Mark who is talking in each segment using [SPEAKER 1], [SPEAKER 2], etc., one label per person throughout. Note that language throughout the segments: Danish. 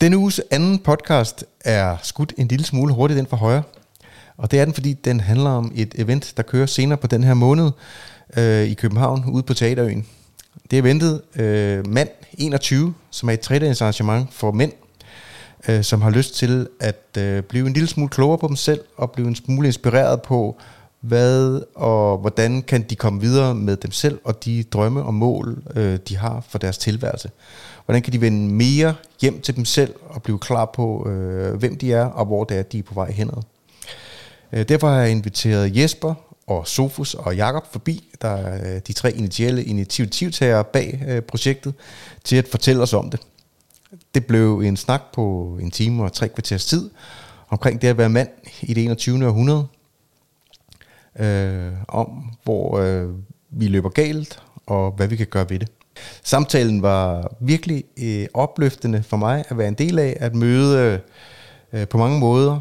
[SPEAKER 1] Denne uges anden podcast er skudt en lille smule hurtigt ind for højre. Og det er den, fordi den handler om et event, der kører senere på den her måned øh, i København, ude på Teaterøen. Det er ventet øh, Mand 21, som er et tredagens arrangement for mænd, øh, som har lyst til at øh, blive en lille smule klogere på dem selv, og blive en smule inspireret på, hvad og hvordan kan de komme videre med dem selv, og de drømme og mål, øh, de har for deres tilværelse. Hvordan kan de vende mere hjem til dem selv, og blive klar på, øh, hvem de er, og hvor det er, de er på vej henad. Øh, derfor har jeg inviteret Jesper og Sofus og Jakob forbi, der er øh, de tre initielle initiativtagere bag øh, projektet, til at fortælle os om det. Det blev en snak på en time og tre kvarters tid omkring det at være mand i det 21. århundrede. Øh, om hvor øh, vi løber galt, og hvad vi kan gøre ved det. Samtalen var virkelig øh, opløftende for mig at være en del af, at møde øh, på mange måder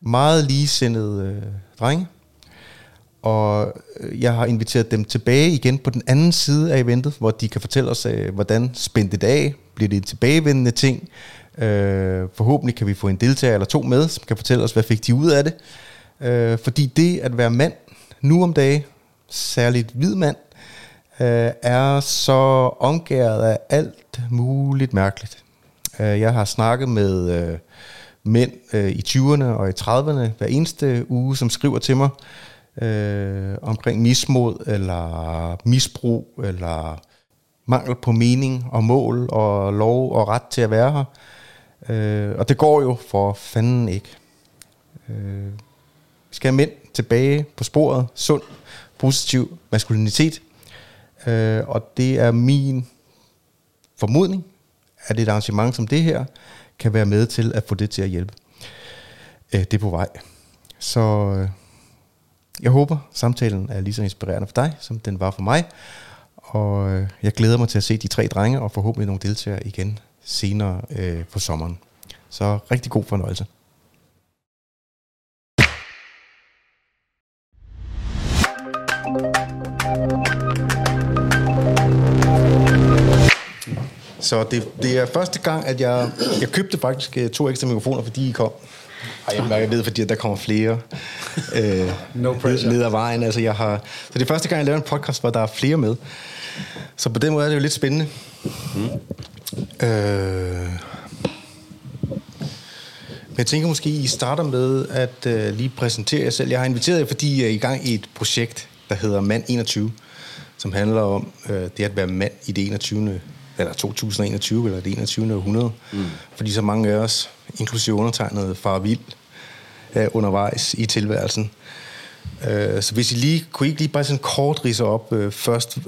[SPEAKER 1] meget ligesindede øh, drenge. Og øh, jeg har inviteret dem tilbage igen på den anden side af eventet, hvor de kan fortælle os, øh, hvordan spændte det af, bliver det en tilbagevendende ting. Øh, forhåbentlig kan vi få en deltager eller to med, som kan fortælle os, hvad fik de ud af det. Øh, fordi det at være mand nu om dagen, særligt hvid mand, øh, er så omgæret af alt muligt mærkeligt. Øh, jeg har snakket med øh, mænd øh, i 20'erne og i 30'erne hver eneste uge, som skriver til mig øh, omkring mismod eller misbrug eller mangel på mening og mål og lov og ret til at være her. Øh, og det går jo for fanden ikke. Øh, vi skal have mænd tilbage på sporet, sund, positiv maskulinitet. Øh, og det er min formodning, at et arrangement som det her kan være med til at få det til at hjælpe. Øh, det er på vej. Så øh, jeg håber, samtalen er lige så inspirerende for dig, som den var for mig. Og øh, jeg glæder mig til at se de tre drenge, og forhåbentlig nogle deltagere igen senere øh, på sommeren. Så rigtig god fornøjelse. Så det, det er første gang, at jeg, jeg købte faktisk øh, to ekstra mikrofoner, fordi I kom. Ej, jeg, jeg ved, fordi der kommer flere øh,
[SPEAKER 2] No pressure.
[SPEAKER 1] ned ad vejen. Altså, jeg har, så det er første gang, jeg laver en podcast, hvor der er flere med. Så på den måde er det jo lidt spændende. Mm. Øh, men jeg tænker måske, I starter med at øh, lige præsentere jer selv. Jeg har inviteret jer, fordi I er i gang i et projekt, der hedder Mand 21, som handler om øh, det at være mand i det 21 eller 2021, eller det 21. århundrede. Mm. Fordi så mange af os, inklusive undertegnet, far vild øh, undervejs i tilværelsen. Øh, så hvis I lige, kunne I ikke lige bare sådan kort rise op øh, først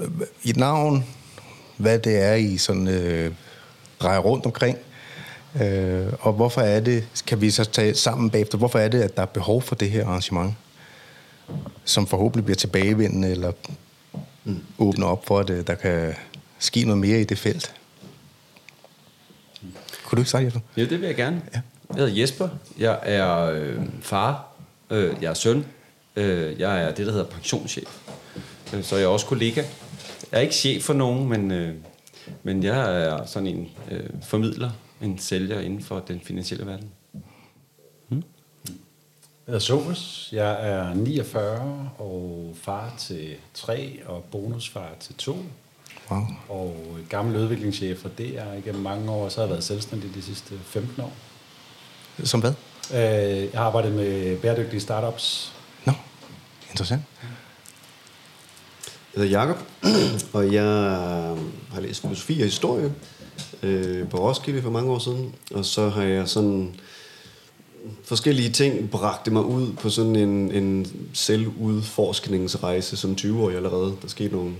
[SPEAKER 1] i et navn, hvad det er, I sådan øh, drejer rundt omkring, øh, og hvorfor er det, kan vi så tage sammen bagefter, hvorfor er det, at der er behov for det her arrangement, som forhåbentlig bliver tilbagevendende, eller mm. åbner op for, at øh, der kan ske noget mere i det felt. Kunne du ikke sige det?
[SPEAKER 3] Ja, det vil jeg gerne.
[SPEAKER 1] Ja.
[SPEAKER 3] Jeg hedder Jesper. Jeg er øh, far. Øh, jeg er søn. Øh, jeg er det, der hedder pensionschef. Øh, så jeg er også kollega. Jeg er ikke chef for nogen, men, øh, men jeg er sådan en øh, formidler, en sælger inden for den finansielle verden.
[SPEAKER 2] Jeg hedder Somus. Jeg er 49 og far til tre og bonusfar til to.
[SPEAKER 1] Wow.
[SPEAKER 2] Og gammel udviklingschef for DR igennem mange år. Så har jeg været selvstændig de sidste 15 år.
[SPEAKER 1] Som hvad?
[SPEAKER 2] Øh, Jeg har arbejdet med bæredygtige startups.
[SPEAKER 1] Nå, interessant.
[SPEAKER 4] Jeg hedder Jakob, og jeg har læst filosofi og historie øh, på Roskilde for mange år siden. Og så har jeg sådan forskellige ting bragte mig ud på sådan en, en selvudforskningsrejse som 20-årig allerede. Der skete nogle,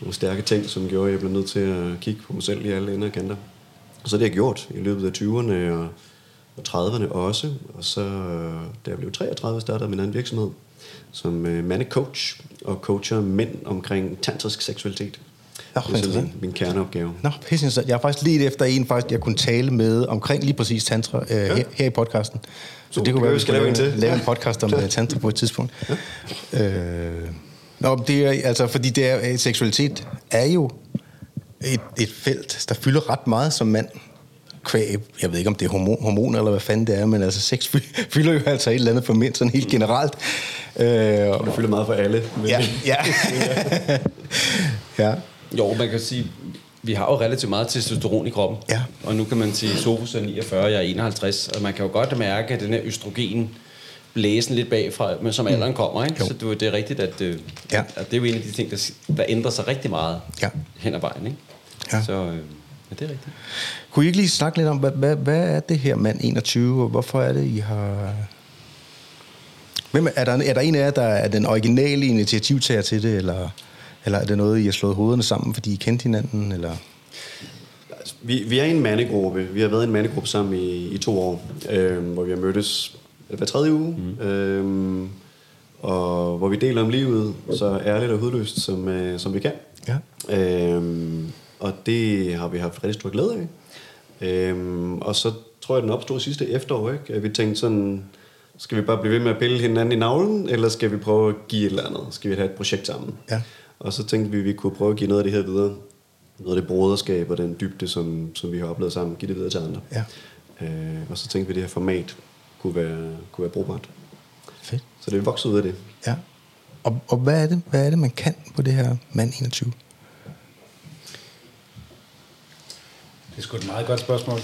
[SPEAKER 4] nogle stærke ting, som gjorde, at jeg blev nødt til at kigge på mig selv i alle ender og kanter. Og så det har jeg gjort i løbet af 20'erne og, og 30'erne også. Og så, øh, da jeg blev 33, startede min anden virksomhed som øh, mandecoach og coacher mænd omkring tantrisk seksualitet.
[SPEAKER 1] Nå,
[SPEAKER 4] det er sådan min, kerneopgave.
[SPEAKER 1] Nå, pisse. Jeg har faktisk lidt efter en, faktisk, jeg kunne tale med omkring lige præcis tantra øh, ja. her, her, i podcasten. Så
[SPEAKER 4] Uh,
[SPEAKER 1] det kunne være, vi
[SPEAKER 4] skal lave en til.
[SPEAKER 1] lave en podcast om øh, tantra på et tidspunkt. Ja. Øh, nå, det er, altså, fordi det er, øh, seksualitet er jo et, et felt, der fylder ret meget som mand. kvæg, jeg ved ikke om det er hormon, hormoner eller hvad fanden det er, men altså sex fy- fylder jo altså et eller andet for mænd sådan helt generelt. Øh, og,
[SPEAKER 4] Det fylder meget for alle. Men
[SPEAKER 1] ja, ja. ja.
[SPEAKER 3] Jo, man kan sige, vi har jo relativt meget testosteron i kroppen.
[SPEAKER 1] Ja.
[SPEAKER 3] Og nu kan man sige, Sofus er 49, jeg er 51, og man kan jo godt mærke, at den her østrogen blæsen lidt bagfra, men som alderen kommer, ikke?
[SPEAKER 1] Jo.
[SPEAKER 3] Så det, er rigtigt, at, øh,
[SPEAKER 1] Ja.
[SPEAKER 3] at det er jo en af de ting, der, der ændrer sig rigtig meget
[SPEAKER 1] Ja.
[SPEAKER 3] hen ad vejen, ikke?
[SPEAKER 1] Ja.
[SPEAKER 3] Så øh, ja, det er rigtigt.
[SPEAKER 1] Kunne I ikke lige snakke lidt om, hvad, hvad, hvad er det her mand 21, og hvorfor er det, I har... Hvem er, er, der, er der en af jer, der er den originale initiativtager til det, eller, eller er det noget, I har slået hovederne sammen, fordi I kendte hinanden, eller...
[SPEAKER 4] Vi, vi er en mandegruppe. Vi har været en mandegruppe sammen i, i to år, øh, hvor vi har mødtes hver tredje uge. Mm. Øh, og hvor vi deler om livet så ærligt og hudløst, som, øh, som vi kan.
[SPEAKER 1] Ja.
[SPEAKER 4] Øhm, og det har vi haft rigtig stor glæde af. Øhm, og så tror jeg, den opstod sidste efterår, ikke? at vi tænkte sådan, skal vi bare blive ved med at pille hinanden i navlen, eller skal vi prøve at give et eller andet? Skal vi have et projekt sammen?
[SPEAKER 1] Ja.
[SPEAKER 4] Og så tænkte vi, at vi kunne prøve at give noget af det her videre. Noget af det broderskab og den dybde, som, som vi har oplevet sammen, give det videre til andre.
[SPEAKER 1] Ja.
[SPEAKER 4] Øh, og så tænkte vi, det her format kunne være, kunne være brugbart.
[SPEAKER 1] Fedt.
[SPEAKER 4] Så det er vokset ud af det.
[SPEAKER 1] Ja. Og, og hvad, er det, hvad er det, man kan på det her mand 21?
[SPEAKER 2] Det er sgu et meget godt spørgsmål.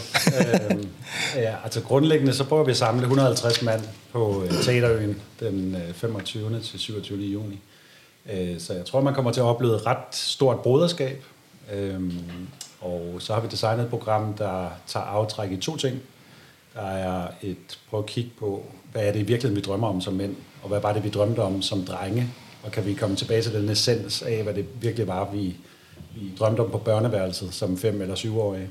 [SPEAKER 2] øhm, ja, altså grundlæggende så prøver vi at samle 150 mand på øh, Teaterøen den øh, 25. til 27. juni. Øh, så jeg tror, man kommer til at opleve et ret stort broderskab. Øhm, og så har vi designet et program, der tager aftræk i to ting. Der er et prøv at kigge på, hvad er det i virkeligheden, vi drømmer om som mænd, og hvad var det, vi drømte om som drenge, og kan vi komme tilbage til den essens af, hvad det virkelig var, vi, vi drømte om på børneværelset som fem- eller syvårige.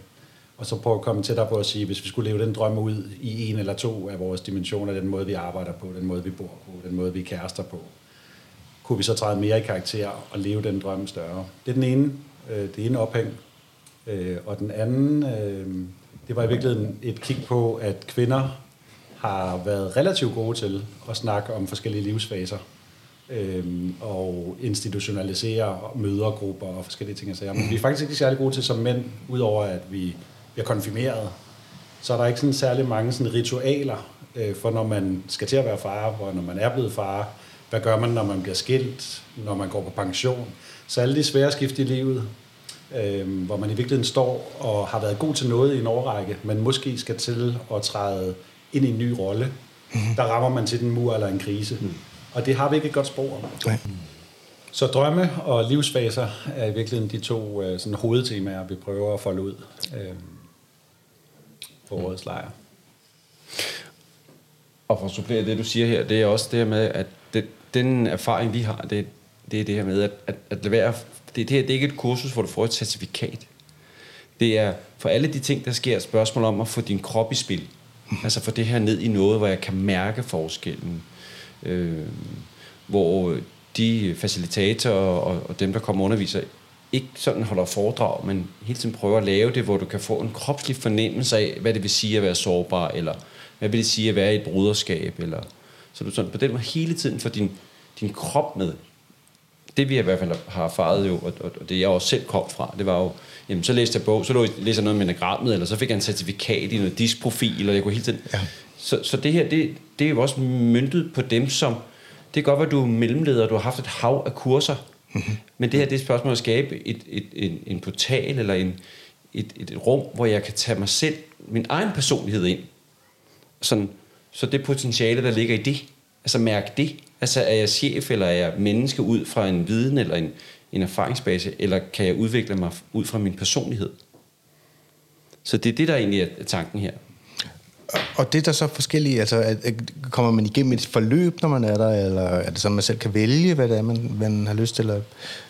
[SPEAKER 2] Og så prøve at komme tættere på at sige, hvis vi skulle leve den drøm ud i en eller to af vores dimensioner, den måde, vi arbejder på, den måde, vi bor på, den måde, vi er kærester på, kunne vi så træde mere i karakter og leve den drøm større. Det er den ene, øh, det ene ophæng. Øh, og den anden, øh, det var i virkeligheden et kig på, at kvinder har været relativt gode til at snakke om forskellige livsfaser øh, og institutionalisere mødergrupper og forskellige ting sager. Men vi er faktisk ikke særlig gode til som mænd, udover at vi bliver konfirmeret. Så er der ikke sådan særlig mange sådan ritualer øh, for, når man skal til at være far, og når man er blevet far. Hvad gør man, når man bliver skilt, når man går på pension? Så alle de svære skift i livet, øh, hvor man i virkeligheden står og har været god til noget i en årrække, men måske skal til at træde ind i en ny rolle, mm-hmm. der rammer man til den mur eller en krise. Mm. Og det har vi ikke et godt sprog om.
[SPEAKER 1] Nej.
[SPEAKER 2] Så drømme og livsfaser er i virkeligheden de to øh, sådan, hovedtemaer, vi prøver at folde ud øh, på årets lejr.
[SPEAKER 3] Og for at supplere det, du siger her, det er også det her med, at det, den erfaring, vi har, det, det er det her med, at, at, at lade være, det, det her det er ikke et kursus, hvor du får et certifikat. Det er for alle de ting, der sker, et spørgsmål om at få din krop i spil. Altså få det her ned i noget, hvor jeg kan mærke forskellen. Øh, hvor de facilitatorer og, og dem, der kommer og underviser, ikke sådan holder foredrag, men hele tiden prøver at lave det, hvor du kan få en kropslig fornemmelse af, hvad det vil sige at være sårbar, eller hvad vil det sige at være i et bruderskab, eller så du sådan på den måde hele tiden får din, din krop med. Det vi i hvert fald har erfaret jo, og, og det jeg også selv kom fra, det var jo, jamen så læste jeg bog, så læste jeg noget med enagrammet, eller så fik jeg en certifikat i noget disprofil, og jeg kunne hele tiden...
[SPEAKER 1] Ja.
[SPEAKER 3] Så, så det her, det, det er jo også myndet på dem, som... Det kan godt være, at du er mellemleder, og du har haft et hav af kurser, mm-hmm. men det her det er et spørgsmål at skabe et, et, en, en portal, eller en, et, et, et rum, hvor jeg kan tage mig selv, min egen personlighed ind. Sådan, så det potentiale, der ligger i det, altså mærke det. Altså er jeg chef, eller er jeg menneske ud fra en viden, eller en, en erfaringsbase, eller kan jeg udvikle mig ud fra min personlighed? Så det er det, der egentlig er tanken her.
[SPEAKER 1] Og det er der så forskellige, altså at, kommer man igennem et forløb, når man er der, eller er det sådan, man selv kan vælge, hvad det er, man, man har lyst til? Eller,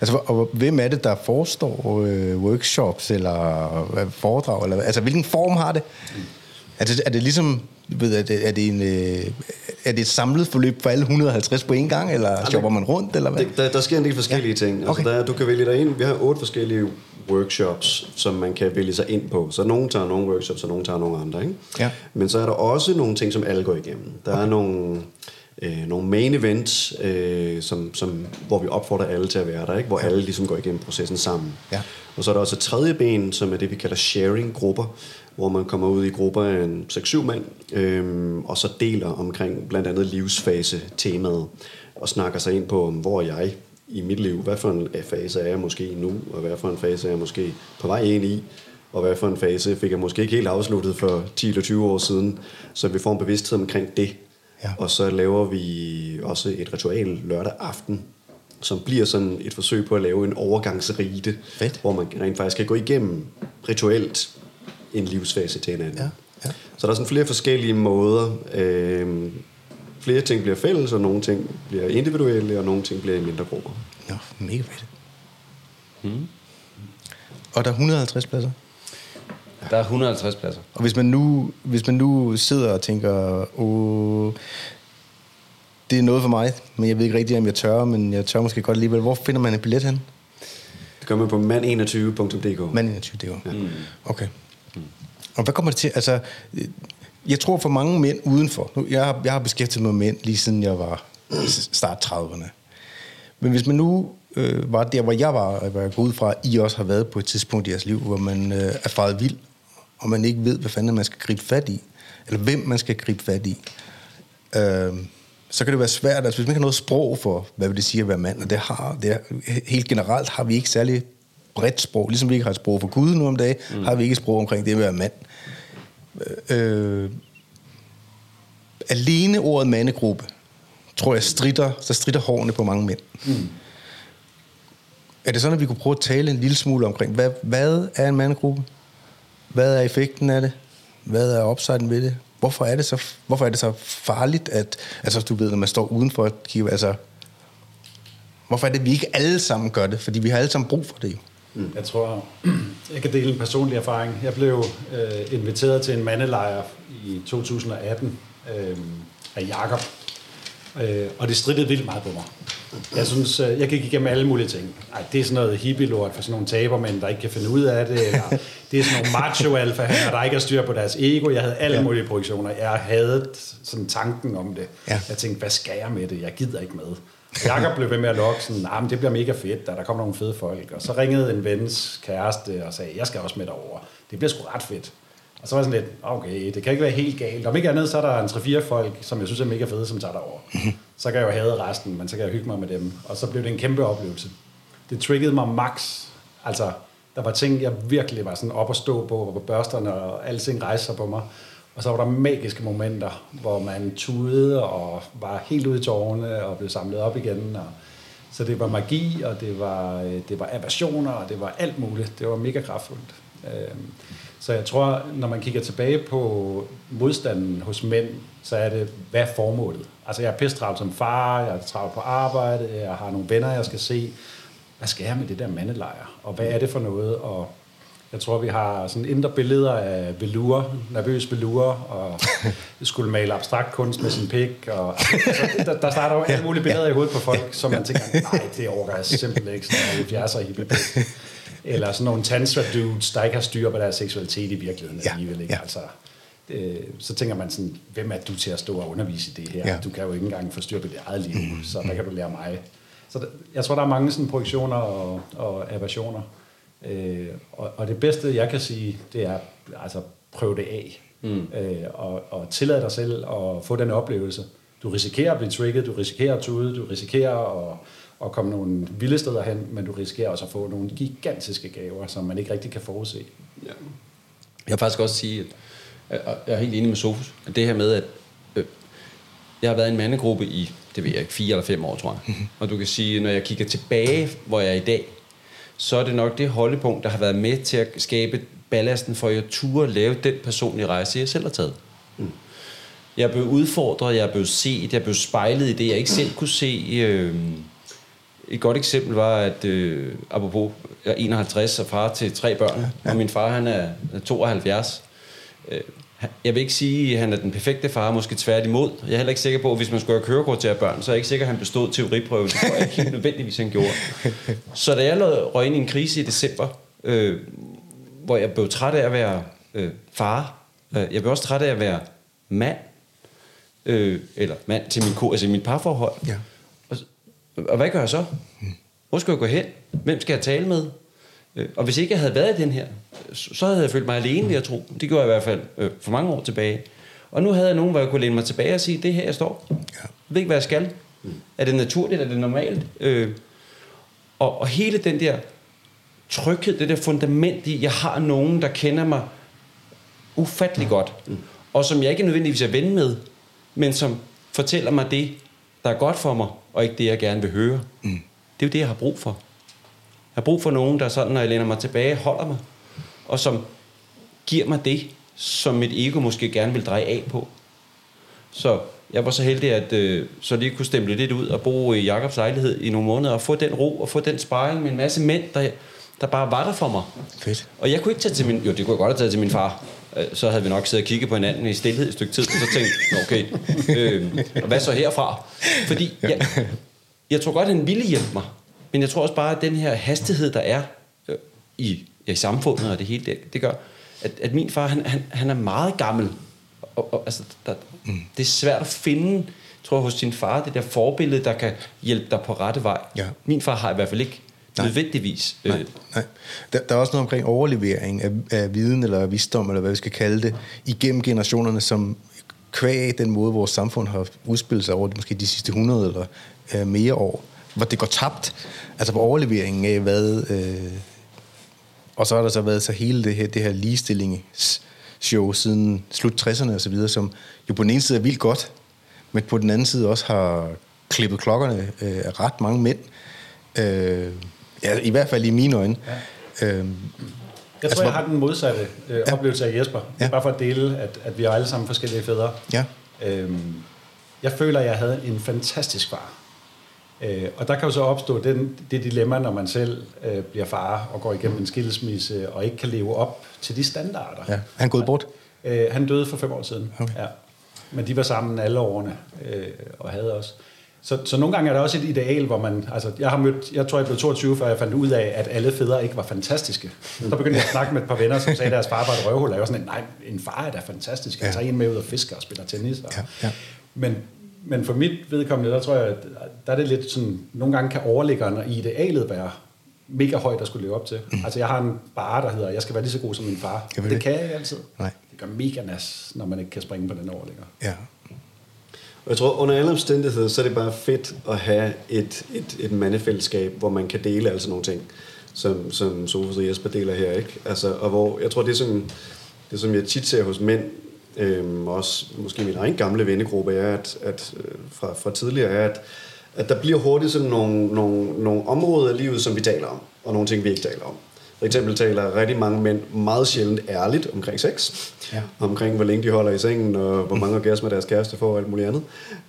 [SPEAKER 1] altså, og hvem er det, der forestår øh, workshops, eller øh, foredrag, eller altså hvilken form har det? Er det, er det ligesom, ved, er det, er det, en, øh, er det et samlet forløb for alle 150 på en gang, eller shopper man rundt, eller hvad?
[SPEAKER 4] Det, der, der sker en del forskellige ja. ting. Altså,
[SPEAKER 1] Okay.
[SPEAKER 4] der, er- du kan vælge dig ind. Vi har otte forskellige workshops, som man kan vælge sig ind på. Så nogen tager nogle workshops, og nogen tager nogle andre. Ikke?
[SPEAKER 1] Ja.
[SPEAKER 4] Men så er der også nogle ting, som alle går igennem. Der okay. er nogle øh, nogle main events, øh, som, som, hvor vi opfordrer alle til at være der, ikke? hvor alle ligesom går igennem processen sammen.
[SPEAKER 1] Ja.
[SPEAKER 4] Og så er der også et tredje ben, som er det, vi kalder sharing-grupper, hvor man kommer ud i grupper af en 6-7 mand, øh, og så deler omkring blandt andet livsfase-temaet, og snakker sig ind på, hvor er jeg i mit liv, hvad for en fase er jeg måske nu, og hvad for en fase er jeg måske på vej ind i, og hvad for en fase fik jeg måske ikke helt afsluttet for 10 eller 20 år siden, så vi får en bevidsthed omkring det.
[SPEAKER 1] Ja.
[SPEAKER 4] Og så laver vi også et ritual lørdag aften, som bliver sådan et forsøg på at lave en overgangsrite,
[SPEAKER 1] Fedt.
[SPEAKER 4] hvor man rent faktisk kan gå igennem rituelt en livsfase til hinanden.
[SPEAKER 1] Ja, ja.
[SPEAKER 4] Så der er sådan flere forskellige måder. Øh, flere ting bliver fælles, og nogle ting bliver individuelle, og nogle ting bliver i mindre grupper.
[SPEAKER 1] Nå, mega fedt. Mm. Og der er 150 pladser.
[SPEAKER 3] Der er 150 pladser.
[SPEAKER 1] Og hvis man nu, hvis man nu sidder og tænker, åh, det er noget for mig, men jeg ved ikke rigtig, om jeg tør, men jeg tør måske godt alligevel. Hvor finder man en billet hen?
[SPEAKER 4] Det gør man på mand21.dk.
[SPEAKER 1] Mand 21, det var. Mm. Okay. Og hvad kommer det til? Altså, jeg tror for mange mænd udenfor. Nu, jeg, har, jeg har beskæftiget mig med mænd lige siden jeg var start 30'erne. Men hvis man nu øh, var der, hvor jeg var, hvor jeg går ud fra, at I også har været på et tidspunkt i jeres liv, hvor man øh, er faret vild, og man ikke ved, hvad fanden man skal gribe fat i, eller hvem man skal gribe fat i, øh, så kan det være svært, altså hvis man ikke har noget sprog for, hvad vil det sige at være mand, og det har, det er, helt generelt har vi ikke særlig bredt sprog, ligesom vi ikke har et sprog for Gud nu om dagen, mm. har vi ikke et sprog omkring det at være mand. Øh, alene ordet mandegruppe, tror jeg, stritter, så stritter hårene på mange mænd. Mm. Er det sådan, at vi kunne prøve at tale en lille smule omkring, hvad, hvad er en mandegruppe? Hvad er effekten af det? Hvad er upsiden ved det? Hvorfor er det så, hvorfor er det så farligt, at, altså du ved, når man står udenfor at kigge, altså, hvorfor er det, at vi ikke alle sammen gør det? Fordi vi har alle sammen brug for det jo.
[SPEAKER 2] Mm. Jeg tror, jeg kan dele en personlig erfaring. Jeg blev øh, inviteret til en mandelejr i 2018 øh, af Jakob, øh, og det strittede vildt meget på mig. Jeg synes, øh, jeg gik igennem alle mulige ting. Ej, det er sådan noget hippie-lort for sådan nogle tabermænd, der ikke kan finde ud af det, eller det er sådan nogle macho-alfa der ikke har styr på deres ego. Jeg havde alle
[SPEAKER 1] Ja.
[SPEAKER 2] mulige projektioner. Jeg havde sådan tanken om det.
[SPEAKER 1] Ja.
[SPEAKER 2] Jeg tænkte, hvad skal jeg med det? Jeg gider ikke med. Jakob blev ved med at lokke sådan, nah, men det bliver mega fedt, og der kommer nogle fede folk. Og så ringede en vens kæreste og sagde, jeg skal også med derover. Det bliver sgu ret fedt. Og så var jeg sådan lidt, okay, det kan ikke være helt galt. Om ikke andet, så er der en 3-4 folk, som jeg synes er mega fede, som tager derover. Så kan jeg jo have resten, men så kan jeg hygge mig med dem. Og så blev det en kæmpe oplevelse. Det triggede mig max. Altså, der var ting, jeg virkelig var sådan op og stå på, og på børsterne, og alting rejste sig på mig. Og så var der magiske momenter, hvor man tudede og var helt ude i tårerne og blev samlet op igen. Og så det var magi, og det var, øh, det var aversioner, og det var alt muligt. Det var mega kraftfuldt. Øhm, så jeg tror, når man kigger tilbage på modstanden hos mænd, så er det, hvad er formålet? Altså jeg er pisse travlt som far, jeg er travlt på arbejde, jeg har nogle venner, jeg skal se. Hvad skal jeg med det der mandelejr? Og hvad er det for noget? Og jeg tror, vi har sådan indre billeder af velour, nervøs velour, og skulle male abstrakt kunst med sin pik. Og, altså, der, der starter jo alle mulige billeder i hovedet på folk, som man tænker, nej, det overgår jeg simpelthen ikke, sådan en 70'er hippie Eller sådan nogle tantra dudes, der ikke har styr på deres seksualitet i virkeligheden
[SPEAKER 1] Ja,
[SPEAKER 2] alligevel. Ikke?
[SPEAKER 1] ja.
[SPEAKER 2] Altså, øh, så tænker man sådan, hvem er du til at stå og undervise i det her?
[SPEAKER 1] Ja.
[SPEAKER 2] Du kan jo ikke engang få styr på dit eget liv, så hvad kan du lære mig? Så der, jeg tror, der er mange sådan projektioner og, og aversioner. Øh, og, og det bedste, jeg kan sige, det er altså prøv det af. Mm. Øh, og, og tillad dig selv at få den oplevelse. Du risikerer at blive trigget, du risikerer at tude, du risikerer at, at komme nogle vilde steder hen, men du risikerer også at få nogle gigantiske gaver, som man ikke rigtig kan forudse.
[SPEAKER 4] Ja.
[SPEAKER 3] Jeg vil faktisk også sige, at jeg er helt enig med Sofus, at det her med, at øh, jeg har været i en mandegruppe i, det ved jeg ikke, fire eller fem år, tror jeg. Og du kan sige, når jeg kigger tilbage, hvor jeg er i dag, så er det nok det holdepunkt, der har været med til at skabe ballasten for, at jeg turde lave den personlige rejse, jeg selv har taget. Jeg er blevet udfordret, jeg blevet set, jeg blevet spejlet i det, jeg ikke selv kunne se. Øh, et godt eksempel var, at øh, apropos, jeg er 51 og far til tre børn, og min far han er 72. Øh, jeg vil ikke sige, at han er den perfekte far, måske tværtimod. Jeg er heller ikke sikker på, at hvis man skulle have kørekort til at børn, så er jeg ikke sikker, at han bestod teoriprøven. Det tror jeg ikke nødvendigvis, han gjorde. Så da jeg røg ind i en krise i december, øh, hvor jeg blev træt af at være øh, far, øh, jeg blev også træt af at være mand, øh, eller mand til min ko, altså i mit parforhold.
[SPEAKER 1] Ja.
[SPEAKER 3] Og, hvad gør jeg så? Hvor skal jeg gå hen? Hvem skal jeg tale med? Øh, Og hvis ikke jeg havde været i den her, så havde jeg følt mig alene, vil jeg tro. Det gjorde jeg i hvert fald øh, for mange år tilbage. Og nu havde jeg nogen, hvor jeg kunne læne mig tilbage og sige, det er her, jeg står.
[SPEAKER 1] Ja.
[SPEAKER 3] Jeg ved ikke, hvad jeg skal. Er det naturligt? Er det normalt? Øh, og, og hele den der tryghed, det der fundament i, jeg har nogen, der kender mig ufattelig godt, og som jeg ikke nødvendigvis er ven med, men som fortæller mig det, der er godt for mig, og ikke det, jeg gerne vil høre. Mm. Det er jo det, jeg har brug for. Jeg har brug for nogen, der sådan, når jeg læner mig tilbage, holder mig, og som giver mig det, som mit ego måske gerne vil dreje af på. Så jeg var så heldig, at øh, så lige kunne stemple lidt ud og bo i Jakobs lejlighed i nogle måneder, og få den ro, og få den sparring med en masse mænd, der, der bare var der for mig.
[SPEAKER 1] Fedt.
[SPEAKER 3] Og jeg kunne ikke tage til min... Jo, det kunne jeg godt have taget til min far. Øh, Så havde vi nok siddet og kigget på hinanden i stillhed et stykke tid, og så tænkt, "Nå, okay, øh, og hvad så herfra? Fordi jeg, jeg tror godt, at han ville hjælpe mig. Men jeg tror også bare, at den her hastighed, der er øh, i, ja, i samfundet og det hele, det, det gør, at, at min far, han, han, han er meget gammel. Og, og, altså, der, mm. Det er svært at finde, tror jeg, hos sin far, det der forbillede, der kan hjælpe dig på rette vej.
[SPEAKER 1] Ja.
[SPEAKER 3] Min far har i hvert fald ikke
[SPEAKER 1] Nej.
[SPEAKER 3] nødvendigvis.
[SPEAKER 1] Nej,
[SPEAKER 3] Øh,
[SPEAKER 1] nej. Der, der er også noget omkring overlevering af, af viden eller visdom, eller hvad vi skal kalde det, igennem generationerne, som kvæg den måde, vores samfund har udspillet sig over de, måske de sidste 100 eller øh, mere år, hvor det går tabt. Altså på overleveringen af, hvad... Øh, og så har der så været så hele det her, det her ligestillingsshow siden slut 60'erne og så videre, som jo på den ene side er vildt godt, men på den anden side også har klippet klokkerne øh, af ret mange mænd. Øh, ja, i hvert fald i mine øjne. Ja. Øh,
[SPEAKER 2] Jeg
[SPEAKER 1] Altså,
[SPEAKER 2] tror, jeg
[SPEAKER 1] hvor-
[SPEAKER 2] har den modsatte øh,
[SPEAKER 1] Ja.
[SPEAKER 2] oplevelse af Jesper. Ja. Bare for at dele, at, at vi er alle sammen forskellige fædre.
[SPEAKER 1] ja,
[SPEAKER 2] Øhm, jeg føler, at jeg havde en fantastisk far. Øh, og der kan jo så opstå den, det dilemma, når man selv øh, bliver far og går igennem en skilsmisse og ikke kan leve op til de standarder.
[SPEAKER 1] ja. Han gået bort?
[SPEAKER 2] Øh, han døde for fem år siden.
[SPEAKER 1] Okay.
[SPEAKER 2] Ja. Men de var sammen alle årene øh, og havde også. Så, så nogle gange er der også et ideal, hvor man... Altså, jeg har mødt... Jeg tror, jeg blev 22, før jeg fandt ud af, at alle fædre ikke var fantastiske. Så begyndte jeg at snakke med et par venner, som sagde, at deres far var et røvhul. Og jeg var sådan, nej, en far er da fantastisk. Han
[SPEAKER 1] Ja.
[SPEAKER 2] tager en med ud og fisker og spiller tennis. Og,
[SPEAKER 1] Ja, ja.
[SPEAKER 2] Men, men for mit vedkommende, der tror jeg, at der er det lidt sådan... Nogle gange kan overliggeren og idealet være mega højt at skulle leve op til. Mm. Altså, jeg har en bare, der hedder, jeg skal være lige så god som min far. Det
[SPEAKER 1] det.
[SPEAKER 2] kan jeg altid.
[SPEAKER 1] Nej.
[SPEAKER 2] Det gør mega nas, når man ikke kan springe på den overligger.
[SPEAKER 1] Ja.
[SPEAKER 4] Og jeg tror, under alle omstændigheder, så er det bare fedt at have et, et, et mandefællesskab, hvor man kan dele altså nogle ting, som, som Sofus og Jesper deler her, ikke? Altså, og hvor, jeg tror, det som, det som jeg tit ser hos mænd, øhm, også måske min egen gamle vennegruppe, er, at, at øh, fra, fra tidligere, er, at, at der bliver hurtigt sådan nogle, nogle, nogle områder af livet, som vi taler om, og nogle ting, vi ikke taler om. For eksempel taler rigtig mange mænd meget sjældent ærligt omkring sex.
[SPEAKER 1] Ja.
[SPEAKER 4] Omkring, hvor længe de holder i sengen, og hvor mange orgasmer deres kæreste får, og alt muligt andet.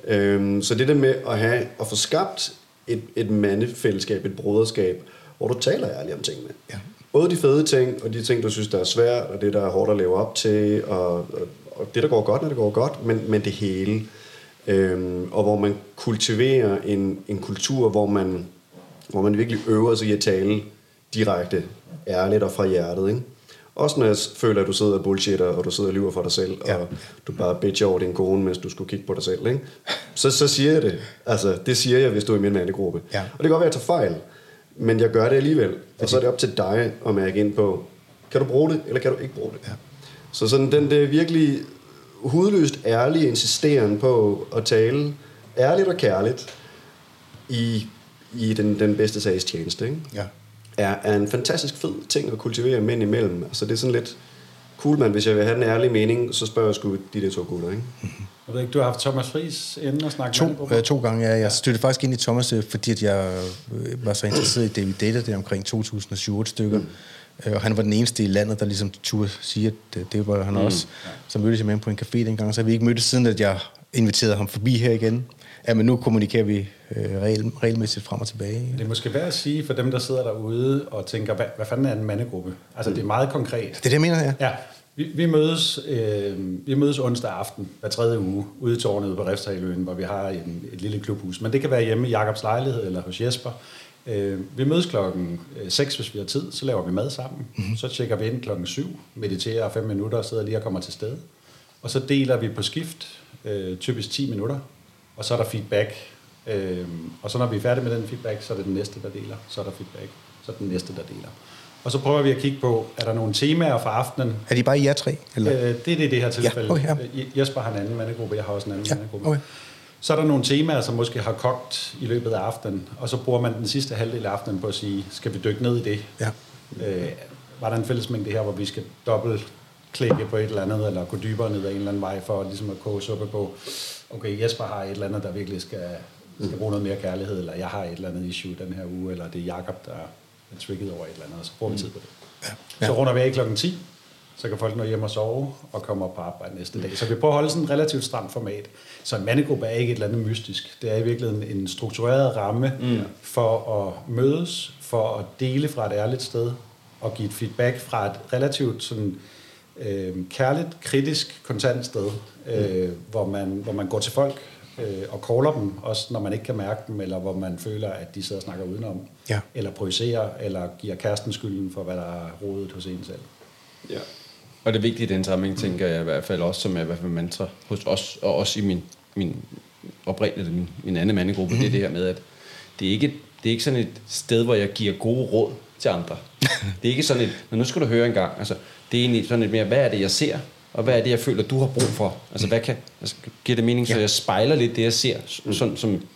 [SPEAKER 4] Øhm, så det der med at, have, at få skabt et, et mandefællesskab, et broderskab, hvor du taler ærligt om tingene.
[SPEAKER 1] Ja.
[SPEAKER 4] Både de fede ting, og de ting, du synes, der er svært, og det, der er hårdt at leve op til, og, og, og det, der går godt, når det går godt, men, men det hele. Øhm, og hvor man kultiverer en, en kultur, hvor man, hvor man virkelig øver sig i at tale direkte, ærligt og fra hjertet. Ikke? Også når jeg føler, at du sidder og bullshitter, og du sidder og lyver for dig selv,
[SPEAKER 1] Ja.
[SPEAKER 4] og du bare bitcher over din kone, mens du skulle kigge på dig selv. Ikke? Så, så siger jeg det. Altså, det siger jeg, hvis du er i min mandegruppe.
[SPEAKER 1] Ja.
[SPEAKER 4] Og det kan godt være, at jeg tager fejl, men jeg gør det alligevel. Og så er det op til dig at mærke ind på, kan du bruge det, eller kan du ikke bruge det?
[SPEAKER 1] Ja.
[SPEAKER 4] Så sådan den der virkelig hudløst ærlige insisteren på at tale ærligt og kærligt i, i den, den bedste sags tjeneste, ikke?
[SPEAKER 1] Ja.
[SPEAKER 4] Er, er en fantastisk fed ting at kultivere mænd imellem. Altså det er sådan lidt cool, man. Hvis jeg vil have den ærlige mening, så spørger jeg sgu de der to gutter, ikke?
[SPEAKER 2] Jeg ved ikke, du har haft Thomas Friis inden og snakket
[SPEAKER 1] To,
[SPEAKER 2] med ham,
[SPEAKER 1] øh, to gange, ja. Jeg støttede faktisk ind i Thomas, øh, fordi at jeg øh, var så interesseret i David Data, det er omkring 2007 stykker. Mm. Og han var den eneste i landet, der ligesom turde sige, at det, var han mm. også. Så mødtes jeg med ham på en café dengang, så vi ikke mødtes siden, at jeg inviterede ham forbi her igen. Ja, men nu kommunikerer vi øh, regel, regelmæssigt frem og tilbage.
[SPEAKER 2] Det er måske værd at sige for dem, der sidder derude og tænker, hvad, hvad fanden er en mandegruppe? Altså, det er meget konkret.
[SPEAKER 1] Det er det, jeg mener, ja.
[SPEAKER 2] Ja, vi, vi, mødes, øh, vi mødes onsdag aften hver tredje uge ude i tårnet på Refshaløen, hvor vi har en, et lille klubhus. Men det kan være hjemme i Jakobs lejlighed eller hos Jesper. Øh, vi mødes klokken 6, hvis vi har tid, så laver vi mad sammen. Mm-hmm. Så tjekker vi ind klokken 7, mediterer fem minutter og sidder lige og kommer til stede. Og så deler vi på skift øh, typisk 10 minutter, og så er der feedback. Øh, og så når vi er færdige med den feedback, så er det den næste, der deler. Så er der feedback. Så er det den næste, der deler. Og så prøver vi at kigge på, er der nogle temaer for aftenen?
[SPEAKER 1] Er de bare i jer tre? Eller?
[SPEAKER 2] Øh, det er det i det her tilfælde.
[SPEAKER 1] okay, ja.
[SPEAKER 2] Øh, Jesper har en anden mandegruppe, jeg har også en anden
[SPEAKER 1] Ja,
[SPEAKER 2] mandegruppe.
[SPEAKER 1] okay.
[SPEAKER 2] Så er der nogle temaer, som måske har kogt i løbet af aftenen, og så bruger man den sidste halvdel af aftenen på at sige, skal vi dykke ned i det?
[SPEAKER 1] Ja.
[SPEAKER 2] Øh, var der en fællesmængde her, hvor vi skal dobbeltklikke på et eller andet, eller gå dybere ned ad en eller anden vej, for ligesom at koge suppe på, okay, Jesper har et eller andet, der virkelig skal, skal bruge noget mere kærlighed, eller jeg har et eller andet issue den her uge, eller det er Jakob der er trigget over et eller andet, og så bruger vi tid på det.
[SPEAKER 1] Ja.
[SPEAKER 2] Så runder vi af klokken 10, så kan folk nå hjem og sove, og komme op på arbejde næste dag. Så vi prøver at holde sådan et relativt stramt format. Så en mandegruppe er ikke et eller andet mystisk. Det er i virkeligheden en struktureret ramme mm. for at mødes, for at dele fra et ærligt sted, og give et feedback fra et relativt sådan, øh, kærligt, kritisk, kontant sted, øh, hvor, man, hvor man går til folk øh, og caller dem, også når man ikke kan mærke dem, eller hvor man føler, at de sidder og snakker udenom,
[SPEAKER 1] Ja.
[SPEAKER 2] eller projicerer, eller giver kæresten skylden for, hvad der er rodet hos en selv.
[SPEAKER 4] Ja.
[SPEAKER 3] Og det vigtige i den sammenhæng, tænker jeg i hvert fald også, som er i hvert fald mantra hos os, og også i min, min oprindelige, min, min anden mandegruppe, det er det her med, at det er ikke, det er ikke sådan et sted, hvor jeg giver gode råd til andre. Det er ikke sådan et, men nu skal du høre en gang, altså, det er egentlig sådan lidt mere, hvad er det, jeg ser, og hvad er det, jeg føler, du har brug for? Altså, hvad kan, altså, giver det mening, så
[SPEAKER 1] Ja.
[SPEAKER 3] jeg spejler lidt det, jeg ser, sådan som,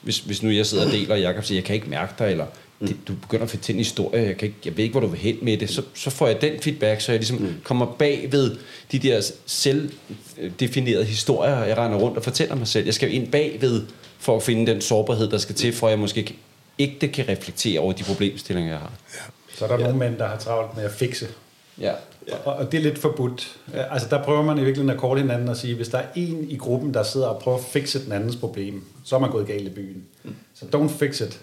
[SPEAKER 3] hvis, hvis nu jeg sidder og deler, og Jacob siger, jeg kan ikke mærke dig, eller det, du begynder at fortælle en historie, jeg, kan ikke, jeg ved ikke, hvor du vil hen med det, så, så får jeg den feedback, så jeg ligesom mm. kommer bag ved de der selvdefinerede historier, jeg render rundt og fortæller mig selv. Jeg skal ind bagved for at finde den sårbarhed, der skal til, for at jeg måske ikke kan reflektere over de problemstillinger, jeg har.
[SPEAKER 2] Så er der ja. nogle mænd, der har travlt med at fikse.
[SPEAKER 3] Ja.
[SPEAKER 2] Og, og det er lidt forbudt. Altså der prøver man i virkeligheden at korte hinanden og sige, hvis der er en i gruppen, der sidder og prøver at fikse den andens problem, så er man gået galt i byen. Så don't fix it.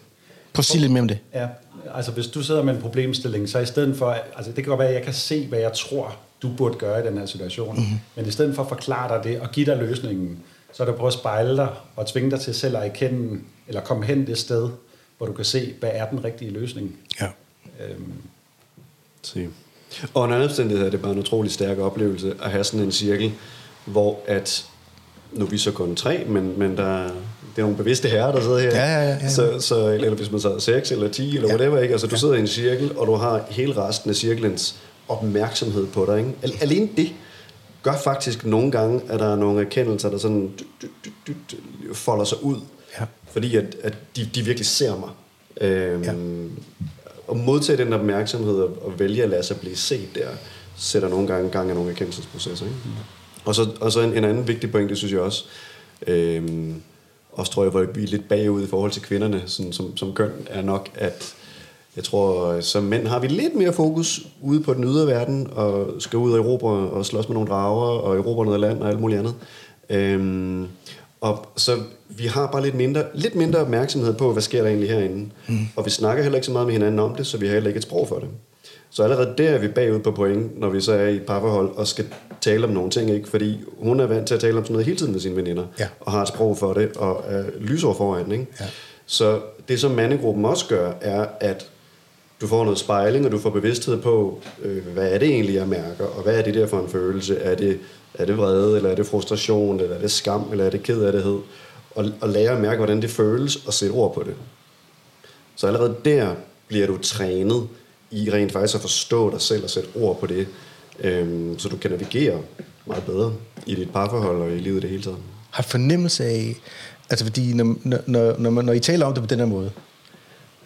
[SPEAKER 1] Prøv at sige lidt mere om det.
[SPEAKER 2] Ja, altså hvis du sidder med en problemstilling, så i stedet for, altså det kan godt være, at jeg kan se, hvad jeg tror, du burde gøre i den her situation, mm-hmm. men i stedet for at forklare dig det og give dig løsningen, så er det at prøve at spejle dig og tvinge dig til selv at erkende, eller komme hen det sted, hvor du kan se, hvad er den rigtige løsning.
[SPEAKER 1] Ja.
[SPEAKER 2] Øhm,
[SPEAKER 4] Se. Og en anden omstændighed er det bare en utrolig stærk oplevelse at have sådan en cirkel, hvor at, nu er vi så kun tre, men, men der, det er nogle bevidste herrer, der sidder her.
[SPEAKER 1] Ja, ja, ja, ja.
[SPEAKER 4] Så, så, eller hvis man sidder seks eller 10 eller
[SPEAKER 1] Ja.
[SPEAKER 4] whatever, ikke? Altså du sidder i en cirkel, og du har hele resten af cirklens opmærksomhed på dig. Ikke? Al- Alene det gør faktisk nogle gange, at der er nogle erkendelser, der sådan dy, dy, folder sig ud.
[SPEAKER 1] Ja.
[SPEAKER 4] Fordi at, at de, de virkelig ser mig. Øhm,
[SPEAKER 1] Ja
[SPEAKER 4] at modtage den opmærksomhed og, og vælge at lade sig blive set der, sætter nogle gange gang i nogle erkendelsesprocesser. Ikke? Og så, og så en, en anden vigtig point, det synes jeg også, øhm, også tror jeg, hvor vi er lidt bagud i forhold til kvinderne, sådan, som, som køn, er nok, at jeg tror, som mænd har vi lidt mere fokus ude på den ydre verden, og skal ud og erobre og slås med nogle drager, og erobre noget land og alt muligt andet. Øhm, og så vi har bare lidt mindre, lidt mindre opmærksomhed på, hvad sker der egentlig herinde. Mm. Og vi snakker heller ikke så meget med hinanden om det, så vi har heller ikke et sprog for det. Så allerede der er vi bagud på point, når vi så er i et parforhold og skal tale om nogle ting, ikke? fordi hun er vant til at tale om sådan noget hele tiden med sine veninder,
[SPEAKER 1] Ja.
[SPEAKER 4] og har et sprog for det, og er lysår foran. Ikke?
[SPEAKER 1] Ja.
[SPEAKER 4] Så det, som mandegruppen også gør, er, at du får noget spejling, og du får bevidsthed på, øh, hvad er det egentlig, jeg mærker, og hvad er det der for en følelse? Er det, er det vrede, eller er det frustration, eller er det skam, eller er det ked af det? Og, og lære at mærke, hvordan det føles, og sætte ord på det. Så allerede der bliver du trænet i rent faktisk at forstå dig selv og sætte ord på det, øh, så du kan navigere meget bedre i dit parforhold og i livet i det hele taget.
[SPEAKER 1] Har fornemmelse af, altså fordi når, når, når, når, man- når I taler om det på den her måde,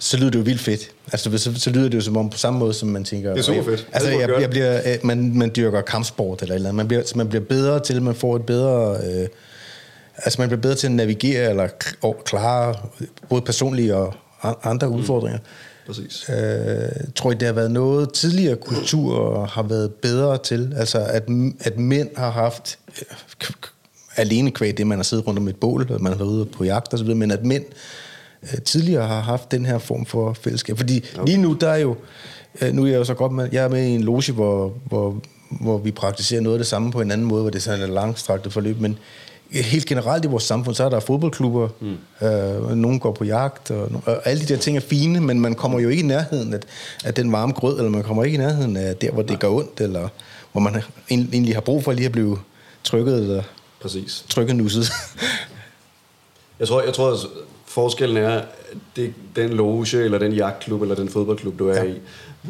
[SPEAKER 1] så lyder det jo vildt fedt. Altså så, så lyder det jo som om på samme måde, som man tænker...
[SPEAKER 4] Det er super fedt.
[SPEAKER 1] Altså jeg, jeg bliver, øh, man, man dyrker kampsport eller et eller andet. Man bliver, man bliver bedre til, man får et bedre... Øh, altså man bliver bedre til at navigere eller klare både personlige og andre
[SPEAKER 4] Mm.
[SPEAKER 1] udfordringer.
[SPEAKER 4] Præcis.
[SPEAKER 1] Øh, tror I, det har været noget tidligere kultur har været bedre til? Altså, at, at mænd har haft, øh, alene kvæg det, man har siddet rundt om et bål, og man har været ude på jagt osv., men at mænd tidligere har haft den her form for fællesskab. Fordi okay. lige nu, der er jo, øh, nu er jeg jo så godt med, jeg er med i en loge, hvor, hvor, hvor vi praktiserer noget af det samme på en anden måde, hvor det er sådan et langstraktet forløb, men helt generelt i vores samfund, så er der fodboldklubber, mm. øh, nogen går på jagt, og, og alle de der ting er fine, men man kommer jo ikke i nærheden af, af den varme grød, eller man kommer ikke i nærheden af der, hvor det gør ondt, eller hvor man egentlig har brug for lige at blive trykket eller
[SPEAKER 4] Præcis.
[SPEAKER 1] trykket nusset.
[SPEAKER 4] Jeg tror, jeg tror forskellen er, det, den loge, eller den jagtklub, eller den fodboldklub, du er
[SPEAKER 1] Ja.
[SPEAKER 4] i,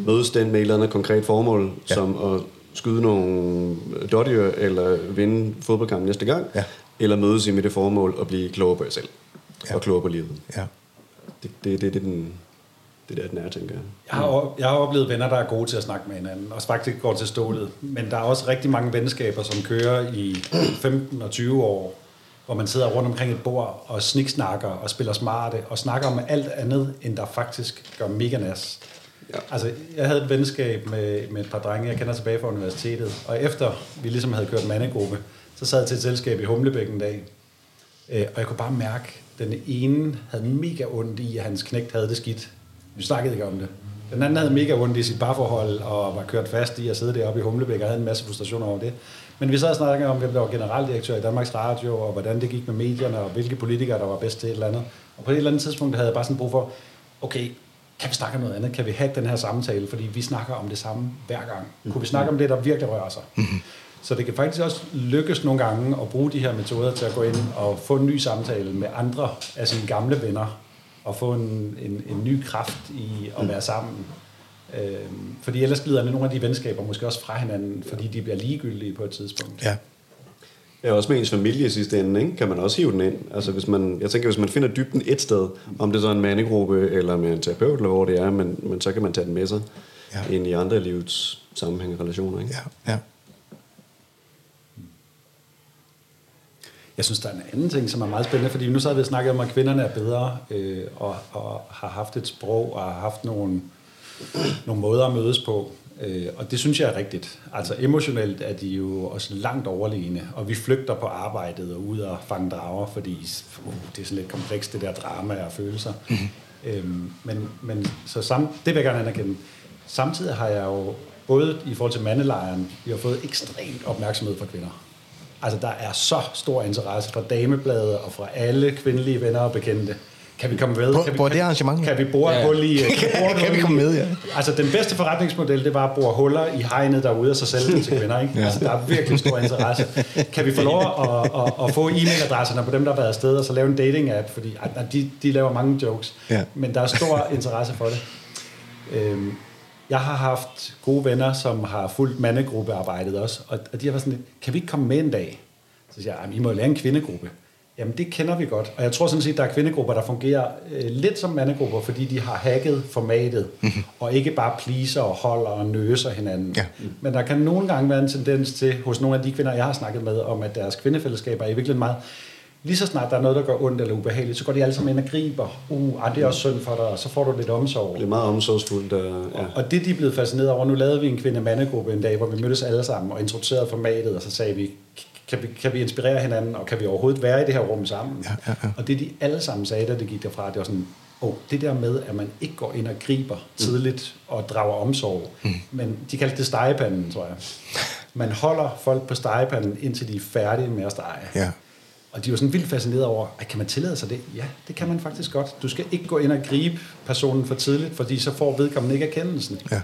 [SPEAKER 4] mødes den med et eller andet konkret formål,
[SPEAKER 1] Ja.
[SPEAKER 4] som at skyde nogle dårdyr, eller vinde fodboldkampen næste gang,
[SPEAKER 1] Ja.
[SPEAKER 4] eller mødes I med det formål at blive klogere på jer selv,
[SPEAKER 1] Ja.
[SPEAKER 4] og klogere på livet.
[SPEAKER 1] ja.
[SPEAKER 4] Det, det, det, det, er den, det er der, den er, tænker jeg.
[SPEAKER 2] Jeg har, jeg har oplevet venner, der er gode til at snakke med hinanden, og faktisk går til stålet. Men der er også rigtig mange venskaber, som kører i 15 og 20 år, hvor man sidder rundt omkring et bord og sniksnakker og spiller smarte og snakker om alt andet, end der faktisk gør mega nas.
[SPEAKER 4] Ja.
[SPEAKER 2] Altså, jeg havde et venskab med, med et par drenge, jeg kender tilbage fra universitetet, og efter vi ligesom havde kørt mandegruppe, så sad jeg til et selskab i Humlebæk en dag, Øh, og jeg kunne bare mærke, at den ene havde mega ondt i, at hans knægt havde det skidt. Vi snakkede ikke om det. Den anden havde mega ondt i sit parforhold, og var kørt fast i at sidde deroppe i Humlebæk, og havde en masse frustrationer over det. Men vi sad og snakkede om, hvem der var generaldirektør i Danmarks Radio, og hvordan det gik med medierne, og hvilke politikere, der var bedst til et eller andet. Og på et eller andet tidspunkt havde jeg bare sådan brug for, okay, kan vi snakke om noget andet? Kan vi have den her samtale? Fordi vi snakker om det samme hver gang. Kunne vi snakke om det, der virkelig rører sig? Så det kan faktisk også lykkes nogle gange at bruge de her metoder til at gå ind og få en ny samtale med andre af sine gamle venner, og få en, en, en ny kraft i at være sammen. Øhm, fordi ellers glider nogle af de venskaber måske også fra hinanden, fordi de bliver ligegyldige på et tidspunkt.
[SPEAKER 1] ja.
[SPEAKER 4] Ja, også med ens familie i sidste ende, ikke? kan man også hive den ind. Altså hvis man, jeg tænker, hvis man finder dybden et sted, om det så er en mandegruppe eller med en terapeut, eller hvor det er, men, men så kan man tage den med sig
[SPEAKER 1] Ja.
[SPEAKER 4] ind i andre livets sammenhæng og relationer. Ikke?
[SPEAKER 1] ja, ja.
[SPEAKER 2] Jeg synes, der er en anden ting, som er meget spændende, fordi nu så har vi snakket om, at kvinderne er bedre, øh, og, og har haft et sprog, og har haft nogle, nogle måder at mødes på. Øh, og det synes jeg er rigtigt. Altså emotionelt er de jo også langt overlegne, og vi flygter på arbejdet og ud og fange drager, fordi uh, det er sådan lidt komplekst, det der drama og følelser. Mm-hmm. Øhm, men, men så sam, det vil jeg gerne anerkende. Samtidig har jeg jo, både i forhold til mandelejren, vi har fået ekstremt opmærksomhed fra kvinder. Altså, der er så stor interesse fra damebladet og fra alle kvindelige venner og bekendte. Kan vi komme med?
[SPEAKER 1] Hvor-
[SPEAKER 2] kan vi,
[SPEAKER 1] hvor er det arrangement?
[SPEAKER 2] Kan vi bore
[SPEAKER 3] Ja.
[SPEAKER 2] hul i... Kan et
[SPEAKER 1] Kan
[SPEAKER 2] hul
[SPEAKER 1] vi
[SPEAKER 2] i-
[SPEAKER 1] komme med, ja?
[SPEAKER 2] Altså, den bedste forretningsmodel, det var at bore huller i hegnet derude og så sælge til kvinder, ikke?
[SPEAKER 1] Ja.
[SPEAKER 2] Altså, der er virkelig stor interesse. Kan vi få lov at, at, at få e-mailadresserne på dem, der har været afsted, og så lave en dating-app? Fordi ej, de, de laver mange jokes.
[SPEAKER 1] Ja.
[SPEAKER 2] Men der er stor interesse for det. Øhm, jeg har haft gode venner, som har fulgt mandegruppearbejdet også, og, og de har været sådan lidt, kan vi ikke komme med en dag? Så siger jeg, "Jamen, I må jo lave en kvindegruppe. Jamen, det kender vi godt. Og jeg tror sådan set, der er kvindegrupper, der fungerer øh, lidt som mandegrupper, fordi de har hacket formatet, mm-hmm. og ikke bare pleaser og holder og nøser hinanden.
[SPEAKER 1] Ja.
[SPEAKER 2] Men der kan nogle gange være en tendens til, hos nogle af de kvinder, jeg har snakket med, om at deres kvindefællesskaber er i virkeligheden meget Lige så snart der er noget, der gør ondt eller ubehageligt, så går de alle sammen ind og griber. Uh, ah, det er også synd for dig, og så får du lidt omsorg.
[SPEAKER 4] Det er meget omsorgsfuldt. Og, ja.
[SPEAKER 2] Og det, de er blevet fascineret over, nu lavede vi en kvinde-mandegruppe en dag, hvor vi mødtes alle sammen og introducerede formatet, og så sagde vi, kan vi, kan vi inspirere hinanden, og kan vi overhovedet være i det her rum sammen?
[SPEAKER 1] Ja, ja, ja.
[SPEAKER 2] Og det, de alle sammen sagde, da det gik derfra, det var sådan, oh, det der med, at man ikke går ind og griber tidligt og drager omsorg, mm. men de kaldte det stegepanden, tror jeg. Man holder folk på stegepanden, indtil de er færdige med at stege.
[SPEAKER 1] Ja.
[SPEAKER 2] Og de var sådan vildt fascineret over, at kan man tillade sig det? Ja, det kan man faktisk godt. Du skal ikke gå ind og gribe personen for tidligt, fordi så får vedkommende ikke erkendelsen.
[SPEAKER 1] Ja.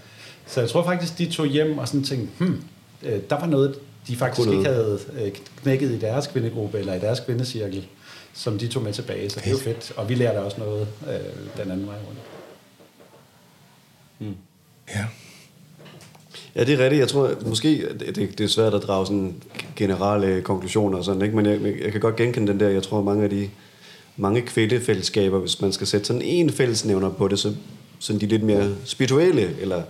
[SPEAKER 2] Så jeg tror faktisk, de tog hjem og sådan tænkte, hmm, der var noget, de faktisk
[SPEAKER 4] Kunne
[SPEAKER 2] ikke havde øh, knækket i deres kvindegruppe eller i deres kvindecirkel, som de tog med tilbage. Så det er jo fedt. Og vi lærte også noget øh, den anden vej rundt.
[SPEAKER 1] Ja.
[SPEAKER 4] Ja, det er rigtigt. Jeg tror, måske det, det, det er svært at drage sådan generelle konklusioner og sådan, ikke? men jeg, jeg kan godt genkende den der. Jeg tror, mange af de mange kvindefællesskaber, hvis man skal sætte sådan en fællesnævner på det, så sådan de lidt mere spirituelle eller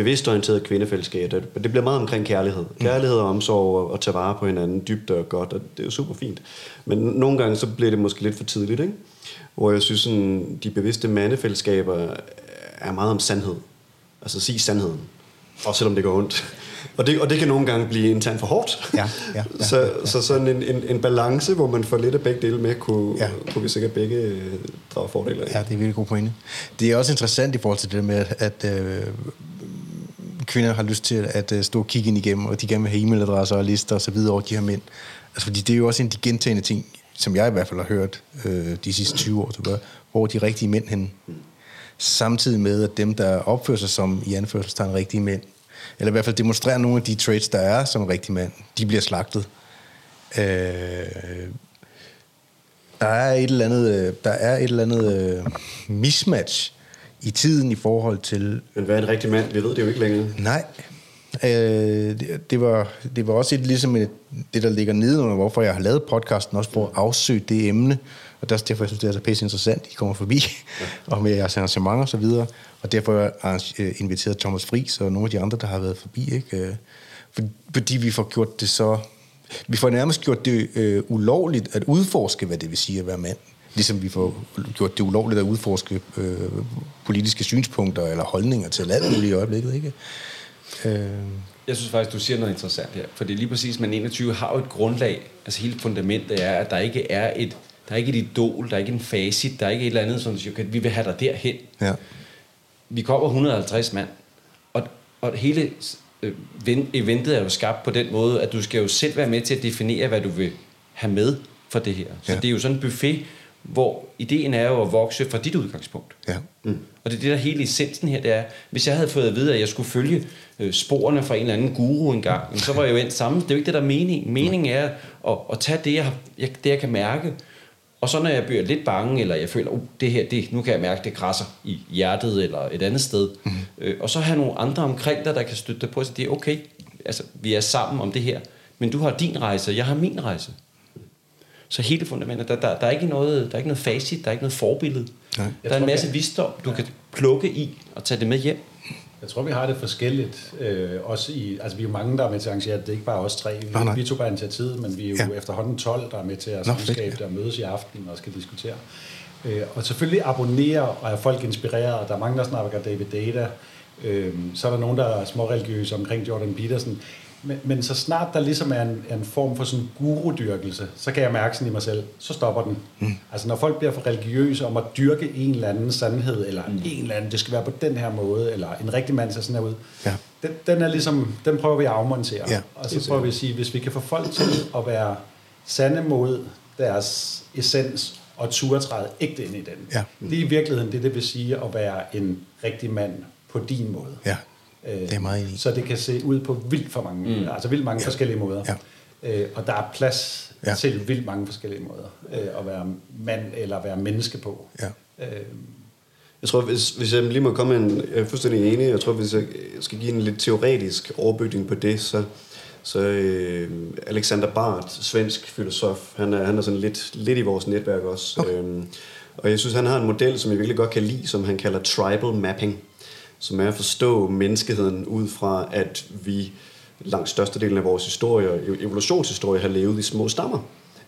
[SPEAKER 4] bevidstorienterede kvindefællesskaber. Det, det bliver meget omkring kærlighed. Kærlighed og omsorg og, og tage vare på hinanden dybt og godt, og det er jo super fint. Men nogle gange så bliver det måske lidt for tidligt, ikke? Hvor jeg synes, sådan, de bevidste mandefællesskaber er meget om sandhed. Altså sig sandheden. Også selvom det går ondt. Og det, og det kan nogle gange blive en tand for hårdt.
[SPEAKER 1] Ja, ja, ja,
[SPEAKER 4] så, så sådan en, en, en balance, hvor man får lidt af begge dele med, kunne,
[SPEAKER 1] Ja.
[SPEAKER 4] ja. kunne vi sikkert begge øh, drage fordele af.
[SPEAKER 1] Ja, det er virkelig god pointe. Det er også interessant i forhold til det med, at, at øh, kvinder har lyst til at øh, stå og kigge ind igennem, og de gerne vil have e-mailadresser og lister og så videre over de her mænd. Altså, fordi det er jo også en af de gentagende ting, som jeg i hvert fald har hørt øh, de sidste 20 år, tilbage, hvor de rigtige mænd hen. Samtidig med, at dem, der opfører sig som i anførselstegn rigtige mænd, eller i hvert fald demonstrerer nogle af de traits, der er som rigtig mand, de bliver slagtet. Øh, der er et eller andet, øh, der er et eller andet øh, mismatch i tiden i forhold til...
[SPEAKER 4] Men hvad er en rigtig mand? Vi ved det jo ikke længere.
[SPEAKER 1] Nej. Øh, det, det, var, det var også et, ligesom et, det, der ligger nedenunder, hvorfor jeg har lavet podcasten, også for at afsøge det emne. Og er også derfor, jeg synes, det er så pisse interessant, I kommer forbi, ja. og med jeres arrangement og så videre. Og derfor har jeg øh, inviteret Thomas Friis og nogle af de andre, der har været forbi. Ikke? Øh, For, fordi vi får gjort det så... Vi får nærmest gjort det øh, ulovligt at udforske, hvad det vil sige at være mand. Ligesom vi får gjort det ulovligt at udforske øh, politiske synspunkter eller holdninger til alt muligt i øjeblikket. Ikke? Øh,
[SPEAKER 3] Jeg synes faktisk, du siger noget interessant her. Fordi lige præcis, men 21 har jo et grundlag. Altså hele fundamentet er, at der ikke er et, der er ikke et idol, der er ikke en facit, der er ikke et eller andet, som siger, okay, vi vil have dig derhen.
[SPEAKER 1] ja.
[SPEAKER 3] Vi kommer 150 mand, og, og hele øh, ven- eventet er jo skabt på den måde, at du skal jo selv være med til at definere, hvad du vil have med for det her. Så
[SPEAKER 1] Ja.
[SPEAKER 3] det er jo sådan en buffet, hvor ideen er jo at vokse fra dit udgangspunkt.
[SPEAKER 1] Ja.
[SPEAKER 3] Mm. Og det er det, der hele essensen her, det er, hvis jeg havde fået at vide, at jeg skulle følge øh, sporene fra en eller anden guru engang, så var jeg jo endt sammen. Det er jo ikke det, der er meningen. Meningen er at, at tage det jeg, jeg, det, jeg kan mærke, og så når jeg bliver lidt bange, eller jeg føler, uh, det her, det, nu kan jeg mærke, det krasser i hjertet eller et andet sted, mm. øh, og så have nogle andre omkring dig, der kan støtte dig på, så det er okay, altså vi er sammen om det her, men du har din rejse, jeg har min rejse. Så hele fundamentet, der, der, der, er ikke noget, der er ikke noget facit, der er ikke noget forbillede.
[SPEAKER 1] Nej.
[SPEAKER 3] Der er en masse
[SPEAKER 2] jeg-
[SPEAKER 3] visdom, du kan plukke i og tage det med hjem.
[SPEAKER 2] Jeg tror, vi har det forskelligt. Øh, også i, altså, vi er jo mange, der er med til at arrangere det. Det er ikke bare os tre. Vi,
[SPEAKER 1] Nej, nej.
[SPEAKER 2] vi tog bare initiativet, men vi er jo
[SPEAKER 1] Ja.
[SPEAKER 2] ja. efterhånden 12, der er med til at samskabe det og mødes i aften og skal diskutere. Øh, og selvfølgelig abonnere og er folk inspireret. Der er mange, der snakker David Data. Øh, så er der nogen, der er småreligiøse omkring Jordan Peterson. Men, men så snart der ligesom er en, en form for sådan gurudyrkelse, så kan jeg mærke sådan i mig selv, så stopper den. Mm. Altså når folk bliver for religiøse om at dyrke en eller anden sandhed, eller mm. en eller anden, det skal være på den her måde, eller en rigtig mand ser sådan her ud,
[SPEAKER 1] Ja.
[SPEAKER 2] den, den er ligesom, den prøver vi at afmontere.
[SPEAKER 1] Ja,
[SPEAKER 2] og så prøver vi at sige, hvis vi kan få folk til at være sande mod deres essens, og turde træde ægte ind i den.
[SPEAKER 1] Ja.
[SPEAKER 2] Det er i virkeligheden det, det vil sige at være en rigtig mand på din måde.
[SPEAKER 1] Ja, det er meget enig.
[SPEAKER 2] Så det kan se ud på vildt for mange, mm. altså vildt mange ja. forskellige måder.
[SPEAKER 1] Ja.
[SPEAKER 2] Øh, og der er plads
[SPEAKER 1] Ja.
[SPEAKER 2] ja. til vildt mange forskellige måder øh, at være mand eller være menneske på.
[SPEAKER 1] Ja.
[SPEAKER 2] Øh,
[SPEAKER 4] Jeg tror, hvis, hvis jeg lige må komme med en... Jeg er fuldstændig enig. Jeg tror, hvis jeg skal give en lidt teoretisk overbygning på det, så, så øh, Alexander Barth, svensk filosof, han er, han er sådan lidt, lidt i vores netværk også. Okay. Øhm, og jeg synes, han har en model, som jeg virkelig godt kan lide, som han kalder tribal mapping, som er at forstå menneskeheden ud fra, at vi langt størstedelen af vores historie, evolutionshistorie, har levet i små stammer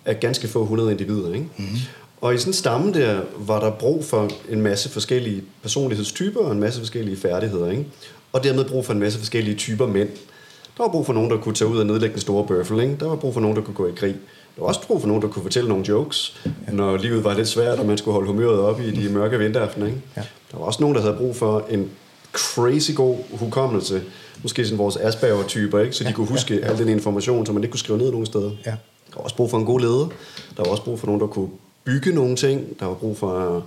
[SPEAKER 4] af ganske få hundrede individer. Ikke? Mm-hmm. Og i sådan en stamme der, var der brug for en masse forskellige personlighedstyper og en masse forskellige færdigheder. Ikke? Og dermed brug for en masse forskellige typer mænd. Der var brug for nogen, der kunne tage ud og nedlægge den store bøffel. Ikke? Der var brug for nogen, der kunne gå i krig. Der var også brug for nogen, der kunne fortælle nogle jokes, når livet var lidt svært, og man skulle holde humøret op i de mørke vinteraftener. Ikke?
[SPEAKER 1] Ja.
[SPEAKER 4] Der var også nogen, der havde brug for en crazy god hukommelse. Måske sådan vores Asperger-typer, ikke? så de kunne huske al den information, som man ikke kunne skrive ned nogen steder.
[SPEAKER 1] Ja.
[SPEAKER 4] Der var også brug for en god leder. Der var også brug for nogen, der kunne bygge nogle ting. Der var brug for øh,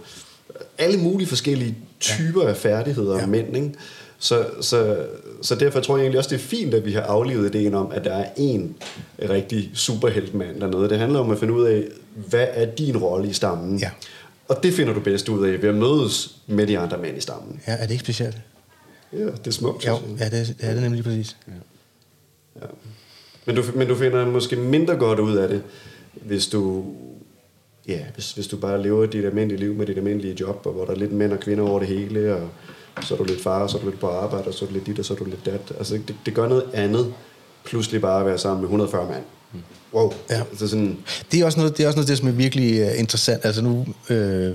[SPEAKER 4] alle mulige forskellige typer af færdigheder
[SPEAKER 1] Ja.
[SPEAKER 4] og mænd. Ikke? Så, så, så derfor tror jeg egentlig også, det er fint, at vi har aflevet ideen om, at der er en rigtig superheltmand dernede. Det handler om at finde ud af, hvad er din rolle i stammen?
[SPEAKER 1] Ja.
[SPEAKER 4] Og det finder du bedst ud af ved at mødes med de andre mænd i stammen.
[SPEAKER 1] ja, er det ikke specielt?
[SPEAKER 4] Ja, det er smukt.
[SPEAKER 1] Jo, ja, det, det er det nemlig præcis.
[SPEAKER 4] Ja. Men, du, men du finder måske mindre godt ud af det, hvis du, ja, hvis, hvis du bare lever dit almindelige liv med dit almindelige job, og hvor der er lidt mænd og kvinder over det hele, og så er du lidt far, og så er du lidt på arbejde, og så er du lidt dit, og så er du lidt dat. Altså, det, det gør noget andet, pludselig bare at være sammen med 140 mand. Wow.
[SPEAKER 1] Ja.
[SPEAKER 4] Altså sådan,
[SPEAKER 1] Det er også noget, det er også noget, det, som er virkelig uh, interessant. Altså nu, øh,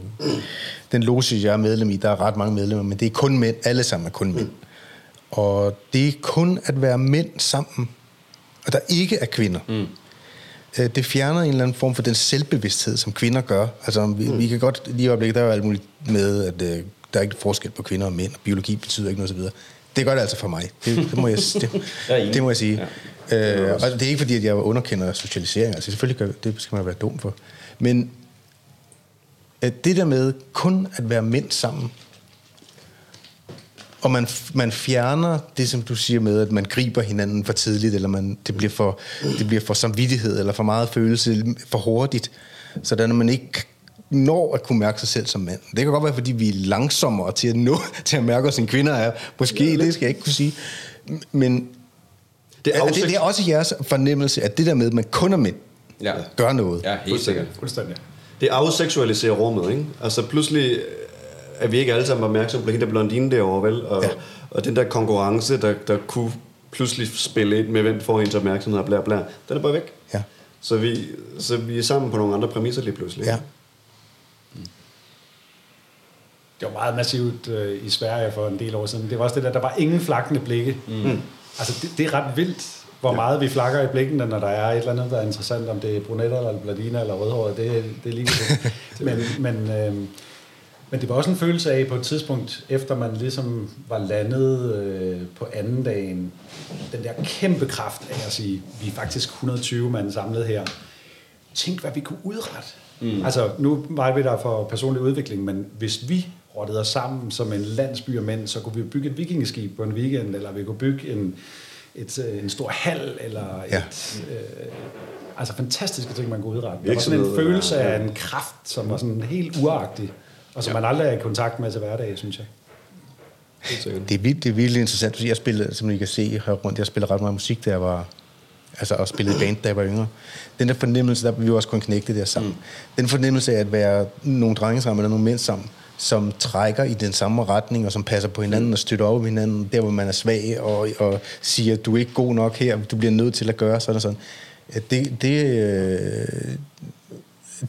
[SPEAKER 1] den loge, jeg er medlem i, der er ret mange medlemmer, men det er kun mænd. Alle sammen er kun mænd. Og det er kun at være mænd sammen, og der ikke er kvinder. Mm. Det fjerner en eller anden form for den selvbevidsthed, som kvinder gør. Altså, vi, mm. vi kan godt lige i øjeblikket, der er jo alt muligt med, at øh, der er ikke forskel på kvinder og mænd, og biologi betyder ikke noget videre. Det gør det altså for mig. Det, det, må, jeg, det, det må jeg sige. Ja. Øh, og det er ikke fordi, at jeg underkender socialisering. Altså selvfølgelig gør, det skal man være dum for. Men øh, det der med kun at være mænd sammen, og man, man fjerner det, som du siger med, at man griber hinanden for tidligt, eller man, det, bliver for, det bliver for samvittighed, eller for meget følelse, for hurtigt. Sådan at man ikke når at kunne mærke sig selv som mand. Det kan godt være, fordi vi er langsommere til at nå til at mærke os en kvinder er. Måske, ja, det skal jeg ikke kunne sige. Men det er, det, det er også jeres fornemmelse, at det der med, at man kun er mænd,
[SPEAKER 3] Ja.
[SPEAKER 1] gør noget.
[SPEAKER 3] Ja, helt sikkert.
[SPEAKER 2] Fuldstændig.
[SPEAKER 4] Det afseksualiserer rummet, ikke? Altså pludselig er vi ikke alle sammen opmærksomme på hende der blondine derovre, vel? Og,
[SPEAKER 1] Ja.
[SPEAKER 4] ja. og den der konkurrence, der, der kunne pludselig spille ind med, hvem får hendes opmærksomhed og bla bla, den er bare væk.
[SPEAKER 1] Ja.
[SPEAKER 4] Så vi, så vi er sammen på nogle andre præmisser lige pludselig.
[SPEAKER 1] Ja.
[SPEAKER 2] Det var meget massivt øh, i Sverige for en del år siden. Det var også det der, der var ingen flakkende blikke. Mm. Altså, det, det er ret vildt, hvor meget vi flakker i blikkene, når der er et eller andet, der er interessant, om det er brunetter, eller bladiner, eller rødhåret, det, det er lige det. men, men, øh, men det var også en følelse af, på et tidspunkt, efter man ligesom var landet øh, på anden dagen, den der kæmpe kraft af at sige, vi er faktisk 120 mand samlet her. Tænk, hvad vi kunne udrette. Mm. Altså, nu var vi der for personlig udvikling, men hvis vi rottede os sammen som en landsby af mænd, så kunne vi bygge et vikingeskib på en weekend, eller vi kunne bygge en, et, øh, en stor hal, eller
[SPEAKER 1] Ja.
[SPEAKER 2] et, øh, altså fantastiske ting, man kunne udrette. Der var sådan en følelse af en kraft, som var sådan helt uagtig, og som ja. man aldrig er i kontakt med til hverdag, synes jeg.
[SPEAKER 1] Det er, vildt, det er virkelig interessant, fordi jeg spillede, som I kan se her rundt, jeg spillede ret meget musik, da jeg var, altså og spillede band, da jeg var yngre. Den der fornemmelse, der vi jo også kun knægte der sammen. Mm. Den fornemmelse af at være nogle drenge sammen, eller nogle mænd sammen, som trækker i den samme retning, og som passer på hinanden og støtter op hinanden, der hvor man er svag, og, og siger, du er ikke god nok her, du bliver nødt til at gøre sådan og sådan. Det, det, øh,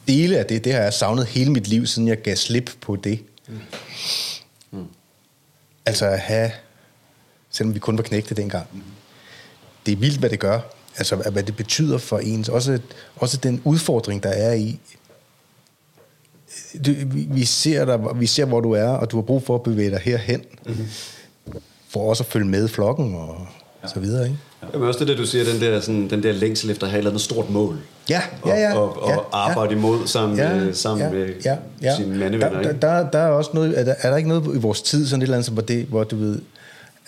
[SPEAKER 1] dele af det, det har jeg savnet hele mit liv, siden jeg gav slip på det. Altså at have, selvom vi kun var knægte dengang, det er vildt, hvad det gør. Altså, hvad det betyder for ens. Også, også den udfordring, der er i. Du, vi, ser dig, vi ser, hvor du er, og du har brug for at bevæge dig herhen. Mm-hmm. For også at følge med flokken og ja. så videre, ikke?
[SPEAKER 4] Jamen også det der, du siger, den der, sådan, den der længsel efter at have et eller andet stort mål.
[SPEAKER 1] Ja, ja, ja.
[SPEAKER 4] Og, og, og
[SPEAKER 1] ja,
[SPEAKER 4] arbejde imod sammen,
[SPEAKER 1] ja,
[SPEAKER 4] med, sammen
[SPEAKER 1] ja,
[SPEAKER 4] med
[SPEAKER 1] ja, ja.
[SPEAKER 4] sine mandevenner.
[SPEAKER 1] Der, der, der, er også noget, er der, er der ikke noget i vores tid, sådan et eller andet, hvor, det, hvor du ved,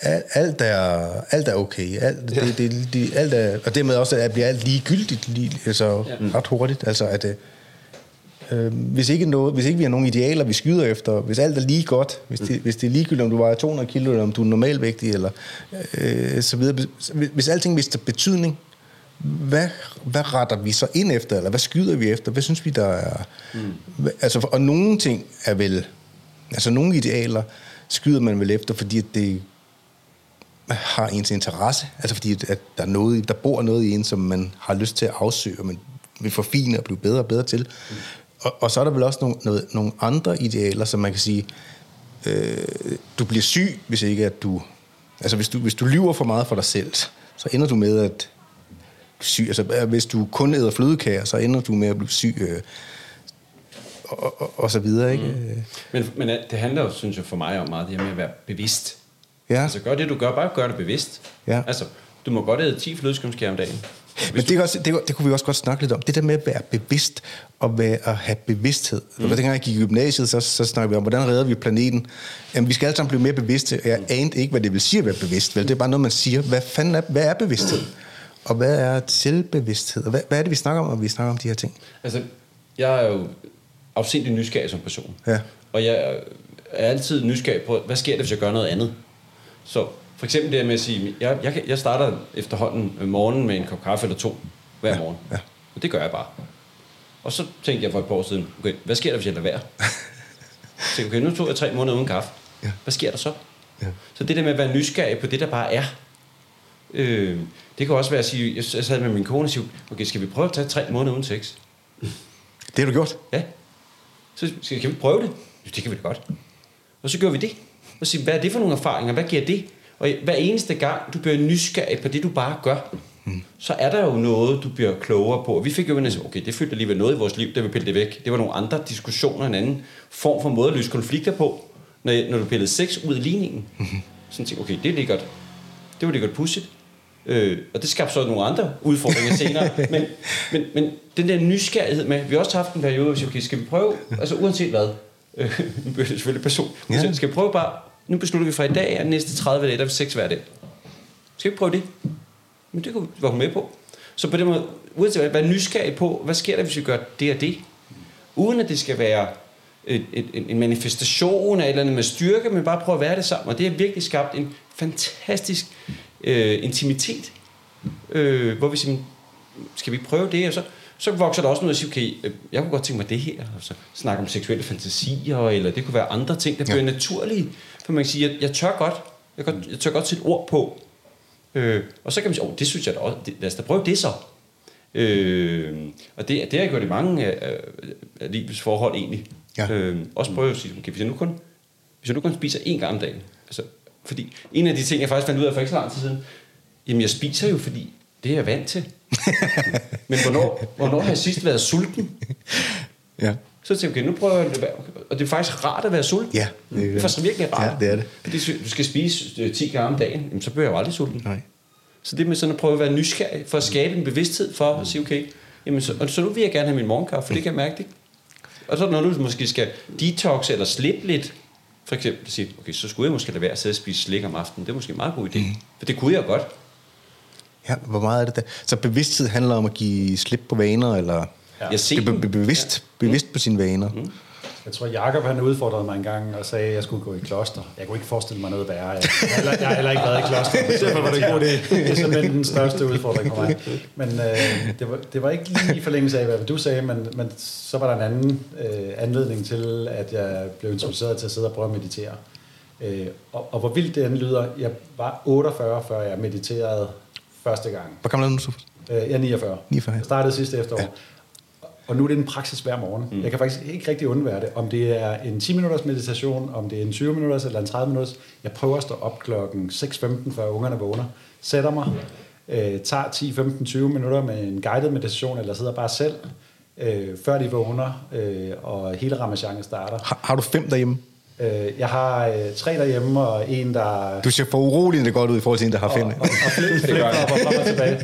[SPEAKER 1] alt, alt, er, alt er okay, alt, ja. det, det, det, alt er, og dermed også at bliver alt ligegyldigt, lige, altså ja. ret hurtigt, altså at det, øh, hvis, ikke noget, hvis ikke vi har nogle idealer, vi skyder efter, hvis alt er lige godt, hvis det, hvis det er ligegyldigt, om du vejer 200 kilo, eller om du er normalvægtig, eller øh, så videre, hvis, hvis alting mister betydning, hvad, hvad retter vi så ind efter, eller hvad skyder vi efter? Hvad synes vi, der er... Mm. Altså, og nogle ting er vel... Altså, nogle idealer skyder man vel efter, fordi det har ens interesse. Altså, fordi at, der, er noget, der bor noget i en, som man har lyst til at afsøge, og man vil forfine og blive bedre og bedre til. Mm. Og, og så er der vel også nogle, noget, nogle andre idealer, som man kan sige, øh, du bliver syg, hvis ikke at du... Altså, hvis du, hvis du lyver for meget for dig selv, så ender du med at syg. Altså, hvis du kun æder flødekager, så ender du med at blive syg, øh, og, og, og så videre, ikke? Mm.
[SPEAKER 3] Men, men det handler jo, synes jeg, for mig om meget det her med at være bevidst.
[SPEAKER 1] Ja.
[SPEAKER 3] Altså gør det, du gør, bare gør det bevidst.
[SPEAKER 1] Ja.
[SPEAKER 3] Altså, du må godt æde 10 flødeskumskager om dagen.
[SPEAKER 1] Men det, er også, det, det kunne vi også godt snakke lidt om. Det der med at være bevidst og være, at have bevidsthed. Mm. Og dengang jeg gik i gymnasiet, så, så snakkede vi om, hvordan redder vi planeten? Jamen, vi skal alle sammen blive mere bevidste. Jeg anede ikke, hvad det vil sige at være bevidst. Vel? Det er bare noget, man siger. Hvad fanden er, hvad er bevidsthed? Og hvad er selvbevidsthed? Og hvad, hvad er det, vi snakker om, når vi snakker om de her ting?
[SPEAKER 3] Altså, jeg er jo afsindig nysgerrig som person.
[SPEAKER 1] Ja.
[SPEAKER 3] Og jeg er altid nysgerrig på, hvad sker der, hvis jeg gør noget andet? Så for eksempel det med at sige, jeg, jeg, jeg starter efterhånden morgenen med en kop kaffe eller to hver ja. morgen.
[SPEAKER 1] ja.
[SPEAKER 3] Og det gør jeg bare. Og så tænkte jeg for et par år siden, okay, hvad sker der, hvis jeg lader være? Så okay, nu tog jeg tre måneder uden kaffe.
[SPEAKER 1] Ja.
[SPEAKER 3] Hvad sker der så?
[SPEAKER 1] Ja.
[SPEAKER 3] Så det der med at være nysgerrig på det, der bare er. Øh, det kan også være at sige, jeg sad med min kone og sige, okay, skal vi prøve at tage tre måneder uden sex?
[SPEAKER 1] Det har du gjort.
[SPEAKER 3] Ja. Så skal, kan vi prøve det? Jo, det kan vi da godt. Og så gør vi det. Og siger, hvad er det for nogle erfaringer? Hvad giver det? Og hver eneste gang, du bliver nysgerrig på det, du bare gør, mm. så er der jo noget, du bliver klogere på. Og vi fik jo en okay, det fyldte alligevel noget i vores liv, da vi pillede det væk. Det var nogle andre diskussioner, en anden form for måde at løse konflikter på, når, når du pillede sex ud af ligningen. Mm-hmm. Så tænkte okay, det er lækkert. Det var lækkert pudsigt. Øh, og det skabte så nogle andre udfordringer senere. Men, men, men den der nysgerrighed med, vi har også haft en periode, hvor vi siger, okay, skal vi prøve, altså uanset hvad, øh, nu bliver det selvfølgelig person,
[SPEAKER 1] Ja.
[SPEAKER 3] ja. skal vi prøve bare nu beslutter vi fra i dag, at næste 30 dage, der er seks hver dag. Skal vi prøve det? Men det vi være med på. Så på den måde, uanset hvad, være nysgerrig på, hvad sker der, hvis vi gør det og det? Uden at det skal være et, et, en manifestation af et eller andet med styrke, men bare prøve at være det sammen. Og det har virkelig skabt en fantastisk øh, intimitet, øh, hvor vi siger, skal vi prøve det? Og så, så vokser der også noget at sige, okay, øh, jeg kunne godt tænke mig det her, og så snakke om seksuelle fantasier, eller det kunne være andre ting, der
[SPEAKER 1] Ja.
[SPEAKER 3] bliver naturlige. For man kan sige, jeg, jeg tør godt, jeg, godt, jeg tør godt sætte ord på. Øh, og så kan man sige, oh, det synes jeg da også, det, lad os da prøve det så. Øh, og det, det har jeg gjort i mange af, af, af livets forhold egentlig.
[SPEAKER 1] Ja.
[SPEAKER 3] Øh, også prøve at sige, okay, hvis jeg nu kun, hvis jeg nu kun spiser én gang om dagen, altså, fordi en af de ting, jeg faktisk fandt ud af for ikke så lang tid siden, jamen jeg spiser jo, fordi det er jeg vant til. Men hvornår, hvornår har jeg sidst været sulten?
[SPEAKER 1] Ja.
[SPEAKER 3] Så tænkte jeg, okay, nu prøver jeg det. Og det er faktisk rart at være sulten.
[SPEAKER 1] Ja,
[SPEAKER 3] det er, det er faktisk virkelig rart.
[SPEAKER 1] Ja, det er det.
[SPEAKER 3] Fordi du skal spise øh, 10 gange om dagen, jamen, så bliver jeg jo aldrig sulten.
[SPEAKER 1] Nej.
[SPEAKER 3] Så det med sådan at prøve at være nysgerrig, for at skabe en bevidsthed for at sige, okay, jamen, så, og så nu vil jeg gerne have min morgenkaffe, for det kan jeg mærke det. Og så når du måske skal detoxe eller slippe lidt, for eksempel sige, okay, så skulle jeg måske lade være at sidde og spise slik om aftenen. Det er måske en meget god idé. Mm. For det kunne jeg godt.
[SPEAKER 1] Ja, hvor meget er det der? Så bevidsthed handler om at give slip på vaner, eller
[SPEAKER 3] Ja. Jeg ser
[SPEAKER 1] be-
[SPEAKER 3] dem.
[SPEAKER 1] bevidst, bevidst på sine vaner?
[SPEAKER 3] Mm.
[SPEAKER 2] Jeg tror, Jacob han udfordrede mig en gang og sagde, at jeg skulle gå i kloster. Jeg kunne ikke forestille mig noget værre. Jeg, jeg, har heller- jeg har heller ikke været i kloster. Derfor var det en god idé. Det er simpelthen den største udfordring for mig. Men øh, det, var, det var ikke lige i forlængelse af, hvad du sagde, men, men så var der en anden øh, anledning til, at jeg blev introduceret til at sidde og prøve at meditere. Øh, og, og hvor vildt det end lyder, jeg var 48, før jeg mediterede første gang.
[SPEAKER 1] Hvor gammel er du nu, Sofus?
[SPEAKER 2] Øh, jeg er 49.
[SPEAKER 1] 49, ja.
[SPEAKER 2] Jeg startede sidste efterår. Ja. Og nu er det en praksis hver morgen. Mm. Jeg kan faktisk ikke rigtig undvære det. Om det er en 10 minutters meditation, om det er en 20 minutters eller en 30 minutters. Jeg prøver at stå op klokken 6.15, før ungerne vågner. Sætter mig, øh, tager 10, 15, 20 minutter med en guided meditation, eller sidder bare selv, øh, før de vågner, øh, og hele ramachangen starter.
[SPEAKER 1] Har, har du fem derhjemme?
[SPEAKER 2] Øh, jeg har øh, tre derhjemme, og en, der
[SPEAKER 1] Du ser for uroligende godt ud i forhold til en, der har fem.
[SPEAKER 2] og, og, og flip, flip og frem og tilbage.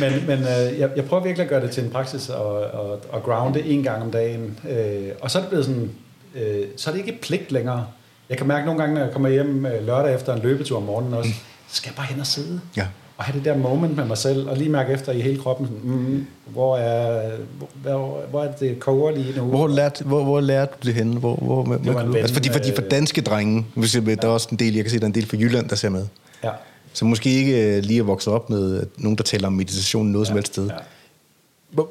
[SPEAKER 2] Men, men øh, jeg, jeg prøver virkelig at gøre det til en praksis og, og, og grounde en gang om dagen. Øh, og så er det blevet sådan, øh, så er det ikke pligt længere. Jeg kan mærke nogle gange, når jeg kommer hjem øh, lørdag efter en løbetur om morgenen også, så skal jeg bare hen og sidde.
[SPEAKER 1] Ja.
[SPEAKER 2] Og have det der moment med mig selv, og lige mærke efter i hele kroppen, sådan, mm, hvor, er, hvor, hvor er det koger lige nu.
[SPEAKER 1] Hvor lærte, hvor, hvor lærte du det henne? Hvor, hvor,
[SPEAKER 2] var en ven,
[SPEAKER 1] altså fordi, fordi for
[SPEAKER 2] øh,
[SPEAKER 1] danske drenge, hvis jeg, der er også en del, jeg kan se, der er en del fra Jylland, der ser med.
[SPEAKER 2] Ja.
[SPEAKER 1] Så måske ikke øh, lige at vokse op med nogen, der taler om meditation noget som helst sted.
[SPEAKER 2] Ja.
[SPEAKER 1] Hvor,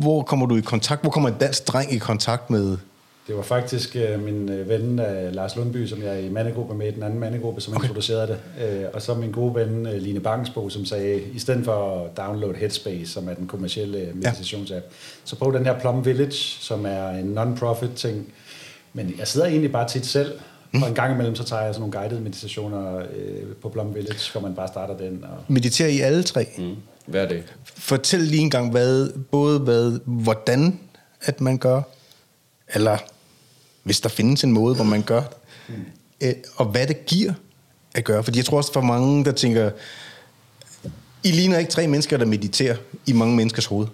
[SPEAKER 1] hvor kommer du i kontakt? Hvor kommer en dansk dreng i kontakt med?
[SPEAKER 2] Det var faktisk øh, min øh, ven øh, Lars Lundby, som jeg er i mandegruppe med, den anden mandegruppe, som okay. introducerede det. Øh, og så min gode ven øh, Line Bangsbo, som sagde, i stedet for at download Headspace, som er den kommercielle øh, meditationsapp, så prøv den her Plum Village, som er en non-profit ting. Men jeg sidder egentlig bare tit selv, mm. og en gang imellem så tager jeg sådan nogle guidede meditationer øh, på Plum Village, hvor man bare starter den. Og
[SPEAKER 1] Mediterer I alle tre?
[SPEAKER 3] Mm. Hver dag.
[SPEAKER 1] Fortæl lige en gang, hvad, både hvad, hvordan at man gør, eller hvis der findes en måde, hvor man gør det, øh, og hvad det giver at gøre. Fordi jeg tror også for mange, der tænker, I ligner ikke tre mennesker, der mediterer i mange menneskers hoved.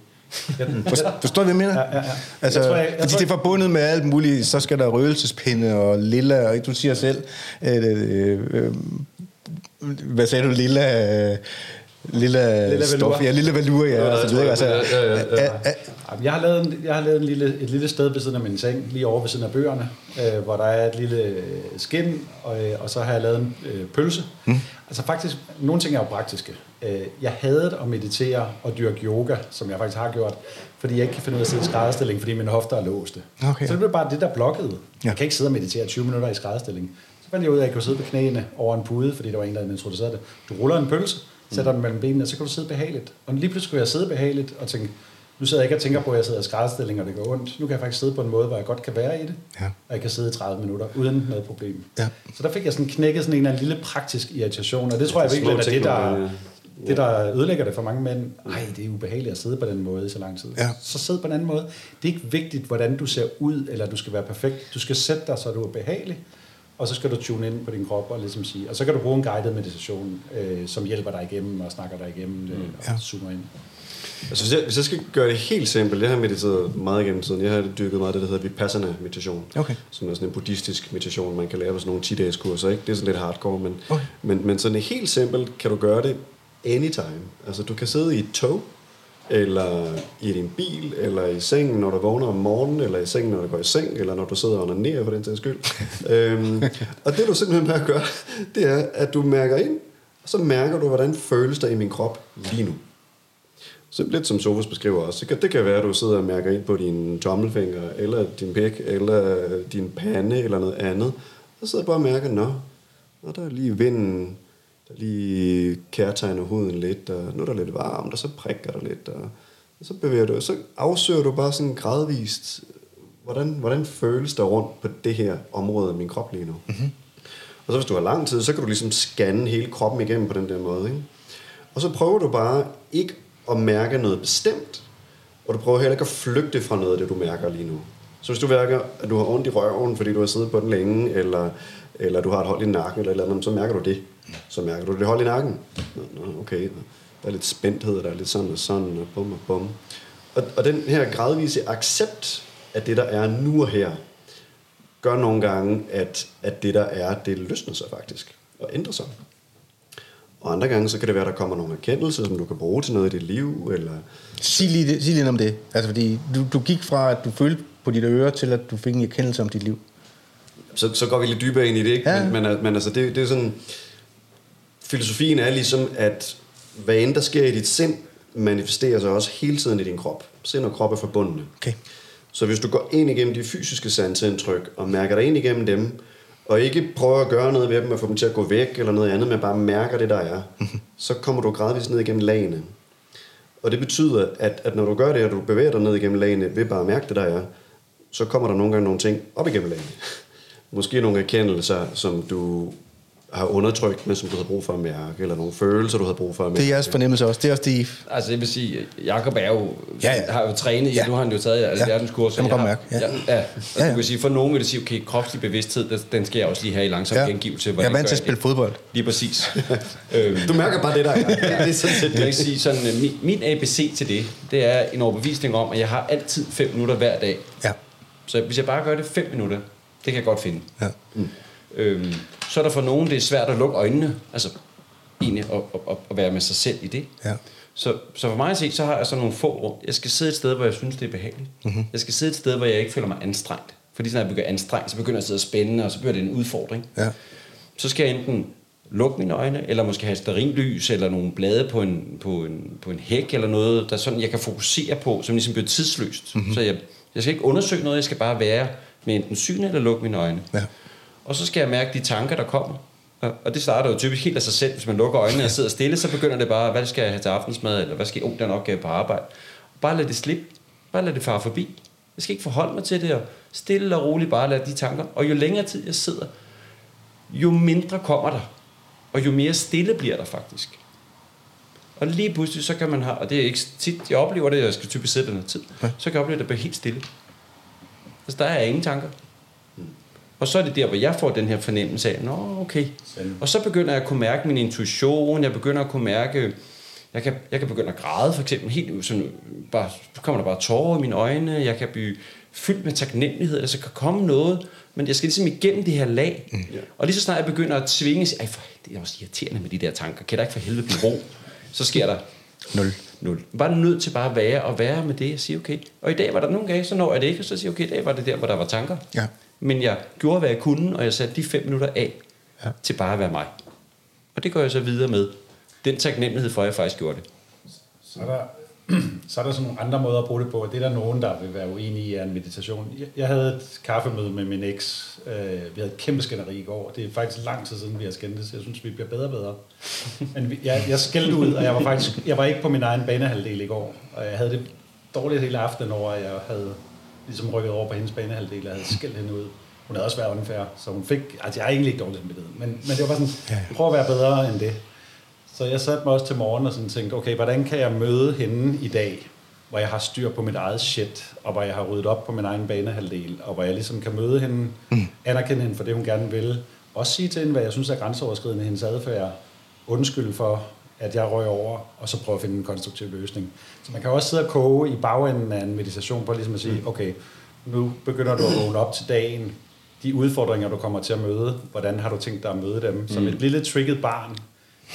[SPEAKER 1] Forstår, forstår du, hvad jeg mener?
[SPEAKER 2] Ja, ja, ja.
[SPEAKER 1] Altså,
[SPEAKER 2] Jeg tror, jeg- jeg
[SPEAKER 1] fordi
[SPEAKER 2] tror-
[SPEAKER 1] det er forbundet med alt muligt, så skal der røgelsespinde og lilla, og du siger selv, øh, øh, øh, hvad sagde du, lilla, øh, lilla,
[SPEAKER 2] Lilla
[SPEAKER 1] stof, ja, lilla valur, ja, det,
[SPEAKER 4] tror,
[SPEAKER 1] altså,
[SPEAKER 4] ja, ja,
[SPEAKER 2] Jeg har lavet, en, jeg har lavet en lille, et lille sted ved siden af min seng, lige over ved siden af bøgerne, øh, hvor der er et lille øh, skin, og, øh, og så har jeg lavet en øh, pølse. Mm. Altså faktisk, nogle ting er jo praktiske. Øh, jeg havde at meditere og dyrke yoga, som jeg faktisk har gjort, fordi jeg ikke kan finde ud af at sidde i skrædderstilling, fordi mine hofter er låste.
[SPEAKER 1] Okay.
[SPEAKER 2] Så det blev bare det, der blokkede.
[SPEAKER 1] Ja.
[SPEAKER 2] Jeg kan ikke sidde og meditere 20 minutter i skrædderstilling. Så fandt jeg ud af, at jeg kunne sidde på knæene over en pude, fordi der var en, der havde introduceret det. Du ruller en pølse, sætter den mellem benene, og så kan du sidde behageligt. Og lige pludselig kunne jeg sidde behageligt og tænke, nu sidder jeg ikke og tænker på, at jeg sidder i skrædderstilling, og det går ondt. Nu kan jeg faktisk sidde på en måde, hvor jeg godt kan være i det.
[SPEAKER 1] Ja.
[SPEAKER 2] Og jeg kan sidde i 30 minutter uden noget problem.
[SPEAKER 1] Ja.
[SPEAKER 2] Så der fik jeg sådan knækket sådan en eller anden lille praktisk irritation, og det tror jeg
[SPEAKER 4] Små
[SPEAKER 2] virkelig er det, der, det, der ødelægger det for mange mænd. Ej, det er ubehageligt at sidde på den måde i så lang tid.
[SPEAKER 1] Ja.
[SPEAKER 2] Så sid på en anden måde. Det er ikke vigtigt, hvordan du ser ud, eller du skal være perfekt. Du skal sætte dig, så du er behagelig, og så skal du tune ind på din krop og ligesom sige, og så kan du bruge en guided meditation, øh, som hjælper dig igennem og snakker dig igennem det, og
[SPEAKER 1] Ja.
[SPEAKER 2] zoomer ind.
[SPEAKER 4] Altså, hvis jeg, hvis jeg skal gøre det helt simpelt, jeg har mediteret meget gennem tiden. Jeg har dykket meget af det, der hedder Vipassana-meditation.
[SPEAKER 1] Okay.
[SPEAKER 4] Som er sådan en buddhistisk meditation, man kan lære på sådan nogle 10-dages kurser. Ikke? Det er sådan lidt hardcore, men,
[SPEAKER 1] Okay.
[SPEAKER 4] men, men sådan helt simpelt kan du gøre det anytime. Altså, du kan sidde i et tog, eller i din bil, eller i sengen, når du vågner om morgenen, eller i sengen, når du går i seng, eller når du sidder under ned for den sags skyld. øhm, og det du simpelthen bare gør, det er, at du mærker ind, og så mærker du, hvordan føles der i min krop lige nu. Så lidt som Sofus beskriver også. Det kan, det kan være, at du sidder og mærker ind på din tommelfinger, eller din pæk, eller din pande, eller noget andet. Så sidder bare og mærker, nå, nå der er lige vinden, lige kærtegner huden lidt, og nu er der lidt varmt, og så prikker der lidt, og, så bevæger du, så afsøger du bare sådan gradvist, hvordan, hvordan føles der rundt på det her område af min krop lige nu. Mm-hmm. Og så hvis du har lang tid, så kan du ligesom scanne hele kroppen igennem på den der måde. Ikke? Og så prøver du bare ikke at mærke noget bestemt, og du prøver heller ikke at flygte fra noget af det, du mærker lige nu. Så hvis du mærker, at du har ondt i røven, fordi du har siddet på den længe, eller, eller du har et hold i nakken, eller eller andet, så mærker du det. Så mærker du det hold i nakken. Nå, okay, der er lidt spændthed, der er lidt sådan og sådan, og bum og bum. Og, og den her gradvise accept af det, der er nu og her, gør nogle gange, at, at det, der er, det løsner sig faktisk, og ændrer sig. Og andre gange, så kan det være, at der kommer nogle erkendelser, som du kan bruge til noget i dit liv, eller
[SPEAKER 1] Sig lige, sig lidt om det. Altså, fordi du, du gik fra, at du følte på dit øre, til at du fik en erkendelse om dit liv.
[SPEAKER 4] så, så går vi lidt dybere ind i det, ikke?
[SPEAKER 1] Ja.
[SPEAKER 4] Men, men, men altså, det, det er sådan... Filosofien er ligesom, at hvad end der sker i dit sind, manifesterer sig også hele tiden i din krop. Sind og krop er forbundne.
[SPEAKER 1] Okay.
[SPEAKER 4] Så hvis du går ind igennem de fysiske sanseindtryk, og mærker dig ind igennem dem, og ikke prøver at gøre noget ved dem, og få dem til at gå væk, eller noget andet, men bare mærker det, der er, så kommer du gradvist ned igennem lagene. Og det betyder, at, at når du gør det, og du bevæger dig ned igennem lagene, ved bare at mærke det, der er, så kommer der nogle gange nogle ting op igennem lagene. Måske nogle erkendelser, som du har undertrykt, men som du har brug for at mærke, eller nogle følelser, du har brug for at mærke.
[SPEAKER 1] Det er jeres fornemmelse også. Det er også det, I...
[SPEAKER 3] Altså, jeg vil sige, Jakob er jo,
[SPEAKER 1] Ja, ja.
[SPEAKER 3] har jo trænet, ja.
[SPEAKER 1] Ja.
[SPEAKER 3] nu har han jo taget altså,
[SPEAKER 1] Ja.
[SPEAKER 3] verdens kurs.
[SPEAKER 1] Det må
[SPEAKER 3] jeg
[SPEAKER 1] godt mærke, ja.
[SPEAKER 3] Ja, ja. Altså,
[SPEAKER 1] Ja, ja.
[SPEAKER 3] Du kan sige, for nogen vil det sige, okay, kropslig bevidsthed, den- den skal jeg også lige have i langsom
[SPEAKER 1] Ja.
[SPEAKER 3] gengivelse.
[SPEAKER 1] Jeg er vant til at spille
[SPEAKER 3] det?
[SPEAKER 1] fodbold.
[SPEAKER 3] Lige præcis. øhm,
[SPEAKER 4] Du mærker bare det, der er. Det er sådan set
[SPEAKER 3] jeg kan
[SPEAKER 4] det.
[SPEAKER 3] sige sådan, øh, min, min ABC til det, det er en overbevisning om, at jeg har altid 5 minutter hver dag.
[SPEAKER 1] Ja.
[SPEAKER 3] Så hvis jeg bare gør det 5 minutter, det kan jeg godt finde.
[SPEAKER 1] ja.
[SPEAKER 3] Øhm, så er der for nogen, det er svært at lukke øjnene, altså egentlig at, at, at, være med sig selv i det.
[SPEAKER 1] Ja.
[SPEAKER 3] Så, så for mig at se, så har jeg sådan nogle få rum. Jeg skal sidde et sted, hvor jeg synes, det er behageligt. Mm-hmm. Jeg skal sidde et sted, hvor jeg ikke føler mig anstrengt. Fordi når jeg begynder anstrengt, så begynder jeg at sidde og spænde, og så bliver det en udfordring.
[SPEAKER 1] Ja.
[SPEAKER 3] Så skal jeg enten lukke mine øjne, eller måske have stearinlys, eller nogle blade på en, på en, på en hæk, eller noget, der sådan, jeg kan fokusere på, som ligesom bliver tidsløst. Mm-hmm. Så jeg, jeg skal ikke undersøge noget, jeg skal bare være med enten syne eller lukke mine øjne.
[SPEAKER 1] Ja.
[SPEAKER 3] Og så skal jeg mærke de tanker, der kommer. Og- det starter jo typisk helt af sig selv. Hvis man lukker øjnene og sidder stille, så begynder det bare, hvad skal jeg have til aftensmad, eller hvad skal jeg, oh, der er en opgave på arbejde. Bare lad det slippe. Bare lad det fare forbi. Jeg skal ikke forholde mig til det, og stille og roligt bare lade de tanker. Og jo længere tid jeg sidder, jo mindre kommer der. Og jo mere stille bliver der faktisk. Og lige pludselig, så kan man have, og det er ikke tit, jeg oplever det, jeg skal typisk sidde der noget tid, så kan jeg opleve, at det bliver helt stille. Altså, der er ingen tanker. Og så er det der, hvor jeg får den her fornemmelse af, nå, okay. Og så begynder jeg at kunne mærke min intuition, jeg begynder at kunne mærke, jeg kan, jeg kan begynde at græde, for eksempel, helt sådan, bare, så kommer der bare tårer i mine øjne, jeg kan blive fyldt med taknemmelighed, altså kan komme noget, men jeg skal ligesom igennem det her lag. Mm. Og lige så snart jeg begynder at tvinge, ej, for, det er også irriterende med de der tanker, kan der ikke for helvede blive ro? Så sker der
[SPEAKER 1] Nul.
[SPEAKER 3] Nul. Bare nødt til bare at være og være med det og sige, okay. Og i dag var der nogle gange, så når jeg det ikke, og så siger okay, i dag var det der, hvor der var tanker.
[SPEAKER 1] Ja.
[SPEAKER 3] Men jeg gjorde, hvad jeg kunne, og jeg satte de fem minutter af
[SPEAKER 1] Ja.
[SPEAKER 3] til bare at være mig. Og det går jeg så videre med. Den taknemmelighed for, at jeg faktisk gjorde det.
[SPEAKER 2] Så er, der, så er der sådan nogle andre måder at bruge det på, og det er der nogen, der vil være uenige i er en meditation. Jeg, havde et kaffemøde med min eks. Øh, vi havde et kæmpe skænderi i går. Det er faktisk lang tid siden, vi har skændtes. Jeg synes, vi bliver bedre og bedre. Men jeg, jeg skældte ud, og jeg var faktisk jeg var ikke på min egen banehalvdel i går. Og jeg havde det dårligt hele aftenen over, at jeg havde ligesom rykket over på hendes banehalvdel, og havde skældt hende ud. Hun havde også været unfair, så hun fik... Altså, jeg er egentlig ikke dårlig samvittighed, men, men det var bare sådan, prøv at være bedre end det. Så jeg satte mig også til morgen og sådan tænkte, okay, hvordan kan jeg møde hende i dag, hvor jeg har styr på mit eget shit, og hvor jeg har ryddet op på min egen banehalvdel, og hvor jeg ligesom kan møde hende, mm. anerkende hende for det, hun gerne vil, også sige til hende, hvad jeg synes er grænseoverskridende hendes adfærd, undskyld for, at jeg røg over, og så prøve at finde en konstruktiv løsning. Så man kan også sidde og koge i bagenden af en meditation, for ligesom at sige, okay, nu begynder du at vågne op til dagen, de udfordringer, du kommer til at møde, hvordan har du tænkt dig at møde dem? Som et lille trigget barn,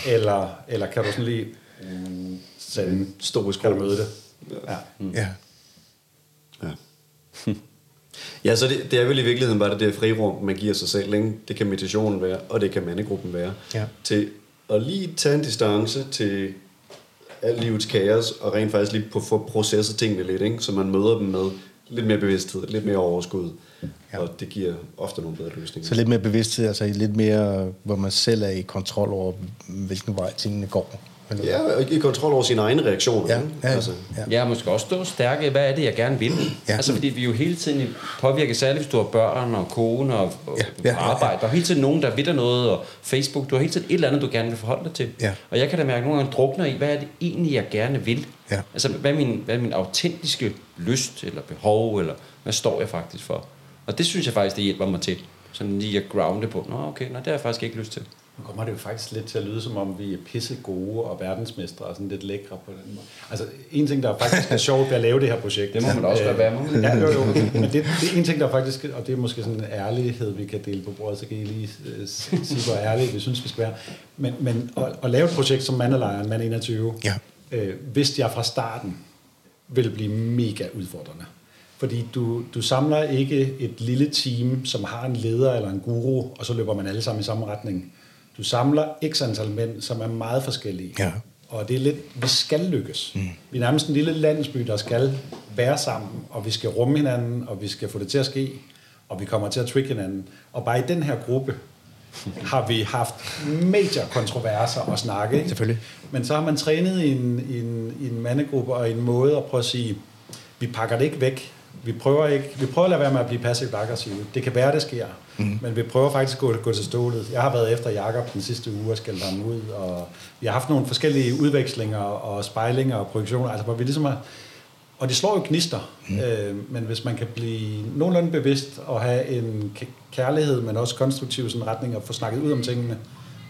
[SPEAKER 2] eller, eller kan du sådan lige mm, sende,
[SPEAKER 4] Stå i
[SPEAKER 2] kan du møde det? Ja.
[SPEAKER 1] Ja.
[SPEAKER 4] Ja. ja, så det, det er vel i virkeligheden bare det der frirum, man giver sig selv. Ikke? Det kan meditationen være, og det kan mandegruppen være.
[SPEAKER 1] Ja.
[SPEAKER 4] Til at lige tage en distance til alt livets kaos, og rent faktisk lige på, få processet tingene lidt, ikke? så man møder dem med lidt mere bevidsthed, lidt mere overskud.
[SPEAKER 1] Ja.
[SPEAKER 4] Og det giver ofte nogle bedre løsninger.
[SPEAKER 1] Så lidt mere bevidsthed, altså lidt mere, hvor man selv er i kontrol over, hvilken vej tingene går.
[SPEAKER 4] Ja, og i kontrol over sine egne reaktioner.
[SPEAKER 1] Ja, ja,
[SPEAKER 4] Altså,
[SPEAKER 1] ja.
[SPEAKER 3] Jeg har måske også stå stærke, hvad er det, jeg gerne vil?
[SPEAKER 1] Ja.
[SPEAKER 3] Ja. Altså, fordi vi er jo hele tiden påvirket, særligt hvis du har børn og kone og, og
[SPEAKER 1] Ja, ja, ja, ja.
[SPEAKER 3] arbejde. Der er hele tiden nogen, der vil dig noget, og Facebook. Du har hele tiden et eller andet, du gerne vil forholde dig til.
[SPEAKER 1] Ja.
[SPEAKER 3] Og jeg kan da mærke, at nogle gange drukner i, hvad er det egentlig, jeg gerne vil?
[SPEAKER 1] Ja.
[SPEAKER 3] Altså, hvad er, min, hvad er min autentiske lyst eller behov, eller hvad står jeg faktisk for? Og det synes jeg faktisk, det hjælper mig til. Sådan lige at grounde på. Nå, okay, nej, det har jeg faktisk ikke lyst til.
[SPEAKER 2] Nu kommer det jo faktisk lidt til at lyde, som om vi er pisse gode og verdensmestre og sådan lidt lækre på den måde. Altså, en ting, der faktisk er sjovt ved at lave det her projekt...
[SPEAKER 3] Det må man da også
[SPEAKER 2] øh,
[SPEAKER 3] være, man?
[SPEAKER 2] Ja, jo, jo. Men det, det er en ting, der faktisk... Og det er måske sådan en ærlighed, vi kan dele på bordet, så kan I lige øh, sige, hvor ærlige vi synes, vi skal være. Men, men at, at lave et projekt som Mandelejren, Mand 21,
[SPEAKER 1] Ja.
[SPEAKER 2] øh, vidste jeg fra starten, ville blive mega udfordrende. Fordi du, du samler ikke et lille team, som har en leder eller en guru, og så løber man alle sammen i samme retning. Du samler x antal mænd, som er meget forskellige.
[SPEAKER 1] Ja.
[SPEAKER 2] Og det er lidt, vi skal lykkes. Mm. Vi er nærmest en lille landsby, der skal være sammen, og vi skal rumme hinanden, og vi skal få det til at ske, og vi kommer til at trigge hinanden. Og bare i den her gruppe har vi haft major kontroverser og snakke. Ikke?
[SPEAKER 1] Selvfølgelig.
[SPEAKER 2] Men så har man trænet i en, i, en, i en mandegruppe og i en måde at prøve at sige, vi pakker det ikke væk. Vi prøver, ikke, vi prøver at lade være med at blive passivt aggressive. Det kan være, det sker. Mm. Men vi prøver faktisk at gå, gå til stålet. Jeg har været efter Jakob den sidste uge og skældt ham ud. Og vi har haft nogle forskellige udvekslinger og spejlinger og projektioner. Altså, hvor vi ligesom har, og det slår jo gnister, mm. øh, men hvis man kan blive nogenlunde bevidst og have en kærlighed, men også konstruktiv sådan retning og få snakket ud om tingene,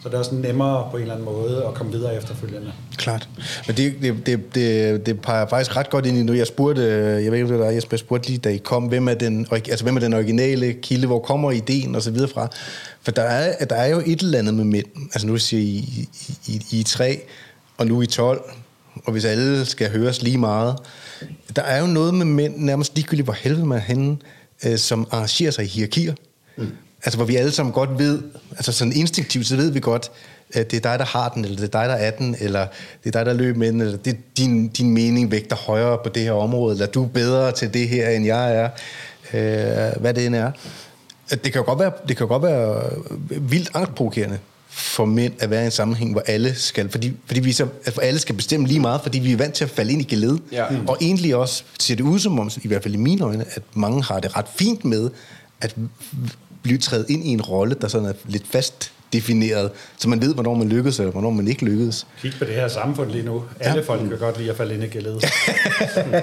[SPEAKER 2] så er det også nemmere på en eller anden måde at komme videre efterfølgende.
[SPEAKER 1] Klart. Men det, det, det, det, det peger faktisk ret godt ind i nu. Jeg spurgte, jeg ved ikke, hvad er, Jesper, jeg spurgte lige, da I kom, hvem er den, altså, hvem er den originale kilde, hvor kommer ideen og så videre fra? For der er, der er jo et eller andet med mænd. Altså nu siger I, I, I, I er tre, og nu er I 12, og hvis alle skal høres lige meget. Der er jo noget med mænd, nærmest ligegyldigt, hvor helvede man er henne, øh, som arrangerer sig i hierarkier. Mm. Altså hvor vi alle sammen godt ved, altså sådan instinktivt, så ved vi godt, at det er dig, der har den, eller det er dig, der er den, eller det er dig, der løber med den, eller det din, din mening vægter højere på det her område, eller du er bedre til det her, end jeg er, øh, hvad det end er. Det kan jo godt være, det kan godt være vildt angstprovokerende for mænd at være i en sammenhæng, hvor alle skal, fordi, fordi vi så, altså alle skal bestemme lige meget, fordi vi er vant til at falde ind i geled.
[SPEAKER 3] Ja.
[SPEAKER 1] Og egentlig også ser det ud som om, i hvert fald i mine øjne, at mange har det ret fint med at blive trædet ind i en rolle, der sådan er lidt fast defineret, så man ved, hvornår man lykkedes, eller hvornår man ikke lykkedes.
[SPEAKER 2] Kig på det her samfund lige nu. Alle
[SPEAKER 1] Ja.
[SPEAKER 2] folk kan godt lide at falde ind i gældet.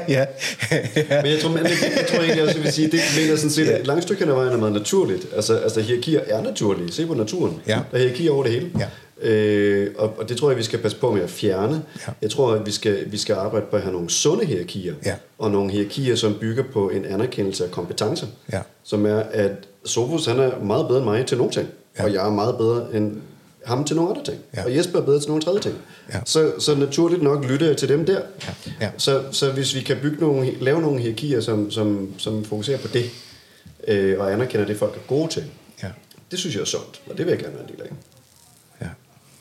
[SPEAKER 1] ja.
[SPEAKER 4] Men jeg tror, men, jeg tror egentlig også, jeg vil sige, det mener sådan set, at et langt stykke hen ad vejen er meget naturligt. Altså, altså hierarkier er naturlige. Se på naturen.
[SPEAKER 1] Ja.
[SPEAKER 4] Der er hierarkier over det hele.
[SPEAKER 1] Ja.
[SPEAKER 4] Øh, og, og det tror jeg, vi skal passe på med at fjerne.
[SPEAKER 1] Ja.
[SPEAKER 4] Jeg tror, at vi skal, vi skal arbejde på at have nogle sunde hierarkier.
[SPEAKER 1] Ja.
[SPEAKER 4] Og nogle hierarkier, som bygger på en anerkendelse af kompetencer.
[SPEAKER 1] Ja.
[SPEAKER 4] Som er, at Sofus han er meget bedre end mig til nogle ting.
[SPEAKER 1] Ja.
[SPEAKER 4] Og jeg er meget bedre end ham til nogle andre ting.
[SPEAKER 1] Ja.
[SPEAKER 4] Og Jesper er bedre til nogle tredje ting.
[SPEAKER 1] Ja.
[SPEAKER 4] Så, så naturligt nok lytter jeg til dem der.
[SPEAKER 1] Ja. Ja.
[SPEAKER 4] Så, så hvis vi kan bygge nogle, lave nogle hierarkier, som, som, som fokuserer på det, øh, og anerkender det, folk er gode til,
[SPEAKER 1] Ja.
[SPEAKER 4] det synes jeg er sundt, og det vil jeg gerne være en del af.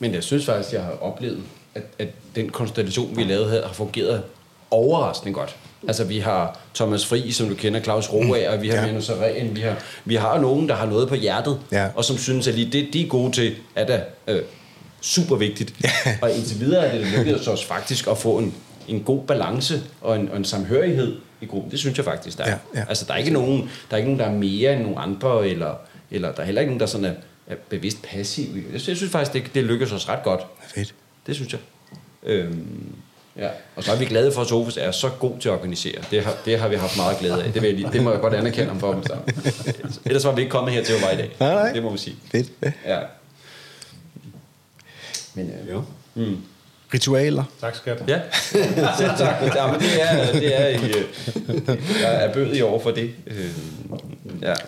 [SPEAKER 1] Ja.
[SPEAKER 3] Men jeg synes faktisk, jeg har oplevet, at, at den konstellation, vi lavede her, har fungeret overraskende godt. Altså, vi har Thomas Fri, som du kender, Claus Roager, og vi har
[SPEAKER 1] Ja.
[SPEAKER 3] ja. Manu Seren, vi har, vi har nogen, der har noget på hjertet,
[SPEAKER 1] Ja.
[SPEAKER 3] og som synes, at lige det, de er gode til, er da øh, super vigtigt. og indtil videre er det lykkedes os faktisk at få en, en god balance og en, og en samhørighed i gruppen. Det synes jeg faktisk, der er.
[SPEAKER 1] Ja, ja.
[SPEAKER 3] Altså, der er ikke nogen, der er ikke nogen, der er mere end nogen andre, eller, eller der er heller ikke nogen, der sådan er, er bevidst passiv. Jeg synes, jeg synes faktisk, det, det lykkes os ret godt.
[SPEAKER 1] Fedt.
[SPEAKER 3] Det synes jeg. Øhm, ja. Og så er vi glade for, at Sofus er så god til at organisere. Det har, det har vi haft meget glæde af. Det, vil jeg lige, det må jeg godt anerkende ham for. Sammen. Ellers var vi ikke kommet her til var i dag.
[SPEAKER 1] Nej, nej.
[SPEAKER 3] Det må vi sige.
[SPEAKER 1] Fedt. Ja.
[SPEAKER 3] Men, øh,
[SPEAKER 4] Ja.
[SPEAKER 3] mm.
[SPEAKER 1] Ritualer.
[SPEAKER 2] Tak, skat.
[SPEAKER 3] Ja, selv tak. Ja, men det er, det er, i, øh, jeg er bød i over for det. Øh, Ja, så.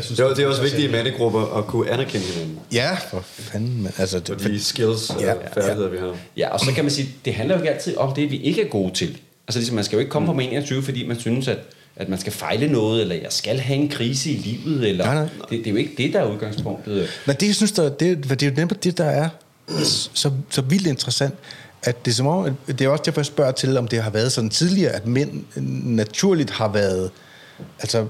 [SPEAKER 2] Jeg synes,
[SPEAKER 4] Det er, det er også vigtigt i mandegrupper at kunne anerkende hinanden.
[SPEAKER 1] Ja, for fanden. Altså,
[SPEAKER 4] For
[SPEAKER 1] det,
[SPEAKER 4] de skills og
[SPEAKER 1] Ja,
[SPEAKER 4] færdigheder, vi har.
[SPEAKER 3] Ja, og så kan man sige, det handler jo ikke altid om det, vi ikke er gode til. Altså ligesom, man skal jo ikke komme på med 21, fordi man synes, at, at man skal fejle noget, eller jeg skal have en krise i livet, eller
[SPEAKER 1] Nej, nej.
[SPEAKER 3] Det, det er jo ikke det, der er udgangspunktet.
[SPEAKER 1] Men det, jeg synes, der, det, det er jo netop det, der er så, så vildt interessant, at det er som om, at det er også derfor, jeg spørger til, om det har været sådan tidligere, at mænd naturligt har været, altså,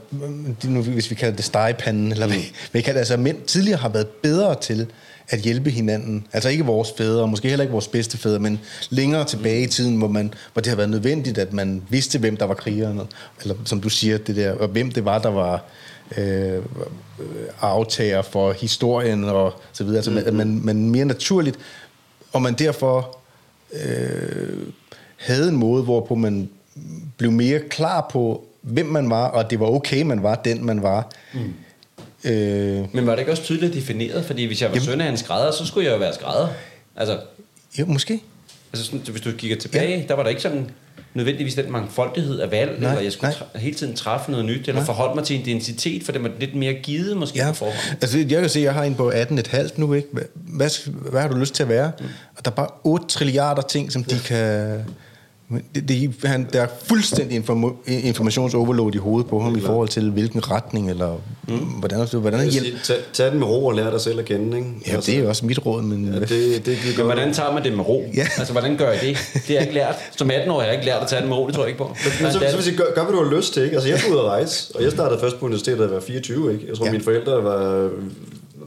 [SPEAKER 1] nu, hvis vi kalder det stegepanden, eller hvad vi kalder det, altså, mænd tidligere har været bedre til at hjælpe hinanden. Altså ikke vores fædre, måske heller ikke vores bedste fædre, men længere tilbage i tiden, hvor, man, hvor det har været nødvendigt, at man vidste, hvem der var krigerne. Eller som du siger, det der, og hvem det var, der var øh, aftager for historien og så videre. Altså, mm-hmm. man, man mere naturligt, og man derfor øh, havde en måde, hvorpå man blev mere klar på, hvem man var, og det var okay, man var den, man var. Mm. Øh,
[SPEAKER 3] Men var det ikke også tydeligt defineret? Fordi hvis jeg var søn af en skrædder, så skulle jeg jo være skrædder. Altså,
[SPEAKER 1] jo, måske.
[SPEAKER 3] altså sådan, hvis du kigger tilbage, ja. der var der ikke sådan nødvendigvis den mangfoldighed af valg,
[SPEAKER 1] Nej,
[SPEAKER 3] eller jeg skulle
[SPEAKER 1] nej.
[SPEAKER 3] tra- hele tiden træffe noget nyt, eller forholde mig til en identitet, for det var lidt mere givet måske
[SPEAKER 1] Ja,
[SPEAKER 3] på forhånd.
[SPEAKER 1] altså jeg kan se, at jeg har en på 18,5 nu, ikke? Hvad, hvad, hvad har du lyst til at være? Mm. Og der er bare 8 trilliarder ting, som de kan... Men Det, det, han, der er fuldstændig inform- informationsoverload i hovedet på ham i forhold til, hvilken retning, eller mm. hvordan, hvordan han
[SPEAKER 4] Jeg
[SPEAKER 1] hjælp.
[SPEAKER 4] siger, tag, tag den med ro og lær dig selv at kende, ikke?
[SPEAKER 1] Ja, det er jo også mit råd, men...
[SPEAKER 4] Ja, det, det, det
[SPEAKER 3] Men hvordan tager man det med ro?
[SPEAKER 1] Ja.
[SPEAKER 3] Altså, hvordan gør jeg det? Det har jeg ikke lært. Som 18 år har jeg ikke lært at tage det med ro, det tror jeg ikke på.
[SPEAKER 4] Men så, så jeg sige, gør, gør, hvad du har lyst til, ikke? Altså, jeg skulle ud at rejse, og jeg startede først på universitetet, da jeg var 24, ikke? Jeg tror,
[SPEAKER 1] Ja.
[SPEAKER 4] mine forældre var,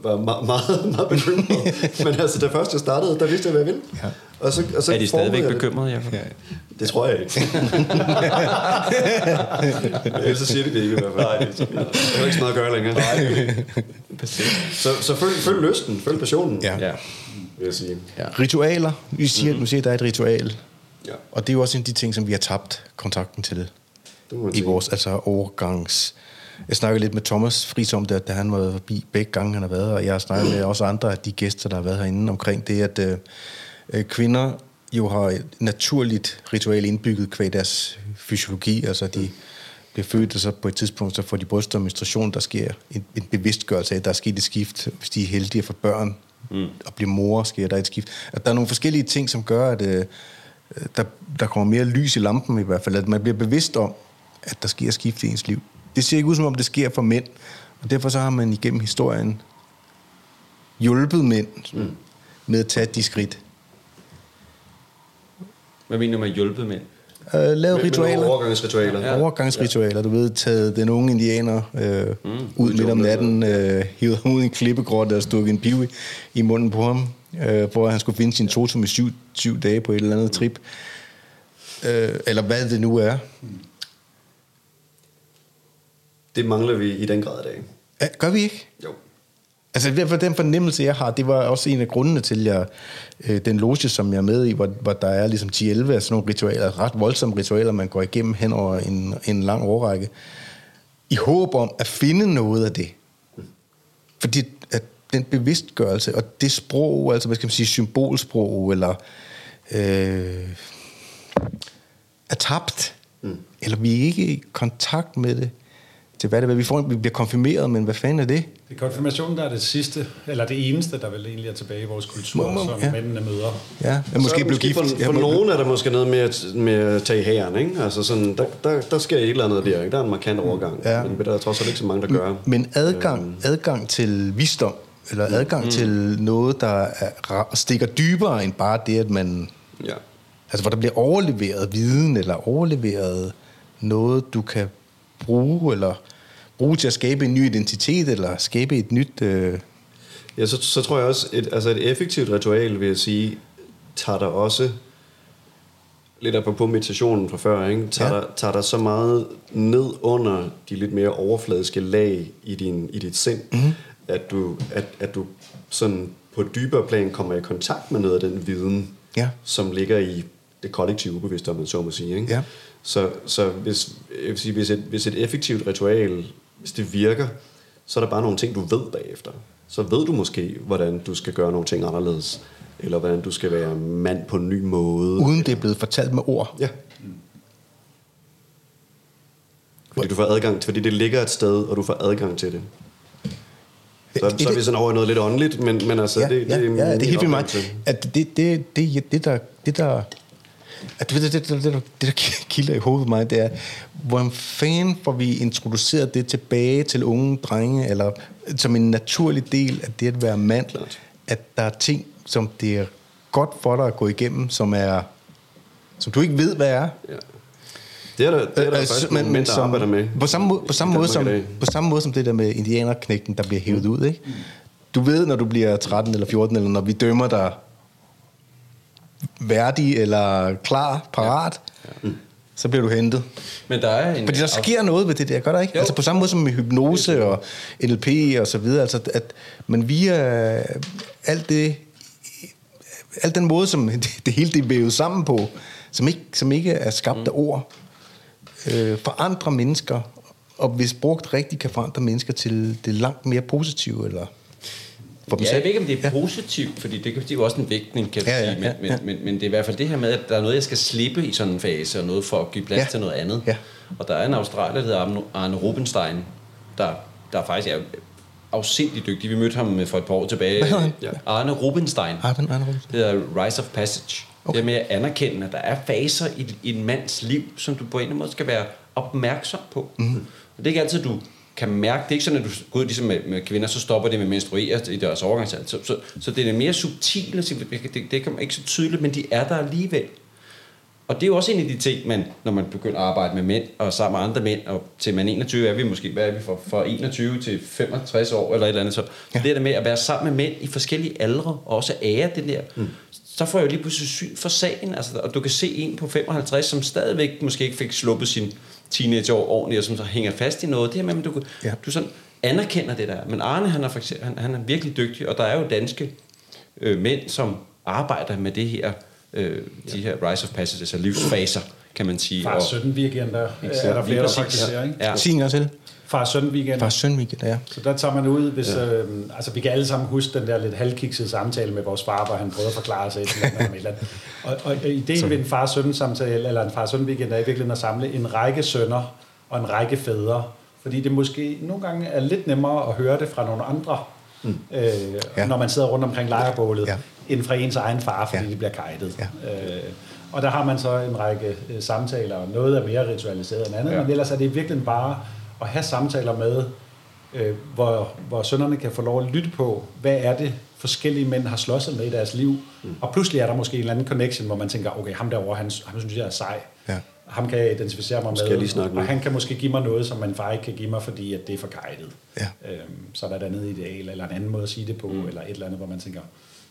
[SPEAKER 4] var meget, meget, meget. Men altså, da først jeg startede, der vidste jeg, hvad jeg ville.
[SPEAKER 1] Ja.
[SPEAKER 4] Og så, og så
[SPEAKER 3] er de stadigvæk
[SPEAKER 4] jeg det.
[SPEAKER 3] bekymrede, Jacob? Ja.
[SPEAKER 4] Det tror jeg ikke. Ellers så siger de det ikke i hvert fald. Nej, det er ikke så meget at gøre længere. så så følg, følg lysten, følg passionen,
[SPEAKER 1] Ja.
[SPEAKER 3] ja.
[SPEAKER 4] vil jeg sige.
[SPEAKER 3] ja.
[SPEAKER 1] Ritualer. Vi siger, mm-hmm. nu siger, at der er et ritual.
[SPEAKER 4] Ja,
[SPEAKER 1] Og det er jo også en af de ting, som vi har tabt kontakten til
[SPEAKER 4] det må
[SPEAKER 1] i
[SPEAKER 4] sige.
[SPEAKER 1] vores altså overgangs... Jeg snakkede lidt med Thomas Friis om det, da han var forbi begge gange, han har været og jeg har snakket med også andre af de gæster, der har været herinde omkring det, at øh, øh, kvinder jo har et naturligt ritual indbygget kvæg deres fysiologi, altså de bliver født, og så på et tidspunkt, så får de bryster og menstruation, der sker en, en bevidstgørelse af, at der er sket et skift, hvis de er heldige at få børn mm. og blive mor, sker der et skift. At der er nogle forskellige ting, som gør, at øh, der, der kommer mere lys i lampen i hvert fald, at man bliver bevidst om, at der sker skift i ens liv. Det ser ikke ud som om, det sker for mænd, og derfor så har man igennem historien hjulpet mænd mm. med at tage de skridt.
[SPEAKER 3] Hvad mener du med hjulpet mænd?
[SPEAKER 1] Uh, lavet
[SPEAKER 4] Med- med
[SPEAKER 1] ritualer.
[SPEAKER 4] overgangsritualer.
[SPEAKER 1] Ja. Overgangsritualer. Du ved, taget den unge indianer øh, mm. ud midt om natten, øh, hivet ham ud i en klippegrotte og stukket en piv i, i munden på ham, øh, for at han skulle finde sin totem i syv, syv dage på et eller andet trip. Øh, eller hvad det nu er.
[SPEAKER 4] Det mangler vi i den grad i dag.
[SPEAKER 1] Ja, gør vi ikke?
[SPEAKER 4] Jo.
[SPEAKER 1] Altså i hvert fald den fornemmelse, jeg har, det var også en af grundene til, at øh, den loge, som jeg er med i, hvor, hvor der er ligesom 10-11 af sådan nogle ritualer, ret voldsomme ritualer, man går igennem hen over en, en lang årrække, i håb om at finde noget af det. Fordi at den bevidstgørelse og det sprog, altså hvad skal man sige, symbolsprog, eller øh, er tabt, mm. eller vi er ikke i kontakt med det, til hvad det er. Vi, får, vi bliver konfirmeret, men hvad fanden er det?
[SPEAKER 2] Det er konfirmationen, der er det sidste, eller det eneste, der vel egentlig er tilbage i vores kultur,
[SPEAKER 1] Må- må-
[SPEAKER 2] som
[SPEAKER 1] ja.
[SPEAKER 2] mændene møder.
[SPEAKER 1] Ja,
[SPEAKER 4] Så
[SPEAKER 1] måske
[SPEAKER 4] måske
[SPEAKER 1] gift.
[SPEAKER 4] For,
[SPEAKER 1] Ja,
[SPEAKER 4] for
[SPEAKER 1] må-
[SPEAKER 4] nogen er der måske noget med at, med at tage i hæren, ikke? Altså sådan, der, der, der sker et eller andet der, ikke? Der er en markant overgang.
[SPEAKER 1] Ja.
[SPEAKER 4] Men der er trods alt ikke så mange, der gør.
[SPEAKER 1] Men adgang, adgang til visdom, eller adgang mm. til noget, der er, stikker dybere end bare det, at man...
[SPEAKER 4] Ja.
[SPEAKER 1] Altså, hvor der bliver overleveret viden, eller overleveret noget, du kan bruge, eller bruge til at skabe en ny identitet, eller skabe et nyt... Øh,
[SPEAKER 4] Ja, så, så tror jeg også, et, altså et effektivt ritual, vil jeg sige, tager der også, lidt på meditationen fra før, ikke? Tager,
[SPEAKER 1] Ja.
[SPEAKER 4] der, tager der så meget ned under de lidt mere overfladiske lag i, din, i dit sind,
[SPEAKER 1] Mhm.
[SPEAKER 4] mm-hmm. at, du, at, at du sådan på et dybere plan kommer i kontakt med noget af den viden,
[SPEAKER 1] Ja.
[SPEAKER 4] som ligger i det kollektive ubevidste, om man så må sige. Ikke?
[SPEAKER 1] Ja.
[SPEAKER 4] Så, så hvis, jeg vil sige, hvis, et, hvis et effektivt ritual, hvis det virker, så er der bare nogle ting, du ved bagefter. så ved du måske, hvordan du skal gøre nogle ting anderledes. Eller hvordan du skal være mand på en ny måde.
[SPEAKER 1] Uden det er blevet fortalt med ord.
[SPEAKER 4] Ja. Fordi du får adgang til, fordi det ligger et sted, og du får adgang til det. Så, så er vi sådan over i noget lidt åndeligt, men, men altså,
[SPEAKER 1] ja,
[SPEAKER 4] det,
[SPEAKER 1] ja,
[SPEAKER 4] det,
[SPEAKER 1] ja, det er helt vildt
[SPEAKER 4] oplevelse.
[SPEAKER 1] At det, det, det, det, det, der, det der, at det, det, det, det, det, der, kilder i hovedet mig, det er, hvordan fanden får vi introduceret det tilbage til unge drenge, eller som en naturlig del af det at være mand,
[SPEAKER 4] Klart.
[SPEAKER 1] at der er ting, som det er godt for dig at gå igennem, som er som du ikke ved, hvad er.
[SPEAKER 4] Ja. Det er der, det er der
[SPEAKER 1] Øh,
[SPEAKER 4] faktisk
[SPEAKER 1] men-
[SPEAKER 4] mænd, der
[SPEAKER 1] som-
[SPEAKER 4] arbejder med.
[SPEAKER 1] På samme, måde, på, samme måde som, på samme måde som det der med indianerknægten, der bliver hævet ud. Ikke? Du ved, når du bliver 13 eller 14, eller når vi dømmer dig værdig eller klar, parat, så bliver du hentet.
[SPEAKER 3] Men der er en...
[SPEAKER 1] Fordi der sker noget ved det der, gør der ikke?
[SPEAKER 3] Jo.
[SPEAKER 1] Altså på samme måde som med hypnose og NLP og så videre. Altså at man via alt det, alt den måde, som det, det hele det er vævet sammen på, som ikke, som ikke er skabt af ord, øh, forandrer mennesker, og hvis brugt rigtigt kan forandre mennesker til det langt mere positive, eller for dem
[SPEAKER 3] Ja, jeg
[SPEAKER 1] selv.
[SPEAKER 3] ved ikke, om det er positivt, fordi det, det er jo også en vægtning, kan
[SPEAKER 1] Ja,
[SPEAKER 3] ja,
[SPEAKER 1] ja,
[SPEAKER 3] sige. Men,
[SPEAKER 1] ja, ja.
[SPEAKER 3] Men, men, men det er i hvert fald det her med, at der er noget, jeg skal slippe i sådan en fase, og noget for at give plads
[SPEAKER 1] Ja.
[SPEAKER 3] til noget andet.
[SPEAKER 1] Ja.
[SPEAKER 3] Og der er en australier, der hedder Arne- Rubenstein, der, der faktisk er afsindig dygtig. Vi mødte ham for et par år tilbage.
[SPEAKER 1] Hvad hedder han?
[SPEAKER 3] Ja. Arne Rubenstein.
[SPEAKER 1] Arne- Arne Rubenstein.
[SPEAKER 3] Det hedder Rise of Passage. Okay. Det er med at anerkende, at der er faser i, i en mands liv, som du på en eller anden måde skal være opmærksom på. Mm. Og det er ikke altid, du kan mærke. Det er ikke sådan, at du går ud ligesom med, med kvinder, så stopper det med menstruere i deres overgangsalder. Så, så, så det er mere subtilt. Det, det, det kan man ikke så tydeligt, men de er der alligevel. Og det er jo også en af de ting, man, når man begynder at arbejde med mænd og sammen med andre mænd, og til man 21 er vi måske, hvad er vi for, fra 21 til 65 år eller et eller andet, så ja. det der med at være sammen med mænd i forskellige aldre, og også ære det der, mm. så får jeg jo lige pludselig syn for sagen, altså, og du kan se en på 55, som stadigvæk måske ikke fik sluppet sin teenageår ordentligt, og som så hænger fast i noget, det her med, at du,
[SPEAKER 1] Ja.
[SPEAKER 3] ja. du sådan anerkender det der, men Arne, han er, for eksempel, han, han er virkelig dygtig, og der er jo danske øh, mænd, som arbejder med det her, øh, de her rise of passages, altså livsfaser, kan man sige.
[SPEAKER 2] Far
[SPEAKER 3] og,
[SPEAKER 2] søn weekender er der flere, der praktiserer, ikke?
[SPEAKER 3] Ja.
[SPEAKER 1] Sig en gang til.
[SPEAKER 2] Far søn weekend.
[SPEAKER 1] Far søn weekend, ja.
[SPEAKER 2] Så der tager man ud, hvis... Ja. Øh, altså, vi kan alle sammen huske den der lidt halvkiksede samtale med vores far, hvor han prøvede at forklare sig et eller andet. om et eller andet. Og, og, og ideen ved en far søn samtale eller en far søn weekend er i virkeligheden at samle en række sønner og en række fædre. Fordi det måske nogle gange er lidt nemmere at høre det fra nogle andre, mm. øh,
[SPEAKER 1] Ja.
[SPEAKER 2] når man sidder rundt omkring lejrebålet,
[SPEAKER 1] Ja.
[SPEAKER 2] end fra ens egen far, fordi
[SPEAKER 1] Ja.
[SPEAKER 2] det bliver kajtet.
[SPEAKER 1] Ja.
[SPEAKER 2] Øh, og der har man så en række øh, samtaler, og noget er mere ritualiseret end andet,
[SPEAKER 3] Ja.
[SPEAKER 2] ja. men ellers er det virkelig bare at have samtaler med, øh, hvor, hvor sønderne kan få lov at lytte på, hvad er det, forskellige mænd har slåsset med i deres liv. Mm. Og pludselig er der måske en eller anden connection, hvor man tænker, okay, ham derovre, han, ham synes jeg er sej.
[SPEAKER 1] Ja.
[SPEAKER 2] Ham kan jeg identificere mig
[SPEAKER 4] Skal
[SPEAKER 2] med,
[SPEAKER 4] lige snakke med.
[SPEAKER 2] og han kan måske give mig noget, som man far ikke kan give mig, fordi at det er for guidet.
[SPEAKER 1] Ja.
[SPEAKER 2] Øhm, så er der et andet ideal, eller en anden måde at sige det på, mm. eller et eller andet, hvor man tænker,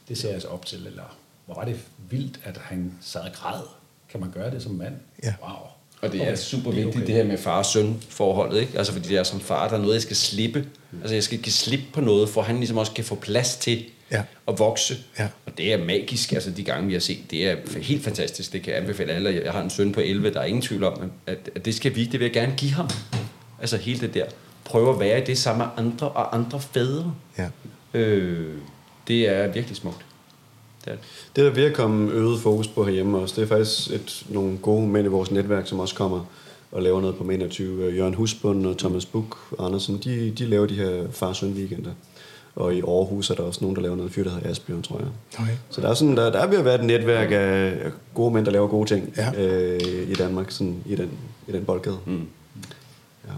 [SPEAKER 2] det ser jeg så op til, eller hvor var det vildt, at han sad og græd. Kan man gøre det som mand?
[SPEAKER 1] Ja.
[SPEAKER 2] Wow.
[SPEAKER 3] Og det er
[SPEAKER 2] Okay,
[SPEAKER 3] super
[SPEAKER 2] det er
[SPEAKER 3] vigtigt,
[SPEAKER 2] okay.
[SPEAKER 3] det her med far-søn forholdet, ikke? Altså fordi det er som far, der er noget, jeg skal slippe. Altså jeg skal give slip på noget, for han ligesom også kan få plads til
[SPEAKER 1] Ja.
[SPEAKER 3] at vokse.
[SPEAKER 1] Ja.
[SPEAKER 3] Og det er magisk, altså de gange vi har set, det er helt fantastisk. Det kan jeg anbefale alle. Jeg har en søn på 11, der er ingen tvivl om, at, at det skal vi, det vil jeg gerne give ham. Altså hele det der. Prøve at være i det sammen med andre og andre fædre.
[SPEAKER 1] Ja.
[SPEAKER 3] Øh, det er virkelig smukt. Det er det.
[SPEAKER 4] Det er der ved at komme øget fokus på herhjemme også. Det er faktisk et, nogle gode mænd i vores netværk, som også kommer og laver noget på Mænd 20. Jørgen Husbund og Thomas Buk Andersen, de, de laver de her far søn weekender. Og i Aarhus er der også nogen, der laver noget fyr, der hedder Asbjørn, tror jeg.
[SPEAKER 1] Okay.
[SPEAKER 4] Så der er, sådan, der, der er ved at være et netværk af gode mænd, der laver gode ting
[SPEAKER 1] Ja.
[SPEAKER 4] øh, i Danmark, sådan i den, i den boldgade. Mm. Ja.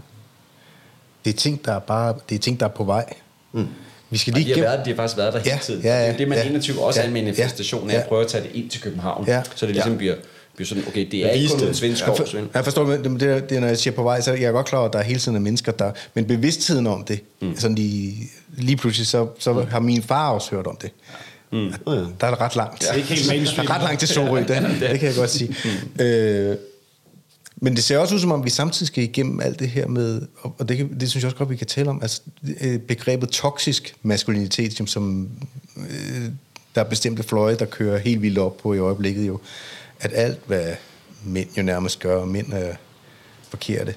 [SPEAKER 1] Det er ting, der er bare, det er ting, der er på vej. Mm. Vi skal
[SPEAKER 3] Og
[SPEAKER 1] lige
[SPEAKER 3] de har, været, de har faktisk været der hele
[SPEAKER 1] Ja,
[SPEAKER 3] tiden.
[SPEAKER 1] ja, ja,
[SPEAKER 3] det er jo det, man
[SPEAKER 1] ja.
[SPEAKER 3] 21 også er
[SPEAKER 1] Ja,
[SPEAKER 3] en manifestation af
[SPEAKER 1] ja,
[SPEAKER 3] at prøve at tage det ind til København.
[SPEAKER 1] Ja.
[SPEAKER 3] Så det ligesom
[SPEAKER 1] Ja.
[SPEAKER 3] bliver, bliver sådan, okay, det er ikke kun en svensk
[SPEAKER 1] Jeg,
[SPEAKER 3] skov,
[SPEAKER 1] for, jeg forstår, men det, det, når jeg siger på vej, så jeg er godt klar over, at der er hele tiden er mennesker, der... Men bevidstheden om det, mm. sådan lige, lige pludselig, så, så mm. har min far også hørt om det. Mm.
[SPEAKER 4] Ja.
[SPEAKER 1] Der er det ret langt.
[SPEAKER 2] Det er ikke helt mainstream.
[SPEAKER 1] Der er ret langt til Sorø, det, det kan jeg godt sige. Mm. Øh, men det ser også ud som om, vi samtidig skal igennem alt det her med, og det, kan, det synes jeg også godt, vi kan tale om, altså øh, begrebet toksisk maskulinitet, som, som øh, der er bestemte fløje, der kører helt vildt op på i øjeblikket jo, at alt, hvad mænd jo nærmest gør, og mænd er forkerte.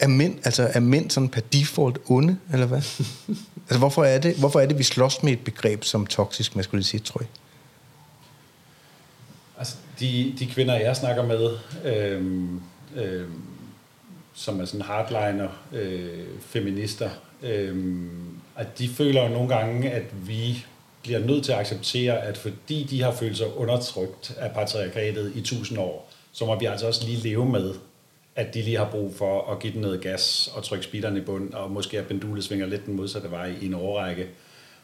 [SPEAKER 1] Er mænd, altså er mænd sådan per default onde, eller hvad? altså hvorfor er, det, hvorfor er det, vi slås med et begreb som toksisk maskulinitet, tror jeg?
[SPEAKER 2] Altså, de, de kvinder, jeg snakker med, øhm, øhm, som er sådan hardliner øh, feminister, øhm, at de føler jo nogle gange, at vi bliver nødt til at acceptere, at fordi de har følt sig undertrykt af patriarkatet i tusind år, så må vi altså også lige leve med, at de lige har brug for at give den noget gas og trykke speederen i bund, og måske at pendulet svinger lidt den modsatte vej i en årrække.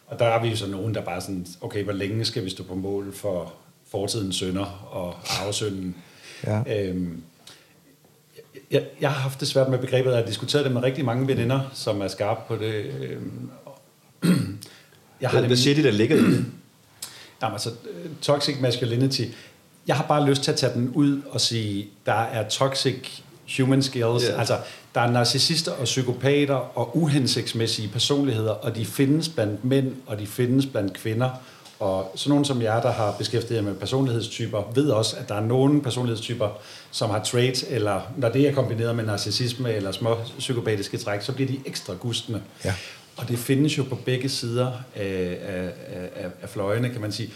[SPEAKER 2] Og der er vi jo så nogen, der bare sådan, okay, hvor længe skal vi stå på mål for fortidens sønder og arvesynden?
[SPEAKER 1] Ja.
[SPEAKER 2] Øhm, jeg, jeg har haft det svært med begrebet, at jeg har diskuteret det med rigtig mange veninder, som er skarpe på det. Øhm, jeg
[SPEAKER 4] Hvad, hvad siger de, der ligger i det?
[SPEAKER 2] Jamen, altså, toxic masculinity. Jeg har bare lyst til at tage den ud og sige, der er toxic human skills.
[SPEAKER 4] Ja.
[SPEAKER 2] Altså, der er narcissister og psykopater og uhensigtsmæssige personligheder, og de findes blandt mænd, og de findes blandt kvinder. Og sådan nogen som jer, der har beskæftiget jer med personlighedstyper, ved også, at der er nogle personlighedstyper, som har traits, eller når det er kombineret med narcissisme eller små psykopatiske træk, så bliver de ekstra gustne.
[SPEAKER 1] Ja.
[SPEAKER 2] Og det findes jo på begge sider af, af, af, af fløjene, kan man sige.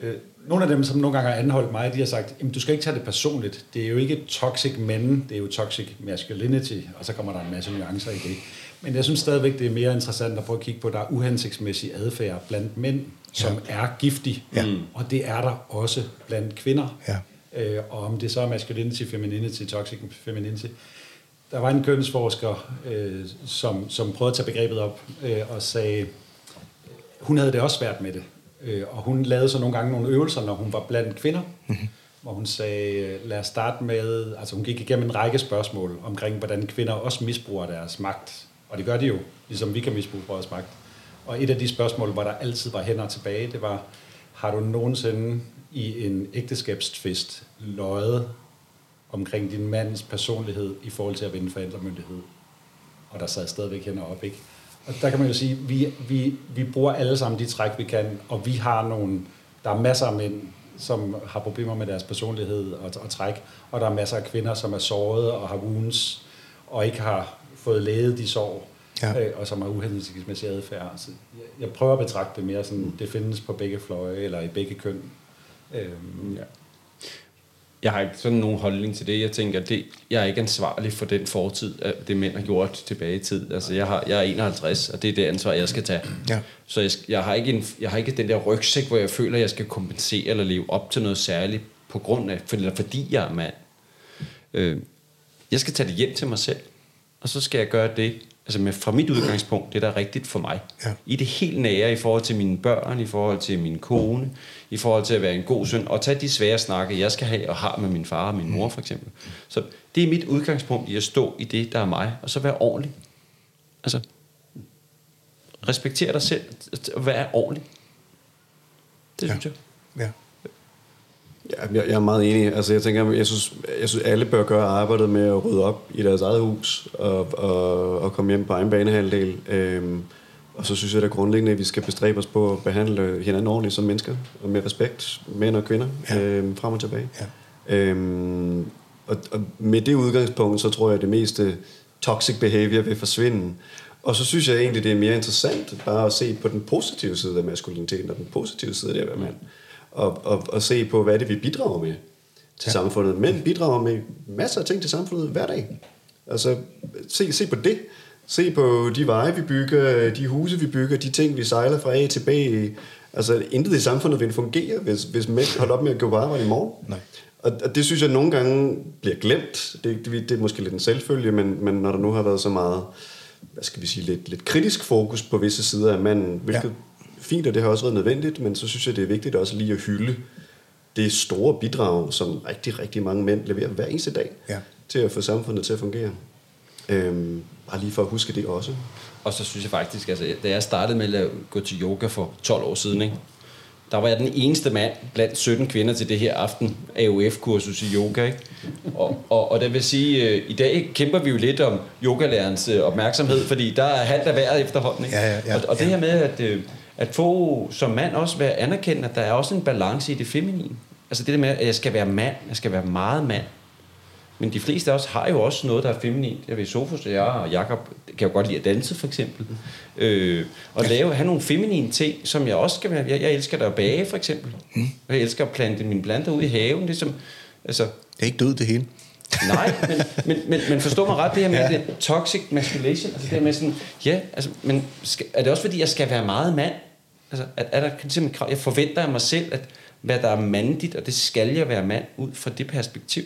[SPEAKER 2] Øh, Nogle af dem, som nogle gange har anholdt mig, de har sagt, at du skal ikke tage det personligt. Det er jo ikke toxic men, det er jo toxic masculinity, og så kommer der en masse nuancer i det. Men jeg synes stadigvæk, det er mere interessant at prøve at kigge på, at der er uhensigtsmæssig adfærd blandt mænd, som ja. er giftig.
[SPEAKER 1] Ja.
[SPEAKER 2] Og det er der også blandt kvinder.
[SPEAKER 1] Ja.
[SPEAKER 2] Øh, og om det så er masculinity, femininity, toxic femininity. Der var en kønsforsker, øh, som, som prøvede at tage begrebet op øh, og sagde, hun havde det også svært med det. Øh, og hun lavede så nogle gange nogle øvelser, når hun var blandt kvinder, mm-hmm. hvor hun sagde, lad os starte med, altså hun gik igennem en række spørgsmål omkring, hvordan kvinder også misbruger deres magt. Og det gør de jo, ligesom vi kan misbruge vores magt. Og et af de spørgsmål, hvor der altid var hænder tilbage, det var, har du nogensinde i en ægteskabstvist løjet omkring din mands personlighed i forhold til at vinde forældremyndighed? Og der sad stadigvæk hænder op, ikke? Og der kan man jo sige, vi, vi, vi bruger alle sammen de træk, vi kan, og vi har nogle, der er masser af mænd, som har problemer med deres personlighed og, og træk, og der er masser af kvinder, som er såret og har wounds, og ikke har fået læget de sår,
[SPEAKER 1] Ja.
[SPEAKER 2] øh, og som har uhensigtsmæssig adfærd. Så jeg, jeg prøver at betragte det mere sådan, det findes på begge fløje, eller i begge køn. Øhm, ja.
[SPEAKER 3] Jeg har ikke sådan nogen holdning til det. Jeg tænker, det, jeg er ikke ansvarlig for den fortid, det mænd har gjort tilbage i tid. Altså, jeg, har, jeg er 51, og det er det ansvar, jeg skal tage.
[SPEAKER 1] Ja.
[SPEAKER 3] Så jeg, jeg, har ikke en, jeg har ikke den der rygsæk, hvor jeg føler, at jeg skal kompensere eller leve op til noget særligt på grund af, eller fordi jeg er mand. Øh, jeg skal tage det hjem til mig selv, og så skal jeg gøre det, altså med, fra mit udgangspunkt, det der er rigtigt for mig.
[SPEAKER 1] Ja.
[SPEAKER 3] I det helt nære, i forhold til mine børn, i forhold til min kone, i forhold til at være en god søn, og tage de svære snakke, jeg skal have og har med min far og min mor for eksempel. Så det er mit udgangspunkt i at stå i det, der er mig, og så være ordentlig. Altså, respektere dig selv, og være ordentlig. Det
[SPEAKER 1] Ja.
[SPEAKER 3] synes jeg.
[SPEAKER 1] Ja.
[SPEAKER 4] Ja, jeg, er meget enig. Altså, jeg tænker, jeg synes, jeg synes, alle bør gøre arbejdet med at rydde op i deres eget hus og, og, og komme hjem på egen banehalvdel. Øhm, og så synes jeg da grundlæggende, at vi skal bestræbe os på at behandle hinanden ordentligt som mennesker, og med respekt, mænd og kvinder,
[SPEAKER 1] Ja.
[SPEAKER 4] øhm, frem og tilbage.
[SPEAKER 1] Ja.
[SPEAKER 4] Øhm, og, og med det udgangspunkt, så tror jeg, at det meste toxic behavior vil forsvinde. Og så synes jeg egentlig, det er mere interessant bare at se på den positive side af maskuliniteten, og den positive side af at være mand. Og, og, og se på, hvad det vi bidrager med til ja. samfundet. Mænd bidrager med masser af ting til samfundet hver dag. Altså, se, se på det. Se på de veje, vi bygger, de huse, vi bygger, de ting, vi sejler fra A til B. Altså, intet i samfundet vil fungere, hvis, hvis mænd holder op med at gå på arbejde i morgen.
[SPEAKER 1] Nej.
[SPEAKER 4] Og, og det synes jeg nogle gange bliver glemt. Det, det, det er måske lidt en selvfølge, men, men når der nu har været så meget, hvad skal vi sige, lidt, lidt kritisk fokus på visse sider af manden, hvilket ja. Fint, og det har også været nødvendigt, men så synes jeg, det er vigtigt også lige at hylde det store bidrag, som rigtig, rigtig mange mænd leverer hver eneste dag
[SPEAKER 1] Ja.
[SPEAKER 4] til at få samfundet til at fungere. Øhm, bare lige for at huske det også.
[SPEAKER 3] Og så synes jeg faktisk, altså, da jeg startede med at gå til yoga for 12 år siden, ikke? der var jeg den eneste mand blandt 17 kvinder til det her aften AOF-kursus i yoga. Ikke? Og, og, og det vil sige, øh, i dag kæmper vi jo lidt om yogalærerens øh, opmærksomhed, fordi der er halvt af hver efterhånden. Ikke?
[SPEAKER 1] Ja, ja, ja,
[SPEAKER 3] og, og det
[SPEAKER 1] ja.
[SPEAKER 3] her med at, øh, at få som mand også være anerkendt, at der er også en balance i det feminine. Altså det der med, at jeg skal være mand, jeg skal være meget mand. Men de fleste af os har jo også noget, der er feminint. Jeg ved, Sofus og jeg og Jacob kan jo godt lide at danse, for eksempel. Øh, og lave, have nogle feminine ting, som jeg også skal være. Jeg, jeg elsker at bage, for eksempel. Mm. Og jeg elsker at plante mine planter ud i haven. Ligesom, altså,
[SPEAKER 1] Det er ikke død det hele.
[SPEAKER 3] Nej, men, men, men, men forstå mig ret, det her med ja. det toxic masculation, altså det her med sådan, ja, altså, men skal, er det også fordi, jeg skal være meget mand? Altså, er, er der simpelthen krav? Jeg forventer af mig selv, at hvad der er mandigt, og det skal jeg være mand ud fra det perspektiv.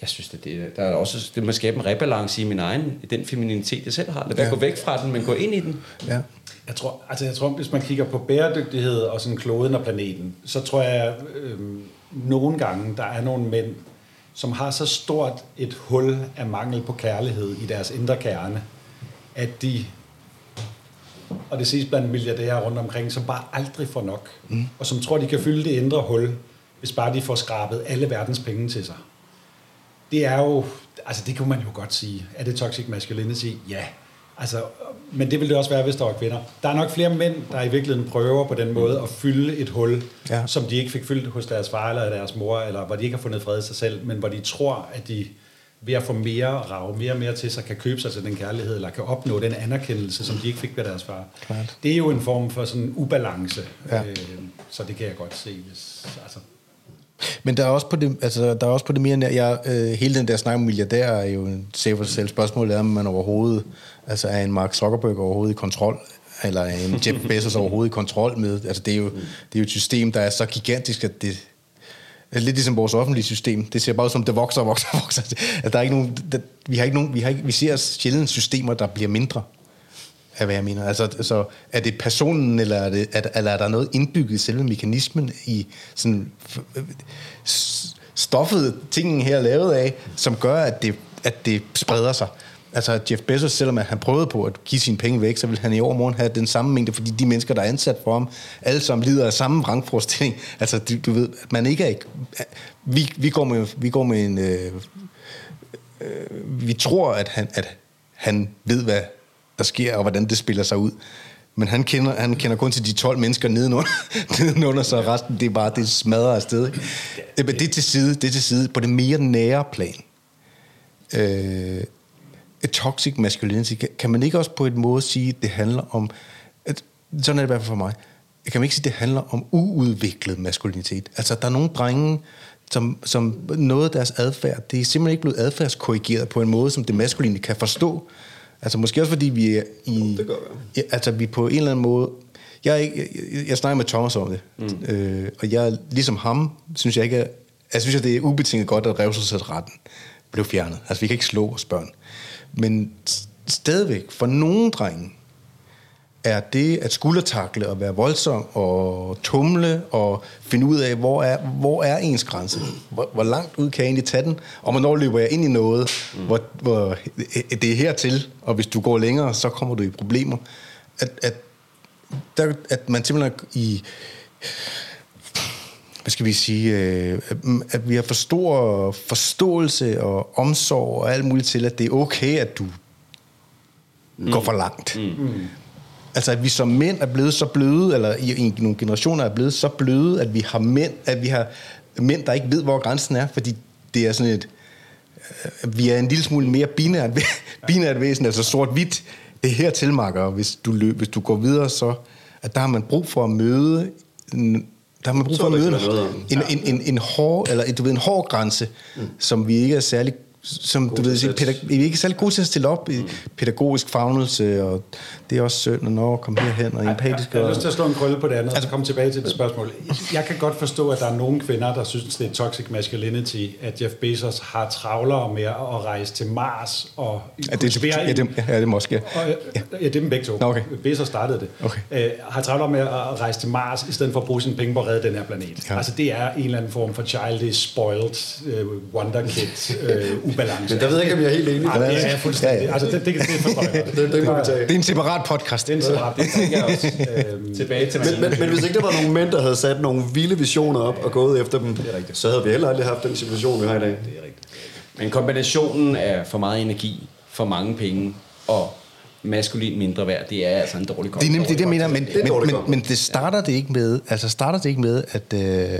[SPEAKER 3] Jeg synes, at det, der er også det må skabe en rebalance i min egen, i den femininitet, jeg selv har. Lad være
[SPEAKER 1] Ja.
[SPEAKER 3] gå væk fra den, men gå ind i den.
[SPEAKER 1] Ja.
[SPEAKER 2] Jeg tror, altså jeg tror, hvis man kigger på bæredygtighed og sådan kloden og planeten, så tror jeg øh, nogle gange, der er nogle mænd, som har så stort et hul af mangel på kærlighed i deres indre kerne, at de, og det siges blandt milliardærer rundt omkring, som bare aldrig får nok, mm. og som tror, de kan fylde det indre hul, hvis bare de får skrabet alle verdens penge til sig. Det er jo, altså det kunne man jo godt sige. Er det toxic masculinity? Ja. Altså, men det vil det også være, hvis der var kvinder. Der er nok flere mænd, der i virkeligheden prøver på den måde at fylde et hul,
[SPEAKER 1] ja.
[SPEAKER 2] som de ikke fik fyldt hos deres far eller deres mor, eller hvor de ikke har fundet fred i sig selv, men hvor de tror, at de ved at få mere rav, mere og mere til sig, kan købe sig til den kærlighed, eller kan opnå den anerkendelse, som de ikke fik ved deres far.
[SPEAKER 1] Klart.
[SPEAKER 2] Det er jo en form for sådan ubalance,
[SPEAKER 1] Ja.
[SPEAKER 2] øh, så det kan jeg godt se. Hvis, altså,
[SPEAKER 1] Men der er også på det, altså, der er også på det mere jeg, øh, hele den der snak om milliardær er jo en sag for sig selv. Spørgsmålet er, om man overhovedet, altså er en Mark Zuckerberg overhovedet i kontrol, eller er en Jeff Bezos overhovedet i kontrol med, altså det er jo, det er jo et system, der er så gigantisk, at det, lidt ligesom vores offentlige system. Det ser bare ud som, det vokser og vokser og vokser. Altså, der er ikke nogen, der, vi, har ikke nogen, vi, har ikke, vi ser sjældent systemer, der bliver mindre af, hvad jeg mener. Altså, så er det personen, eller er, det, er, eller er der noget indbygget i selve mekanismen i sådan stoffet, tingen her er lavet af, som gør, at det, at det spreder sig. Altså Jeff Bezos, selvom han prøvede på at give sine penge væk, så vil han i overmorgen have den samme mængde, fordi de mennesker, der er ansat for ham, alle sammen lider af samme vrangforestilling. Altså du, du ved, at man ikke er... ikke- Vi, vi, går, med, vi går med en... Øh, øh, vi tror, at han, at han ved, hvad der sker, og hvordan det spiller sig ud. Men han kender, han kender kun til de 12 mennesker nedenunder, nedenunder så resten, det er bare, det smadrer afsted. ikke? Det, men det er til side, det er til side, på det mere nære plan. Øh, toxic masculinity, kan, kan man ikke også på et måde sige, at det handler om, at, sådan er det i hvert fald for mig, kan man ikke sige, at det handler om uudviklet maskulinitet? Altså, der er nogle drenge, som, som noget af deres adfærd, det er simpelthen ikke blevet adfærdskorrigeret på en måde, som det maskuline kan forstå. Altså, måske også fordi vi er i...
[SPEAKER 4] det være.
[SPEAKER 1] Ja, altså, vi på en eller anden måde... Jeg, ikke, jeg, jeg snakker med Thomas om det, mm. øh, og jeg, ligesom ham, synes jeg ikke, er, jeg synes, at det er ubetinget godt, at revselsesretten blev fjernet. Altså, vi kan ikke slå vores børn. Men stadigvæk, for nogle drenge, er det at skuldertakle og være voldsom og tumle og finde ud af, hvor er, hvor er ens grænse? Hvor, hvor langt ud kan jeg egentlig tage den? Og hvornår løber jeg ind i noget, mm. hvor, hvor det er hertil, og hvis du går længere, så kommer du i problemer. At, at, der, at man simpelthen i hvad skal vi sige, øh, at vi har for stor forståelse og omsorg og alt muligt til, at det er okay, at du mm. går for langt. Mm. Altså, at vi som mænd er blevet så bløde, eller i, i nogle generationer er blevet så bløde, at vi har mænd, at vi har mænd, der ikke ved, hvor grænsen er, fordi det er sådan et, øh, vi er en lille smule mere binært, binært væsen, altså sort-hvidt. Det er hertil, Marker, og hvis du, løb, hvis du går videre, så at der har man brug for at møde der har man brug for at møde
[SPEAKER 4] noget
[SPEAKER 1] en, en, en, en, hård, eller du ved, en hård grænse, mm. som vi ikke er særlig som du
[SPEAKER 4] til
[SPEAKER 1] ved,
[SPEAKER 4] sætte.
[SPEAKER 1] pædag- vi er ikke særlig gode til at stille op i pædagogisk fagnelse, og det er også synd, at nå, kom herhen, og empatisk.
[SPEAKER 2] Jeg har
[SPEAKER 1] og-
[SPEAKER 2] lyst til at slå en krølle på det andet, og så komme tilbage til det spørgsmål. Jeg kan godt forstå, at der er nogle kvinder, der synes, det er toxic masculinity, at Jeff Bezos har travlere med at rejse til Mars og
[SPEAKER 1] Ja, det,
[SPEAKER 2] kultivere
[SPEAKER 1] ja, det, ja, det måske.
[SPEAKER 2] Og, øh, ja, det er dem begge to.
[SPEAKER 1] Okay.
[SPEAKER 2] Bezos startede det.
[SPEAKER 1] Okay.
[SPEAKER 2] Øh, har travlt med at rejse til Mars, i stedet for at bruge sine penge på at redde den her planet.
[SPEAKER 1] Ja.
[SPEAKER 2] Altså, det er en eller anden form for childish, spoiled, uh, wonder kid uh, ubalance.
[SPEAKER 4] Men der ved jeg ikke, om jeg er helt enig.
[SPEAKER 2] Nej, det er
[SPEAKER 1] Ja,
[SPEAKER 2] fuldstændig.
[SPEAKER 1] ja.
[SPEAKER 2] Altså, det, det, det jeg godt.
[SPEAKER 4] Det, det må vi tage.
[SPEAKER 1] Det er en separat podcast.
[SPEAKER 2] Det er en separat.
[SPEAKER 3] Det tænker jeg også.
[SPEAKER 2] Øhm,
[SPEAKER 3] Tilbage til
[SPEAKER 4] Men, men, men hvis ikke der var nogle mænd, der havde sat nogle vilde visioner op og gået efter dem, så havde vi heller aldrig haft den situation, vi har i dag. Det er rigtigt.
[SPEAKER 3] Men kombinationen af for meget energi, for mange penge og maskulin mindre værd, det er altså en dårlig
[SPEAKER 1] Det er nemlig det, jeg mener, men,
[SPEAKER 4] Det
[SPEAKER 1] men, men, men det starter det ikke med, altså starter det ikke med, at øh,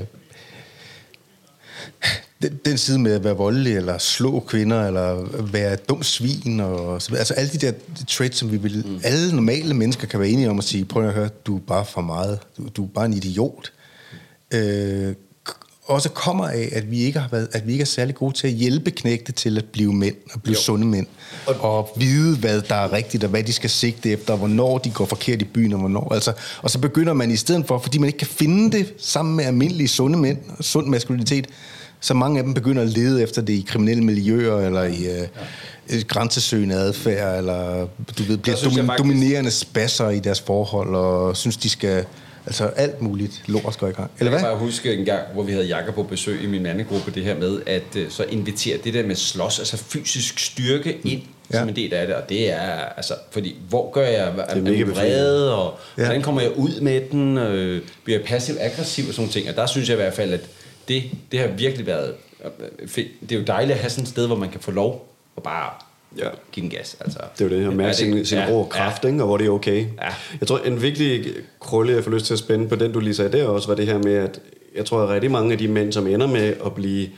[SPEAKER 1] den, den side med at være voldelig, eller slå kvinder, eller være et dumt svin, og så. Altså alle de der traits, som vi vil, mm. alle normale mennesker kan være enige om at sige, prøv at høre, du er bare for meget, du, du er bare en idiot. Øh, også kommer af, at vi ikke har været, at vi ikke er særlig gode til at hjælpe knægte til at blive mænd og blive jo. sunde mænd. Og, og vide, hvad der er rigtigt, og hvad de skal sigte efter, og hvornår de går forkert i byen, og hvornår. Altså, og så begynder man i stedet for, fordi man ikke kan finde det sammen med almindelige sunde mænd, og sund maskulinitet, så mange af dem begynder at lede efter det i kriminelle miljøer, eller i øh, ja. grænsesøgende adfærd, eller du ved, bliver domin- faktisk... dominerende spasser i deres forhold, og synes, de skal Altså alt muligt lort går i gang.
[SPEAKER 3] Eller hvad? Jeg kan bare huske en gang, hvor vi havde Jakob på besøg i min mandegruppe, det her med, at uh, så invitere det der med slås, altså fysisk styrke ind ja. som en del af det, og det er, altså, fordi hvor gør jeg, er, er jeg vrede, og ja. hvordan kommer jeg ud med den, øh, bliver jeg passiv-aggressiv og sådan ting, og der synes jeg i hvert fald, at det, det har virkelig været øh. Det er jo dejligt at have sådan et sted, hvor man kan få lov at bare ja. give den gas. Altså,
[SPEAKER 4] det er jo det, at mærke sin, sin ja, rå kraft, ja. ikke, og hvor det er okay. Ja. Jeg tror, en vigtig krølle, jeg får lyst til at spænde på den, du lige sagde der også, var det her med, at jeg tror, at rigtig mange af de mænd, som ender med at blive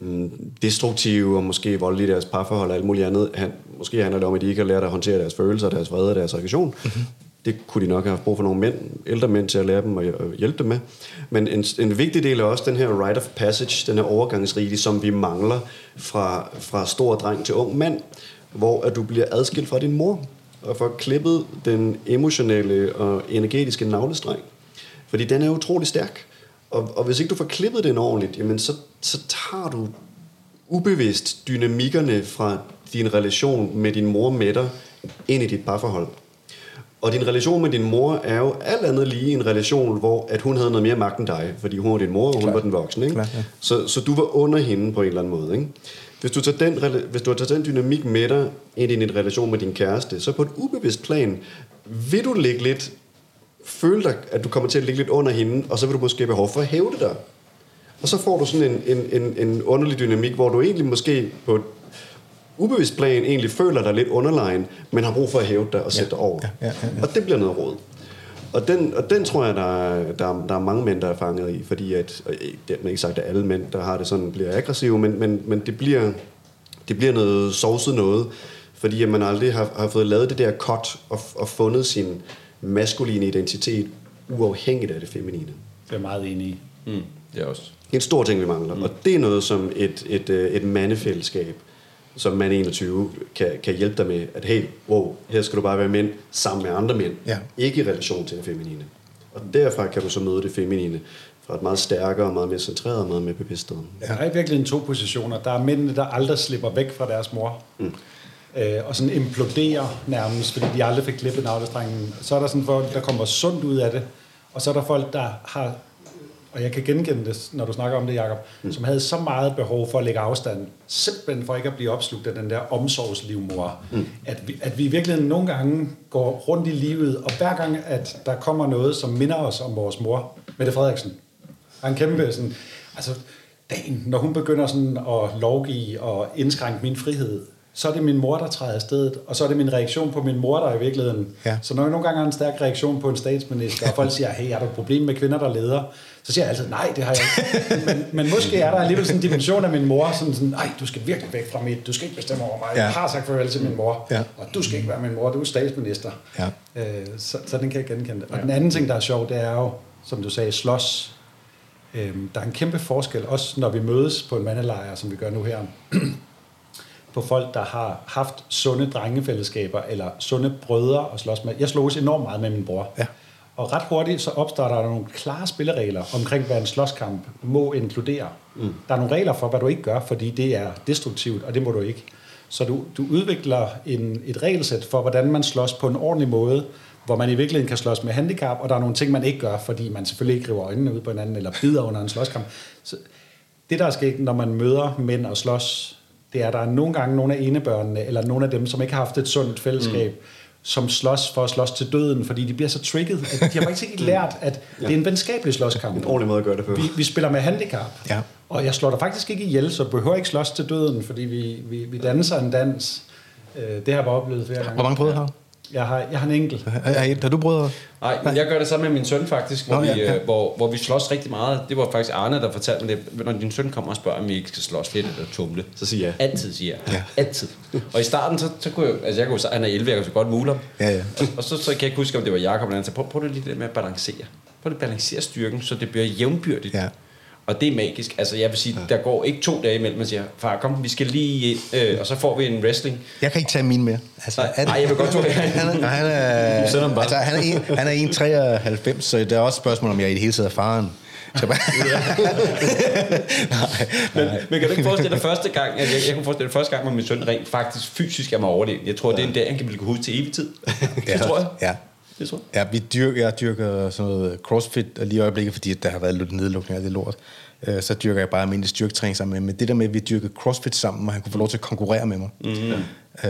[SPEAKER 4] mm, destruktive og måske voldelige i deres parforhold og alt muligt andet, han, måske handler det om, at de ikke har lært at håndtere deres følelser, deres vrede og deres reaktion. Mm-hmm. Det kunne de nok have brug for nogle mænd, ældre mænd til at lære dem og hjælpe dem med. Men en, en vigtig del er også den her rite of passage, den her overgangsrite, som vi mangler fra, fra stor dreng til ung mand, hvor at du bliver adskilt fra din mor og får klippet den emotionelle og energetiske navlestreng. Fordi den er utrolig stærk. Og, og hvis ikke du får klippet den ordentligt, jamen så, så tager du ubevidst dynamikkerne fra din relation med din mor med dig ind i dit parforhold. Og din relation med din mor er jo alt andet lige en relation, hvor at hun havde noget mere magt end dig, fordi hun var din mor, og hun Klar. var den voksne. Ikke? Klar, ja. så, så du var under hende på en eller anden måde. Ikke? Hvis, du tager den, hvis du tager den dynamik med dig ind i din relation med din kæreste, så på et ubevidst plan, vil du ligge lidt, føle dig, at du kommer til at ligge lidt under hende, og så vil du måske have behov for at hæve det der. Og så får du sådan en, en, en, en underlig dynamik, hvor du egentlig måske på ubevidst plan egentlig føler dig lidt underlegen, men har brug for at hæve dig og sætte ja. dig over. Ja, ja, ja, ja. Og det bliver noget råd. Og den, og den tror jeg, der er, der, der er mange mænd, der er fanget i, fordi at, det er ikke sagt, at alle mænd, der har det sådan, bliver aggressive, men, men, men det, bliver, det bliver noget sovset noget, fordi at man aldrig har, har fået lavet det der cut og, og fundet sin maskuline identitet uafhængigt af det feminine.
[SPEAKER 2] Det er meget enig i.
[SPEAKER 3] Mm, det er også.
[SPEAKER 4] Det er en stor ting, vi mangler, mm. og det er noget, som et, et, et mandefællesskab som mand 21 kan, kan hjælpe dig med, at hey, wow, her skal du bare være mænd sammen med andre mænd, ja. ikke i relation til det feminine. Og derfra kan du så møde det feminine fra et meget stærkere, meget mere centreret og meget mere bevidst sted.
[SPEAKER 2] Ja. Der er i virkeligheden to positioner. Der er mændene, der aldrig slipper væk fra deres mor, mm. øh, og sådan imploderer nærmest, fordi de aldrig fik klippet navlestrengen. Så er der sådan folk, der kommer sundt ud af det, og så er der folk, der har og jeg kan genkende det, når du snakker om det, Jacob, mm. som havde så meget behov for at lægge afstand, simpelthen for ikke at blive opslugt af den der omsorgslivmor, mm. at, vi, at vi virkelig nogle gange går rundt i livet, og hver gang, at der kommer noget, som minder os om vores mor, Mette Frederiksen, er en kæmpe sådan, altså dagen, når hun begynder sådan at lovgive og indskrænke min frihed, så er det min mor, der træder stedet, og så er det min reaktion på min mor, der er i virkeligheden. Ja. Så når jeg nogle gange har en stærk reaktion på en statsminister, og folk siger, hey, har du et problem med kvinder, der leder? Så siger jeg altid, nej, det har jeg ikke. men, men måske er der alligevel sådan en dimension af min mor, sådan sådan, nej, du skal virkelig væk fra mit, du skal ikke bestemme over mig. Ja. Jeg har sagt farvel til min mor, ja. og du skal ikke være min mor, du er statsminister. Ja. Øh, så, så den kan jeg genkende. Og ja. den anden ting, der er sjov, det er jo, som du sagde, slås. Øh, der er en kæmpe forskel, også når vi mødes på en mandelejr, som vi gør nu her, på folk, der har haft sunde drengefællesskaber, eller sunde brødre at slås med. Jeg slås enormt meget med min bror. Ja. Og ret hurtigt så opstår der nogle klare spilleregler omkring, hvad en slåskamp må inkludere. Mm. Der er nogle regler for, hvad du ikke gør, fordi det er destruktivt, og det må du ikke. Så du, du udvikler en, et regelsæt for, hvordan man slås på en ordentlig måde, hvor man i virkeligheden kan slås med handicap, og der er nogle ting, man ikke gør, fordi man selvfølgelig ikke river øjnene ud på hinanden, eller bider under en slåskamp. Så det, der er sket, når man møder mænd og slås, det er, at der er nogle gange nogle af enebørnene, eller nogle af dem, som ikke har haft et sundt fællesskab, mm som slås for at slås til døden, fordi de bliver så trigget, at de har faktisk ikke lært, at ja. det er en venskabelig slåskamp.
[SPEAKER 4] En ordentlig måde at gøre det på.
[SPEAKER 2] Vi, vi spiller med handicap, ja. og jeg slår dig faktisk ikke ihjel, så behøver ikke slås til døden, fordi vi, vi, vi danser en dans. Øh, det har jeg bare oplevet flere gange.
[SPEAKER 1] Hvor mange brødre har
[SPEAKER 2] Jeg har, jeg har en enkelt.
[SPEAKER 1] Har, har, har du brødre?
[SPEAKER 3] Nej, men jeg gør det sammen med min søn faktisk, hvor,
[SPEAKER 1] Nå,
[SPEAKER 3] vi,
[SPEAKER 1] ja, ja.
[SPEAKER 3] øh, hvor, hvor vi slås rigtig meget. Det var faktisk Arne, der fortalte mig det. Når din søn kommer og spørger, om vi ikke skal slås lidt eller tumle.
[SPEAKER 4] Så siger jeg.
[SPEAKER 3] Altid siger jeg.
[SPEAKER 1] Ja.
[SPEAKER 3] Altid. Og i starten, så, så kunne jeg, altså jeg kunne, han er 11, jeg kunne så godt mule ham.
[SPEAKER 1] Ja, ja.
[SPEAKER 3] Og, og så, så kan jeg ikke huske, om det var Jacob eller andet. Så prøv, prøv lige det med at balancere. Prøv lige at balancere styrken, så det bliver jævnbyrdigt.
[SPEAKER 1] Ja.
[SPEAKER 3] Og det er magisk. Altså jeg vil sige, der går ikke to dage imellem, man siger, far kom, vi skal lige, øh, og så får vi en wrestling.
[SPEAKER 1] Jeg kan ikke tage min mere. Altså,
[SPEAKER 3] Nej,
[SPEAKER 1] det-
[SPEAKER 3] nej, jeg vil godt tro det.
[SPEAKER 1] Han er, han er, altså, han er, en, han er 1,93, så det er også et spørgsmål, om jeg i det hele taget er faren. Så bare, nej,
[SPEAKER 3] Men, men kan du ikke forestille dig første gang, at jeg, jeg kunne forestille dig første gang, hvor min søn rent faktisk fysisk er mig overlegen. Jeg tror, det er en dag, han kan blive huske til evig tid. Det tror jeg.
[SPEAKER 1] Ja.
[SPEAKER 3] Det tror jeg.
[SPEAKER 1] Ja, vi dyrker, jeg dyrker sådan noget crossfit lige i øjeblikket, fordi der har været lidt nedlukning af det lort. Øh, Så dyrker jeg bare almindelig styrketræning sammen med Men det der med, at vi dyrkede crossfit sammen, og han kunne få lov til at konkurrere med mig. Mm.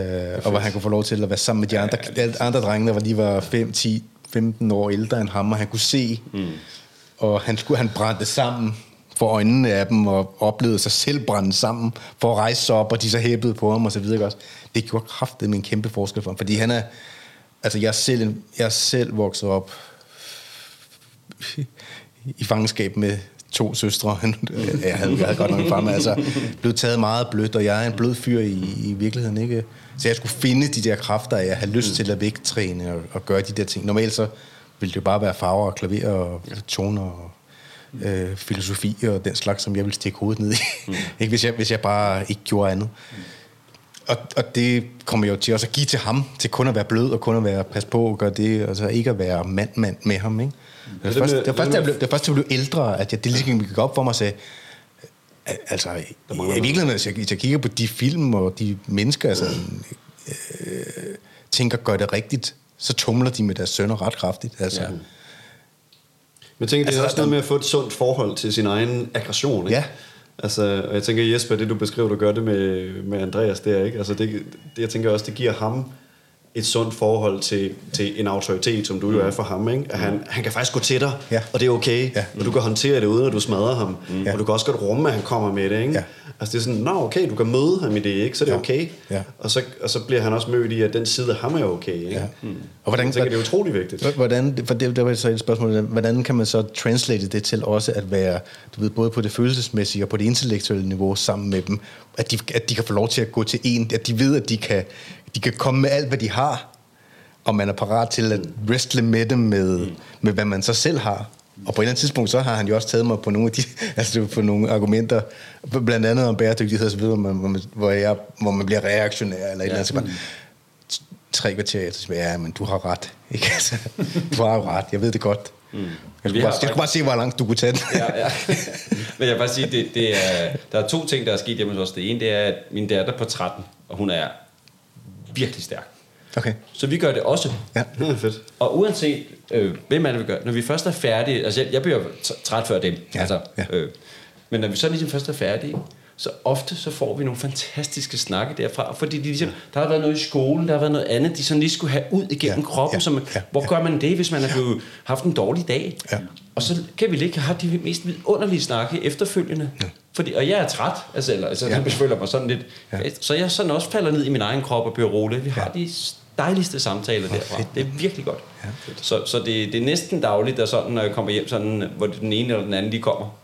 [SPEAKER 1] Øh, og hvor han kunne få lov til at være sammen med de andre, ja, andre drenge, der var lige var 5, 10, 15 år ældre end ham, og han kunne se, mm. og han, skulle, han brændte sammen for øjnene af dem, og oplevede sig selv brænde sammen, for at rejse sig op, og de så hæppede på ham, og så videre. ikke Også. Det gjorde kraftet med en kæmpe forskel for ham, fordi han er, altså jeg selv, en- jeg selv vokset op i fangenskab med to søstre. Jeg havde, jeg havde godt nok en far, men altså blev taget meget blødt, og jeg er en blød fyr i, i virkeligheden, ikke? Så jeg skulle finde de der kræfter, jeg har lyst til at vægttræne og, og gøre de der ting. Normalt så ville det jo bare være farver og klaver og toner og øh, filosofi og den slags, som jeg ville stikke hovedet ned i. ikke hvis jeg, hvis jeg bare ikke gjorde andet. Og, og det kommer jo til også at give til ham, til kun at være blød og kun at være pas på og gøre det, og så ikke at være mand-mand med ham, ikke? Det var
[SPEAKER 4] det
[SPEAKER 1] først,
[SPEAKER 4] med-
[SPEAKER 1] det var først,
[SPEAKER 4] det
[SPEAKER 1] jeg blev, det var først, da jeg blev ældre, at jeg, det ligesom gik op for mig og sagde, al- altså, i, virkeligheden, hvis jeg, hvis jeg kigger på de film og de mennesker, altså, øh, tænker, gør det rigtigt, så tumler de med deres sønner ret kraftigt. Altså. Ja.
[SPEAKER 4] Men jeg tænker, det
[SPEAKER 1] Altså,
[SPEAKER 4] er også noget med at få et sundt forhold til sin egen aggression, ikke?
[SPEAKER 1] Ja.
[SPEAKER 4] Altså, og jeg tænker, Jesper, det du beskriver, du gør det med, med Andreas der, ikke? Altså, det, det, jeg tænker også, det giver ham et sundt forhold til, til en autoritet, som du jo er for ham, ikke? At han, han kan faktisk gå til dig,
[SPEAKER 1] Ja.
[SPEAKER 4] og det er okay,
[SPEAKER 1] Ja.
[SPEAKER 4] og du kan håndtere det uden, at du smadrer ham,
[SPEAKER 1] Ja.
[SPEAKER 4] og du kan også godt rumme, at han kommer med det, ikke?
[SPEAKER 1] Ja.
[SPEAKER 4] Altså, det er sådan, nå, okay, du kan møde ham i det, ikke? Så er det
[SPEAKER 1] Ja.
[SPEAKER 4] okay.
[SPEAKER 1] Ja.
[SPEAKER 4] Og, så, og så bliver han også mødt i, at den side af ham er okay, ikke?
[SPEAKER 1] Ja.
[SPEAKER 4] Mm.
[SPEAKER 1] Og hvordan-
[SPEAKER 4] tænker, det er utrolig vigtigt.
[SPEAKER 1] Hvordan, for det, det var så et spørgsmål, hvordan kan man så translate det til også at være, du ved, både på det følelsesmæssige og på det intellektuelle niveau sammen med dem, at de, at de kan få lov til at gå til en, at de ved, at de kan, de kan komme med alt, hvad de har, og man er parat til at wrestle med dem med, med hvad man så selv har. Og på et eller andet tidspunkt, så har han jo også taget mig på nogle af de, altså på nogle argumenter, blandt andet om bæredygtighed og så videre, hvor man, hvor jeg, hvor man bliver reaktionær eller et eller andet. Så bare, tre kvarter efter, så ja, men du har ret. Ikke? Altså, du har jo ret, jeg ved det godt. Mm. Jeg, skulle bare, jeg skulle bare se, hvor langt du kunne tage den.
[SPEAKER 3] ja, ja. Men jeg vil bare sige, det, det er, der er to ting, der er sket hjemme hos os. Det ene, det er, at min datter på 13, og hun er virkelig stærk.
[SPEAKER 1] Okay.
[SPEAKER 3] Så vi gør det også.
[SPEAKER 1] Ja.
[SPEAKER 4] Ja, fedt.
[SPEAKER 3] Og uanset øh, hvem er det, vi gør, når vi først er færdige, altså jeg, jeg bliver træt før dem,
[SPEAKER 1] Ja,
[SPEAKER 3] altså,
[SPEAKER 1] ja.
[SPEAKER 3] Øh, men når vi så ligesom først er færdige, så ofte så får vi nogle fantastiske snakke derfra, fordi de ligesom, der har været noget i skolen, der har været noget andet, de sådan lige skulle have ud igennem
[SPEAKER 1] Ja,
[SPEAKER 3] kroppen,
[SPEAKER 1] ja,
[SPEAKER 3] som,
[SPEAKER 1] ja,
[SPEAKER 3] hvor
[SPEAKER 1] ja.
[SPEAKER 3] gør man det, hvis man har haft en dårlig dag?
[SPEAKER 1] Ja.
[SPEAKER 3] Og så kan vi ikke have de mest vidunderlige snakke efterfølgende. Ja. Fordi, og jeg er træt, altså, eller, altså
[SPEAKER 1] Ja.
[SPEAKER 3] ja. jeg føler mig sådan lidt,
[SPEAKER 1] Ja.
[SPEAKER 3] ja. så jeg sådan også falder ned i min egen krop og bliver rolig. Vi har de dejligste samtaler derfra.
[SPEAKER 1] fedt.
[SPEAKER 3] Det er virkelig godt. Ja, så så det, det er næsten dagligt, der sådan, når jeg kommer hjem, sådan, hvor den ene eller den anden lige kommer.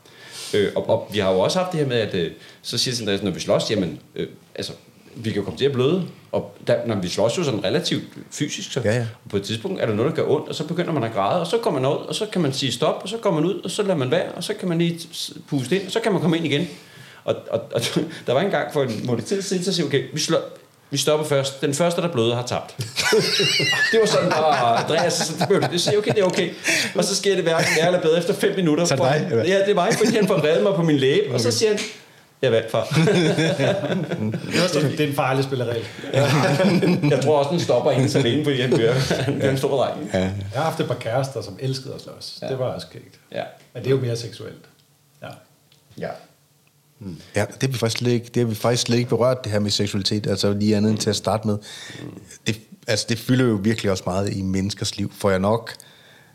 [SPEAKER 3] Øh, og, og, vi har jo også haft det her med, at øh, så siger Sindre, når vi slås, jamen, øh, altså, vi kan jo komme til at bløde. Og der, når vi slås jo sådan relativt fysisk, så
[SPEAKER 1] Ja, ja.
[SPEAKER 3] på et tidspunkt er der noget, der gør ondt, og så begynder man at græde, og så kommer man ud, og så kan man sige stop, og så går man ud, og så lader man være, og så kan man lige puste ind, og så kan man komme ind igen. Og, og, og der var en gang for en måned tid siden, så siger okay, vi, slår, vi stopper først. Den første, der bløder, har tabt. det var sådan, og Andreas, så det, blev- det siger, okay, det er okay. Og så sker det hverken værre eller bedre efter fem minutter.
[SPEAKER 1] Så det dig, eller?
[SPEAKER 3] Ja, det er mig, fordi han får mig på min læbe, okay. og så siger han, jeg vandt, far.
[SPEAKER 2] Det, det er en farlig spillerregel.
[SPEAKER 3] jeg tror også, den stopper en så længe, fordi han bliver, bliver en stor dreng.
[SPEAKER 1] Ja.
[SPEAKER 2] Jeg har haft et par kærester, som elskede at slås. Ja. Det var også skægt.
[SPEAKER 3] Ja.
[SPEAKER 2] Men det er jo mere seksuelt. Ja.
[SPEAKER 3] ja.
[SPEAKER 1] Ja, det har vi faktisk slet ikke, det har vi faktisk slet ikke berørt, det her med seksualitet, altså lige andet end til at starte med. Det, altså det fylder jo virkelig også meget i menneskers liv. Får jeg nok,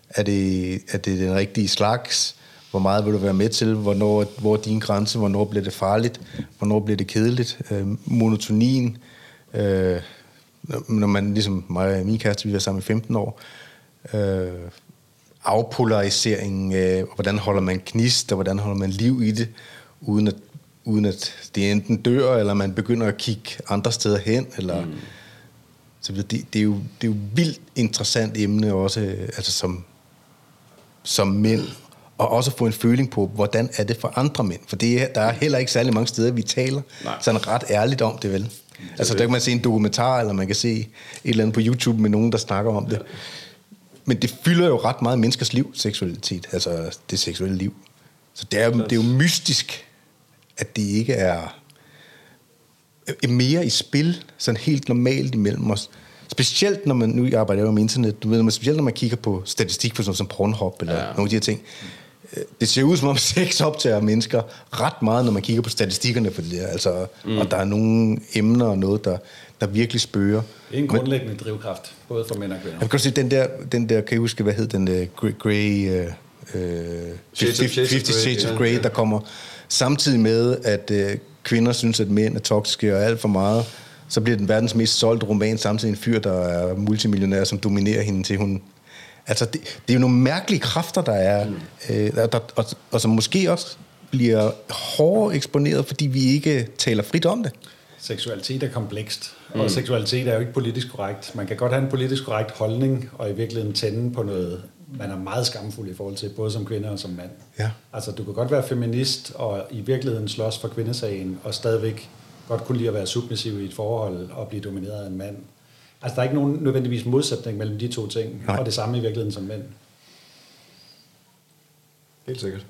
[SPEAKER 1] er det, er det den rigtige slags? Hvor meget vil du være med til? Hvornår, hvor er din grænse? Hvornår bliver det farligt? Hvornår bliver det kedeligt? Øh, monotonien? Øh, når- man ligesom mig og min kæreste, vi var sammen i 15 år, øh, afpolariseringen af, hvordan holder man gnist, og hvordan holder man liv i det, uden at, uden at det enten dør, eller man begynder at kigge andre steder hen, eller... Mm. Så videre. det, det, er jo, det er jo vildt interessant emne også, øh, altså som, som mænd, og også få en føling på, hvordan er det for andre mænd. For det er, der er heller ikke særlig mange steder, vi taler
[SPEAKER 3] Nej.
[SPEAKER 1] sådan ret ærligt om det, vel? Altså, der kan man se en dokumentar, eller man kan se et eller andet på YouTube med nogen, der snakker om det. Men det fylder jo ret meget menneskers liv, seksualitet, altså det seksuelle liv. Så det er, jo- det er jo mystisk, at det ikke er er mere i spil, sådan helt normalt imellem os. Specielt når man, nu arbejder jeg jo med internet, du ved, men specielt når man kigger på statistik for sådan som Pornhub eller ja.
[SPEAKER 3] Ja.
[SPEAKER 1] nogle af de her ting. Øh, Det ser ud som om sex optager mennesker ret meget, når man kigger på statistikkerne for det der. Altså, mm. Og der er nogle emner og noget, der, der virkelig spørger.
[SPEAKER 2] Det er en grundlæggende drivkraft, både for mænd og kvinder.
[SPEAKER 1] Jeg kan se, den der, den der, kan I huske, hvad hed den, uh, Grey, uh, uh,
[SPEAKER 4] Shades of-
[SPEAKER 1] 50
[SPEAKER 4] Shades of
[SPEAKER 1] 50
[SPEAKER 4] Grey,
[SPEAKER 1] Shades of
[SPEAKER 4] ja.
[SPEAKER 1] Grey, der kommer samtidig med, at uh, kvinder synes, at mænd er toksiske og alt for meget. Så bliver den verdens mest solgte roman samtidig en fyr, der er multimillionær, som dominerer hende til hun... Altså, det, det er jo nogle mærkelige kræfter, der er, mm. øh, der, der, og, og som måske også bliver hårdere eksponeret, fordi vi ikke taler frit om det.
[SPEAKER 2] Seksualitet er komplekst, og seksualitet er jo ikke politisk korrekt. Man kan godt have en politisk korrekt holdning, og i virkeligheden tænde på noget, man er meget skamfuld i forhold til, både som kvinde og som mand.
[SPEAKER 1] Ja.
[SPEAKER 2] Altså, du kan godt være feminist, og i virkeligheden slås for kvindesagen, og stadigvæk godt kunne lide at være submissiv i et forhold, og blive domineret af en mand. Altså, der er ikke nogen nødvendigvis modsætning mellem de to ting,
[SPEAKER 1] Nej.
[SPEAKER 2] og det samme i virkeligheden som mænd.
[SPEAKER 4] Helt sikkert.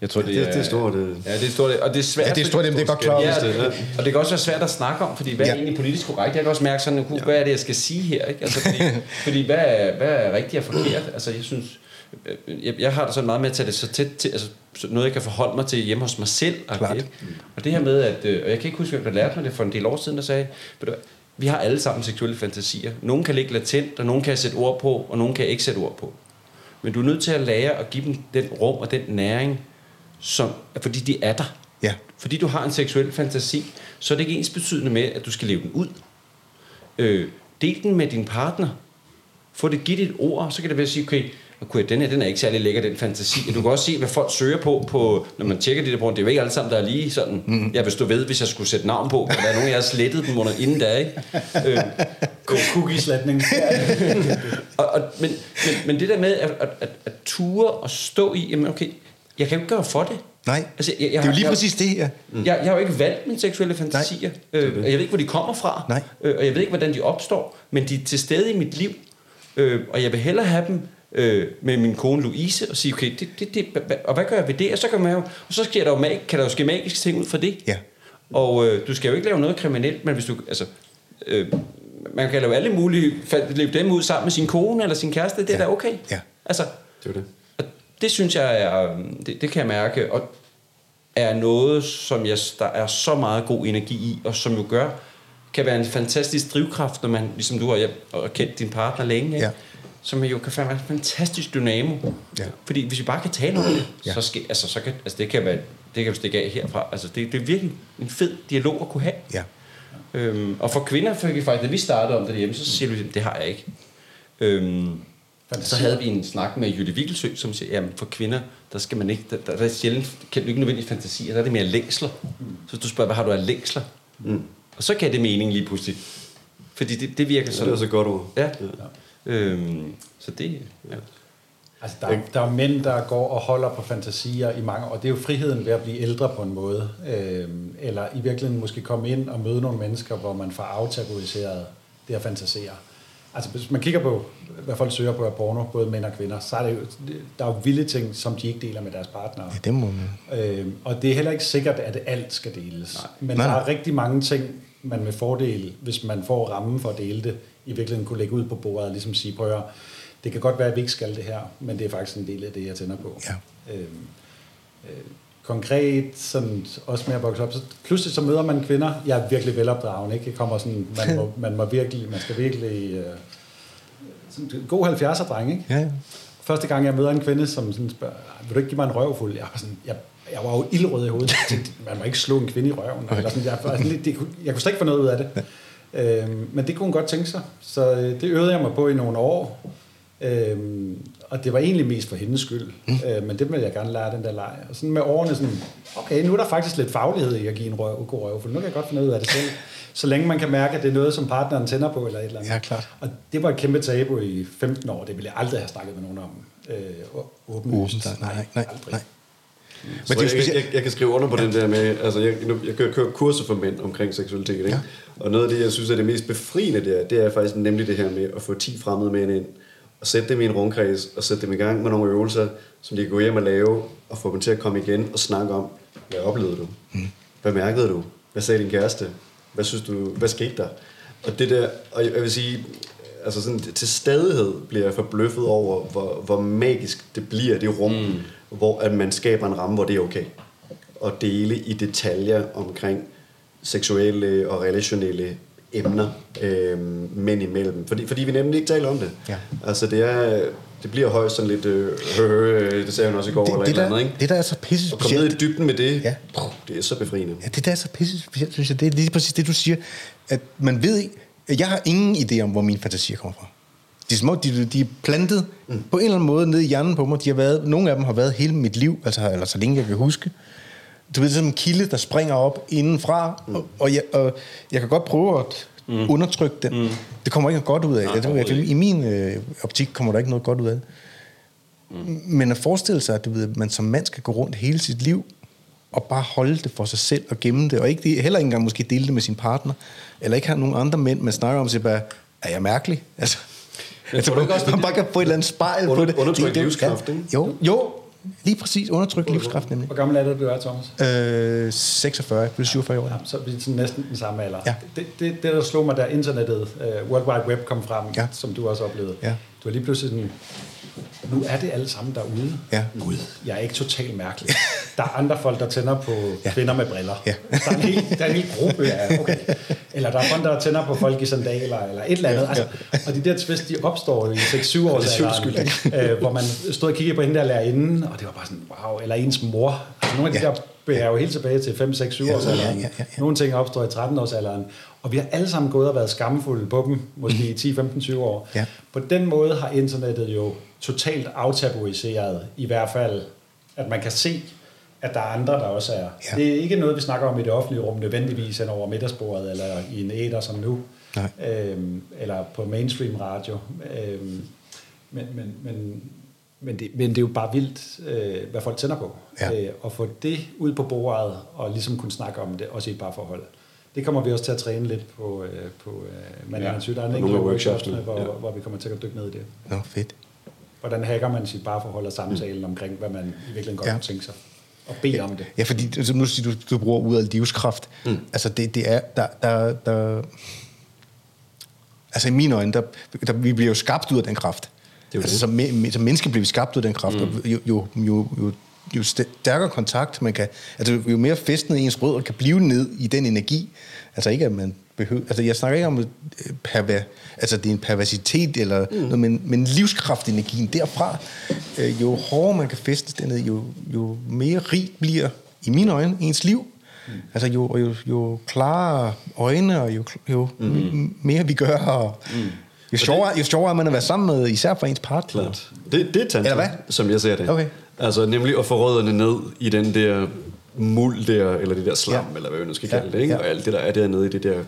[SPEAKER 3] Jeg tror, det,
[SPEAKER 4] det-
[SPEAKER 3] er,
[SPEAKER 4] det er stort, øh.
[SPEAKER 3] Ja, det er stort. Og det er svært.
[SPEAKER 1] Ja, det er stort, det er jeg godt klar over,
[SPEAKER 3] Ja,
[SPEAKER 1] det
[SPEAKER 3] og, og det kan også være svært at snakke om, fordi hvad
[SPEAKER 1] Ja.
[SPEAKER 3] er egentlig politisk korrekt? Jeg kan også mærke sådan, ja. hvad er det, jeg skal sige her? Ikke? Altså, fordi, fordi hvad, er, hvad er rigtigt og forkert? Altså, jeg synes, jeg, jeg har det sådan meget med at tage det så tæt til, altså så noget, jeg kan forholde mig til hjemme hos mig selv. Okay? Og det her med, at, øh, og jeg kan ikke huske, hvem der lærte mig det for en del år siden, der sagde, hvad, vi har alle sammen seksuelle fantasier. Nogle kan ligge latent, og nogle kan sætte ord på, og nogle kan ikke sætte ord på. Men du er nødt til at lære at give dem den rum og den næring, som, fordi de er der.
[SPEAKER 1] Ja.
[SPEAKER 3] Fordi du har en seksuel fantasi, så er det ikke ens betydende med, at du skal leve den ud. Øh, del den med din partner. Få det givet et ord, så kan det være at sige, okay, okay, den her den er ikke særlig lækker, den fantasi. Du kan også se, hvad folk søger på, på når man tjekker det der porn. Det er jo ikke alle sammen, der er lige sådan. Mm. Jeg vil stå ved, hvis jeg skulle sætte navn på. Der er nogen, jeg har slettet dem under inden der, ikke? Øh,
[SPEAKER 2] Cookie-slatning.
[SPEAKER 3] og, og, men, men, men det der med at, at, at, at ture og stå i, jamen okay, jeg kan jo ikke gøre for det.
[SPEAKER 1] Nej,
[SPEAKER 3] Altså, jeg, jeg
[SPEAKER 1] det er jo lige
[SPEAKER 3] jeg-
[SPEAKER 1] præcis det her.
[SPEAKER 3] Jeg, jeg har jo ikke valgt mine seksuelle fantasier. Øh, og jeg ved ikke, hvor de kommer fra.
[SPEAKER 1] Nej.
[SPEAKER 3] Øh, og jeg ved ikke, hvordan de opstår. Men de er til stede i mit liv. Øh, og jeg vil hellere have dem øh, med min kone Louise og sige, okay, det, det, det, og hvad gør jeg ved det? Og så kan, man jo, og så sker der jo mag, kan der jo ske magiske ting ud fra det.
[SPEAKER 1] Ja.
[SPEAKER 3] Og øh, du skal jo ikke lave noget kriminelt, men hvis du... Altså, øh, man kan lave alle mulige... Leve dem ud sammen med sin kone eller sin kæreste, det er
[SPEAKER 1] Ja.
[SPEAKER 3] da okay.
[SPEAKER 1] Ja.
[SPEAKER 3] Altså,
[SPEAKER 4] Det er det.
[SPEAKER 3] og det synes jeg er, det, det kan jeg mærke, og er noget, som jeg, der er så meget god energi i, og som jo gør, kan være en fantastisk drivkraft, når man, ligesom du har jeg, og kendt din partner længe, ikke?
[SPEAKER 1] Ja.
[SPEAKER 3] Som jo kan være en fantastisk dynamo.
[SPEAKER 1] Ja.
[SPEAKER 3] Fordi hvis vi bare kan tale om det,
[SPEAKER 1] Ja.
[SPEAKER 3] så, skal, altså, så kan, altså, det kan være, det kan vi stikke af herfra. Altså, det, det er virkelig en fed dialog at kunne have.
[SPEAKER 1] Ja.
[SPEAKER 3] Øhm, og for kvinder fik vi faktisk, da vi startede om det hjemme, så siger vi, det har jeg ikke. Øhm, så havde vi en snak med Jytte Vigelsø, som siger, jamen for kvinder, der skal man ikke, der, der, der er sjældent, kan du ikke nødvendigt fantasier, der er det mere længsler. Så du spørger, hvad har du af længsler? Mm. Og så kan det mening lige pludselig. Fordi det, det virker
[SPEAKER 4] Så det
[SPEAKER 3] sådan.
[SPEAKER 4] er så godt ord.
[SPEAKER 3] Ja. Øhm, så det, ja.
[SPEAKER 2] Altså, der, er- der er mænd, der går og holder på fantasier i mange år. Det er jo friheden ved at blive ældre på en måde. Øhm, eller i virkeligheden måske komme ind og møde nogle mennesker, hvor man får aftabuiseret det at fantasere. Altså, hvis man kigger på, hvad folk søger på af porno, både mænd og kvinder, så er det jo, der er jo vilde ting, som de ikke deler med deres partnere.
[SPEAKER 1] ja, det må man.
[SPEAKER 2] Øhm, og det er heller ikke sikkert, at alt skal deles. Nej. Men
[SPEAKER 1] Nej,
[SPEAKER 2] der er rigtig mange ting, man med fordel, hvis man får rammen for at dele det, i virkeligheden kunne lægge ud på bordet og ligesom sige, prøv at høre, det kan godt være, at vi ikke skal det her, men det er faktisk en del af det, jeg tænder på.
[SPEAKER 1] Ja.
[SPEAKER 2] Øhm, øh, konkret, sådan, også med at vokse op, så pludselig så møder man kvinder, jeg er virkelig velopdragen, ikke? Jeg kommer sådan, man må, man må virkelig, man skal virkelig, øh, sådan, god 70'er dreng, ikke?
[SPEAKER 1] Ja, ja.
[SPEAKER 2] Første gang, jeg møder en kvinde, som sådan spørger, vil du ikke give mig en røvfuld? Jeg, var sådan, jeg jeg var jo ildrød i hovedet. Jeg tænkte, man må ikke slå en kvinde i røven. Eller sådan. Jeg, lidt, det, jeg kunne slet ikke få noget ud af det. Øhm, men det kunne hun godt tænke sig. Så øh, det øvede jeg mig på i nogle år. Øhm, og det var egentlig mest for hendes skyld. Mm. Øh, men det ville jeg gerne lære, den der leg. Og sådan med årene sådan, okay, nu er der faktisk lidt faglighed i at give en røv, god røv, for nu kan jeg godt finde ud af det selv. Så længe man kan mærke, at det er noget, som partneren tænder på, eller et eller andet.
[SPEAKER 1] Ja, klart.
[SPEAKER 2] Og det var et kæmpe tabu i 15 år. Det ville jeg aldrig have snakket med nogen om. Øh, åbenlyst.
[SPEAKER 1] Åbent, nej, nej, nej,
[SPEAKER 2] aldrig.
[SPEAKER 1] nej.
[SPEAKER 4] Men
[SPEAKER 1] det er
[SPEAKER 4] jeg, jeg, jeg kan skrive under på den der med, altså jeg, nu, jeg kører, kører kurser for mænd omkring seksualitet, ikke?
[SPEAKER 1] Ja.
[SPEAKER 4] og noget af det, jeg synes er det mest befriende der, det er faktisk nemlig det her med at få 10 fremmede mænd ind, og sætte dem i en rundkreds, og sætte dem i gang med nogle øvelser, som de kan gå hjem og lave, og få dem til at komme igen og snakke om, hvad oplevede du? Mm. Hvad mærkede du? Hvad sagde din kæreste? Hvad synes du, hvad skete der? Og det der, og jeg vil sige, altså sådan, til stadighed bliver jeg forbløffet over, hvor, hvor magisk det bliver, det rum, mm. Hvor at man skaber en ramme, hvor det er okay. At dele i detaljer omkring seksuelle og relationelle emner øh, mænd imellem. Fordi, fordi vi nemlig ikke taler om det.
[SPEAKER 1] Ja.
[SPEAKER 4] Altså det er, det bliver højst sådan lidt, øh, hø, det sagde hun også i går, eller
[SPEAKER 1] Det,
[SPEAKER 4] et
[SPEAKER 1] det,
[SPEAKER 4] eller andet,
[SPEAKER 1] der,
[SPEAKER 4] ikke?
[SPEAKER 1] det, der er så pisse
[SPEAKER 4] Og komme ned i
[SPEAKER 1] specielt,
[SPEAKER 4] dybden med det,
[SPEAKER 1] Ja.
[SPEAKER 4] puh, det er så befriende.
[SPEAKER 1] ja, det der er så pisse specielt, synes jeg, det er lige præcis det, du siger, at man ved ikke, jeg har ingen idé om, hvor mine fantasier kommer fra. De er, små, de, de er plantet mm. på en eller anden måde ned i hjernen på mig. De har været, nogle af dem har været hele mit liv, altså, eller så længe jeg kan huske. Du ved, det er sådan en kilde, der springer op indenfra, mm. og, og, jeg, og jeg kan godt prøve at mm. undertrykke den. Mm. Det kommer ikke noget godt ud af.
[SPEAKER 3] Nej,
[SPEAKER 1] det. det I min øh, optik kommer der ikke noget godt ud af det. Mm. Men at forestille sig, at du ved, man som mand skal gå rundt hele sit liv og bare holde det for sig selv og gemme det, og ikke, heller ikke engang måske dele det med sin partner, eller ikke have nogen andre mænd, man snakker om, så bare, er jeg mærkelig? Altså, altså
[SPEAKER 4] tror du ikke også,
[SPEAKER 1] man bare kan få et eller andet spejl
[SPEAKER 4] Under-
[SPEAKER 1] på det. er jo-
[SPEAKER 4] livskraft, ikke?
[SPEAKER 1] Jo, jo, lige præcis, undertrykt livskraft nemlig.
[SPEAKER 2] Hvor gammel er det, du er, Thomas?
[SPEAKER 1] Øh, 46, jeg blev 47 år.
[SPEAKER 2] Ja, så er vi sådan næsten den samme alder.
[SPEAKER 1] Ja.
[SPEAKER 2] Det, det, det, der slog mig, da internettet, uh, World Wide Web kom frem,
[SPEAKER 1] Ja.
[SPEAKER 2] som du også oplevede.
[SPEAKER 1] Ja.
[SPEAKER 2] Du var lige pludselig sådan, nu er det alle sammen derude.
[SPEAKER 1] Ja.
[SPEAKER 2] Gud, jeg er ikke totalt mærkelig. Der er andre folk, der tænder på
[SPEAKER 1] Ja.
[SPEAKER 2] kvinder med briller.
[SPEAKER 1] Ja.
[SPEAKER 2] Der, er en hel, der er en hel gruppe af, okay. Eller der er folk, der tænder på folk i sandaler, eller et eller andet. Altså, og de der twist, de opstår i 6-7 års alderen, øh, hvor man stod og kiggede på hende der lærerinde, og det var bare sådan, wow, eller ens mor. Altså, nogle af de
[SPEAKER 1] Ja.
[SPEAKER 2] der bærer jo helt tilbage til 5, 6, 7
[SPEAKER 1] Ja,
[SPEAKER 2] års
[SPEAKER 1] ja,
[SPEAKER 2] alderen.
[SPEAKER 1] ja, ja, ja.
[SPEAKER 2] Nogle ting opstår i 13 års alderen. Og vi har alle sammen gået og været skamfulde på dem, måske i 10, 15, 20 år.
[SPEAKER 1] Ja.
[SPEAKER 2] På den måde har internettet jo totalt aftabuiseret, i hvert fald, at man kan se, at der er andre, der også er.
[SPEAKER 1] Ja.
[SPEAKER 2] Det er ikke noget, vi snakker om i det offentlige rum, nødvendigvis hen over middagsbordet, eller i en æder som nu,
[SPEAKER 1] Nej.
[SPEAKER 2] øhm, eller på mainstream radio. Øhm, men, men, men, men, det, men det er jo bare vildt, øh, hvad folk tænder på.
[SPEAKER 1] Ja.
[SPEAKER 2] Øh, at få det ud på bordet, og ligesom kunne snakke om det, også i et parforhold. Det kommer vi også til at træne lidt på, øh, på øh, Man
[SPEAKER 3] Ja.
[SPEAKER 2] ja. Der er en enkelt workshops, hvor,
[SPEAKER 4] ja.
[SPEAKER 2] hvor vi kommer til at dykke ned i det.
[SPEAKER 1] Nå, fedt.
[SPEAKER 2] Hvordan hacker man sit parforhold og samtalen mm. omkring, hvad man i virkeligheden godt
[SPEAKER 1] Ja.
[SPEAKER 2] ja. kunne tænke sig. Og bede om det.
[SPEAKER 1] Ja, fordi altså, nu siger du, du bruger ud af livskraft. Mm. Altså, det, det er, der, der, der, altså i mine øjne, der, der, vi bliver jo skabt ud af den kraft.
[SPEAKER 4] Det er
[SPEAKER 1] altså,
[SPEAKER 4] det.
[SPEAKER 1] som, me- som menneske bliver vi skabt ud af den kraft. Mm. Og jo, jo, jo, jo, jo stærkere kontakt man kan, altså jo mere festnet ens rødder kan blive ned i den energi, altså ikke at man behøver, altså jeg snakker ikke om, øh, perver, altså det er en perversitet eller mm. noget, men, men livskraftenergien derfra, øh, jo hårdere man kan festes dernede, jo, jo mere rigt bliver, i mine øjne, ens liv. Mm. Altså jo, jo, jo klarere øjne, og jo, jo mm. mere vi gør, og mm. jo, sjovere, jo sjovere er man at være sammen med, især for ens partner.
[SPEAKER 4] Klart. Det, det er tantra,
[SPEAKER 1] Eller hvad?
[SPEAKER 4] som jeg ser det.
[SPEAKER 1] Okay.
[SPEAKER 4] Altså nemlig at få rødderne ned i den der muld der, eller det der slam,
[SPEAKER 1] Ja.
[SPEAKER 4] ja. eller hvad vi nu skal
[SPEAKER 1] Ja,
[SPEAKER 4] kalde det, ikke?
[SPEAKER 1] ja.
[SPEAKER 4] og alt det, der er dernede i det der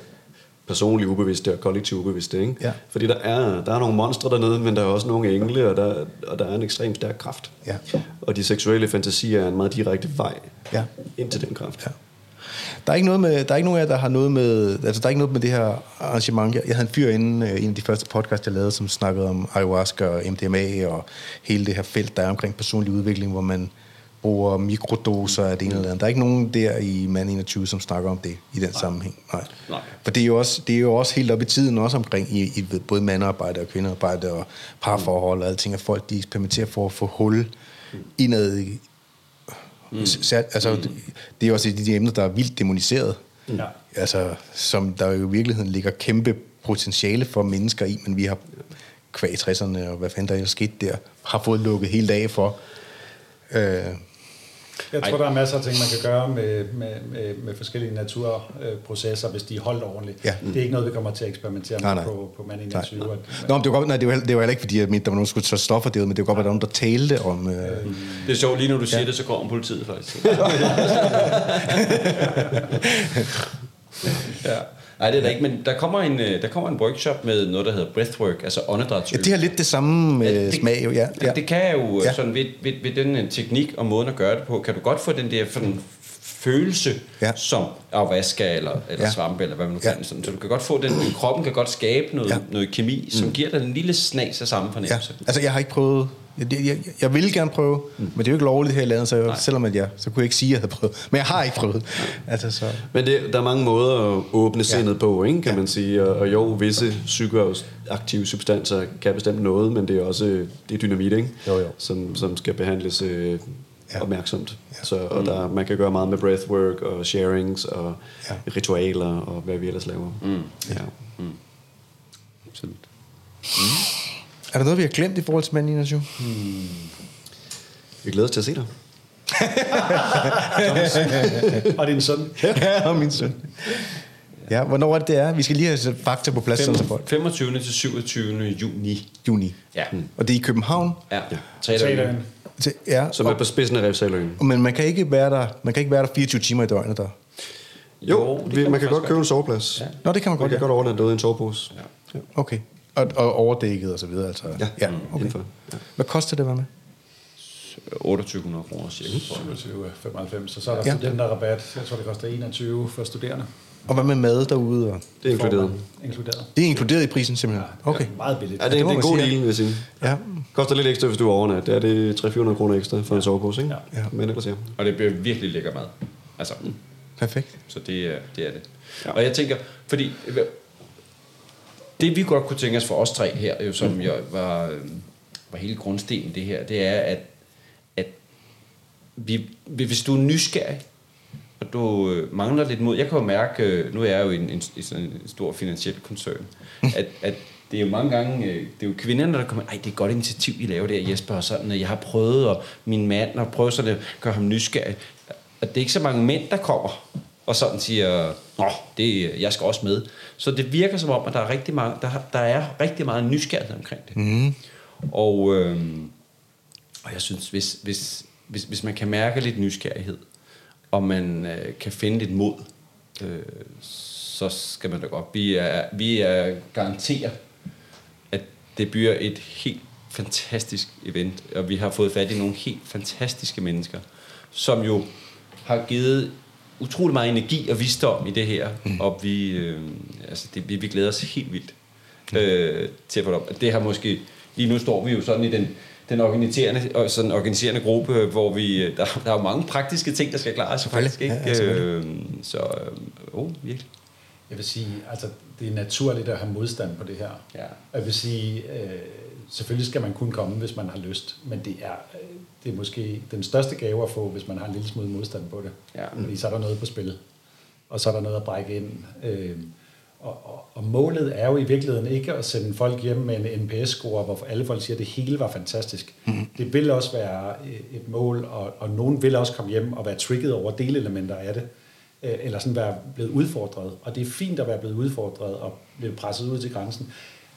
[SPEAKER 4] personlige ubevidste og kollektive ubevidste. Ikke?
[SPEAKER 1] Ja.
[SPEAKER 4] Fordi der er, der er nogle monstre dernede, men der er også nogle engle, og der, og der er en ekstremt stærk kraft.
[SPEAKER 1] Ja.
[SPEAKER 4] Og de seksuelle fantasier er en meget direkte vej
[SPEAKER 1] Ja.
[SPEAKER 4] ind til den kraft.
[SPEAKER 1] Ja. Der er ikke noget med, der er ikke nogen af jer, der har noget med, altså der er ikke noget med det her arrangement. Jeg, jeg havde en fyr inde, øh, en af de første podcast, jeg lavede, som snakkede om ayahuasca og MDMA og hele det her felt, der er omkring personlig udvikling, hvor man bruger mikrodoser af det ene eller andet. Der er ikke nogen der i Man 21, som snakker om det i den Nej. sammenhæng. Nej.
[SPEAKER 3] Nej.
[SPEAKER 1] For det er, jo også, det er jo også helt op i tiden, også omkring i, i både mandarbejde og kvindearbejde og parforhold og alting, at folk de eksperimenterer for at få hul indad i, Mm. Altså, mm. det er også et af de emner, der er vildt demoniseret.
[SPEAKER 2] Mm. Ja.
[SPEAKER 1] Altså, som der jo i virkeligheden ligger kæmpe potentiale for mennesker i, men vi har kvæg 60'erne og hvad fanden der ellers skete der, har fået lukket helt af for. Øh,
[SPEAKER 2] Jeg tror, der er masser af ting, man kan gøre med, med, med, med forskellige naturprocesser, hvis de er holdt ordentligt.
[SPEAKER 1] Ja.
[SPEAKER 2] Det er ikke noget, vi kommer til at eksperimentere med
[SPEAKER 1] Nej, nej.
[SPEAKER 2] på, på mand i
[SPEAKER 1] Nej,
[SPEAKER 2] 20.
[SPEAKER 1] nej.
[SPEAKER 2] At-
[SPEAKER 1] Nå, men det var, godt, nej, det var, det var heller ikke, fordi jeg mente, der var nogen, der skulle tage stoffer derud, men det var godt, at der var nogen, der talte om... Øh,
[SPEAKER 3] Det er sjovt, lige når du siger det, så kommer politiet faktisk. ja. Nej, det er der ikke, men der kommer, en, øh, der kommer en workshop med noget, der hedder breathwork, altså
[SPEAKER 1] ja,
[SPEAKER 3] åndedrætsøvelser.
[SPEAKER 1] det har lidt det samme øh,
[SPEAKER 3] Ja, det-
[SPEAKER 1] smag, jo. Ja, ja.
[SPEAKER 3] Det kan jo
[SPEAKER 1] Ja.
[SPEAKER 3] ja. sådan ved, ved, ved den øh, teknik og måden at gøre det på, kan du godt få den der sådan, følelse,
[SPEAKER 1] Ja.
[SPEAKER 3] ja. som avaska eller, eller
[SPEAKER 1] Ja.
[SPEAKER 3] ja. svampe, eller hvad man nu
[SPEAKER 1] Ja.
[SPEAKER 3] kan. Sådan, så du kan godt få den, kroppen kan godt skabe noget,
[SPEAKER 1] Ja.
[SPEAKER 3] ja. noget kemi, som giver dig en lille snas af samme
[SPEAKER 1] ja.
[SPEAKER 3] fornemmelse.
[SPEAKER 1] Altså, jeg har ikke prøvet... Jeg, jeg, jeg, ville gerne prøve, mm. men det er jo ikke lovligt her i landet, så jeg, selvom at jeg, så kunne jeg ikke sige, at jeg havde prøvet. Men jeg har ikke prøvet. Altså, så,
[SPEAKER 4] Men det, der er mange måder at åbne sindet på, ikke, kan
[SPEAKER 1] Ja.
[SPEAKER 4] man sige. Og, og jo, visse psykoaktive substanser kan bestemt noget, men det er også det er dynamit, ikke?
[SPEAKER 1] Jo, jo.
[SPEAKER 4] Som, som skal behandles øh,
[SPEAKER 1] Ja.
[SPEAKER 4] ja. opmærksomt.
[SPEAKER 1] Ja.
[SPEAKER 4] Ja. Så, og der, man kan gøre meget med breathwork og sharings og
[SPEAKER 1] Ja.
[SPEAKER 4] ja. ritualer og hvad vi ellers laver. Mm. Ja.
[SPEAKER 3] Absolut.
[SPEAKER 1] Er der noget, vi har glemt i forhold til mand i nation?
[SPEAKER 4] Vi glæder os til at se dig.
[SPEAKER 2] Og din søn.
[SPEAKER 1] ja, og min søn. Ja, hvornår er det, det er? Vi skal lige have sat fakta på plads, sådan så folk.
[SPEAKER 3] 25. til 27. juni.
[SPEAKER 1] Juni.
[SPEAKER 3] Ja.
[SPEAKER 1] Og det er i København.
[SPEAKER 3] Ja.
[SPEAKER 4] Ja.
[SPEAKER 2] Teateren.
[SPEAKER 1] Til, ja,
[SPEAKER 4] Som er på spidsen af Refsaløen.
[SPEAKER 1] men man kan ikke være der, man kan ikke være der 24 timer i døgnet der.
[SPEAKER 4] Jo,
[SPEAKER 3] det
[SPEAKER 4] vi,
[SPEAKER 3] kan
[SPEAKER 4] man kan godt købe en soveplads. Ja.
[SPEAKER 1] Nå, det kan man
[SPEAKER 4] Man
[SPEAKER 1] godt,
[SPEAKER 4] kan
[SPEAKER 1] ja.
[SPEAKER 4] godt overnatte derude i en sovepose. Ja.
[SPEAKER 1] Okay. Og, og overdækket og så videre, altså.
[SPEAKER 4] Ja,
[SPEAKER 1] ja
[SPEAKER 4] mm,
[SPEAKER 1] okay.
[SPEAKER 4] indenfor, ja.
[SPEAKER 1] Hvad koster det at være med?
[SPEAKER 3] 2800 kroner cirka. tror jeg.
[SPEAKER 2] 27, 95. Så så er der
[SPEAKER 1] Ja.
[SPEAKER 2] ja. studenterrabat. Jeg tror, det koster 21 for studerende.
[SPEAKER 1] Og hvad med mad derude? Og...
[SPEAKER 4] Det er inkluderet.
[SPEAKER 2] Inkluderet.
[SPEAKER 1] Det er inkluderet i prisen simpelthen? Okay.
[SPEAKER 2] Meget billigt.
[SPEAKER 4] Ja, det, er,
[SPEAKER 1] det
[SPEAKER 4] er en god deal, vil jeg sige.
[SPEAKER 1] Ja.
[SPEAKER 4] Koster lidt ekstra, hvis du er overnat. Det er det 300-400 kroner ekstra for en sovepose, ikke?
[SPEAKER 2] Ja.
[SPEAKER 1] Ja.
[SPEAKER 4] Men ellers ja.
[SPEAKER 3] Og det bliver virkelig lækker mad. Altså,
[SPEAKER 1] Perfekt.
[SPEAKER 3] Så det, er- det er det. Ja. Og jeg tænker, fordi det vi godt kunne tænke os for os tre her, jo, som jo var, øh, var hele grundstenen i det her, det er, at, at vi, hvis du er nysgerrig, og du øh, mangler lidt mod, jeg kan jo mærke, øh, nu er jeg jo i en, en, i sådan en stor finansiel koncern, at, at det er jo mange gange, øh, det er jo kvinderne, der kommer, ej, det er et godt initiativ, I laver der, Jesper, og sådan, og jeg har prøvet, og min mand har prøvet sådan at gøre ham nysgerrig. Og det er ikke så mange mænd, der kommer, og sådan siger, nå, det, jeg skal også med. Så det virker som om, at der er rigtig, mange, der, der er rigtig meget nysgerrighed omkring det. Mm. Og, øh, og jeg synes, hvis, hvis, hvis, hvis man kan mærke lidt nysgerrighed, og man øh, kan finde lidt mod, øh, så skal man da godt. Vi er, vi er garanteret, at det bliver et helt fantastisk event, og vi har fået fat i nogle helt fantastiske mennesker, som jo har givet utrolig meget energi og visdom i det her, mm. og vi, øh, altså det, vi, vi glæder os helt vildt øh, til at få det op. Det har måske, lige nu står vi jo sådan i den, den organiserende, sådan organiserende gruppe, hvor vi, øh, der, der er jo mange praktiske ting, der skal klares, faktisk, ikke?
[SPEAKER 1] Ja, ja,
[SPEAKER 3] øh, så, øh, oh, virkelig.
[SPEAKER 2] Jeg vil sige, altså det er naturligt at have modstand på det her.
[SPEAKER 3] Ja.
[SPEAKER 2] Jeg vil sige, øh, selvfølgelig skal man kun komme, hvis man har lyst, men det er, øh, det er måske den største gave at få, hvis man har en lille smule modstand på det.
[SPEAKER 3] Ja.
[SPEAKER 2] Fordi så er der noget på spil, og så er der noget at brække ind. Øh, og, og, og målet er jo i virkeligheden ikke at sende folk hjem med en NPS-score, hvor alle folk siger, at det hele var fantastisk. Mm. Det vil også være et mål, og, og nogen vil også komme hjem og være trigget over delelementer af det øh, eller sådan være blevet udfordret. Og det er fint at være blevet udfordret og blive presset ud til grænsen.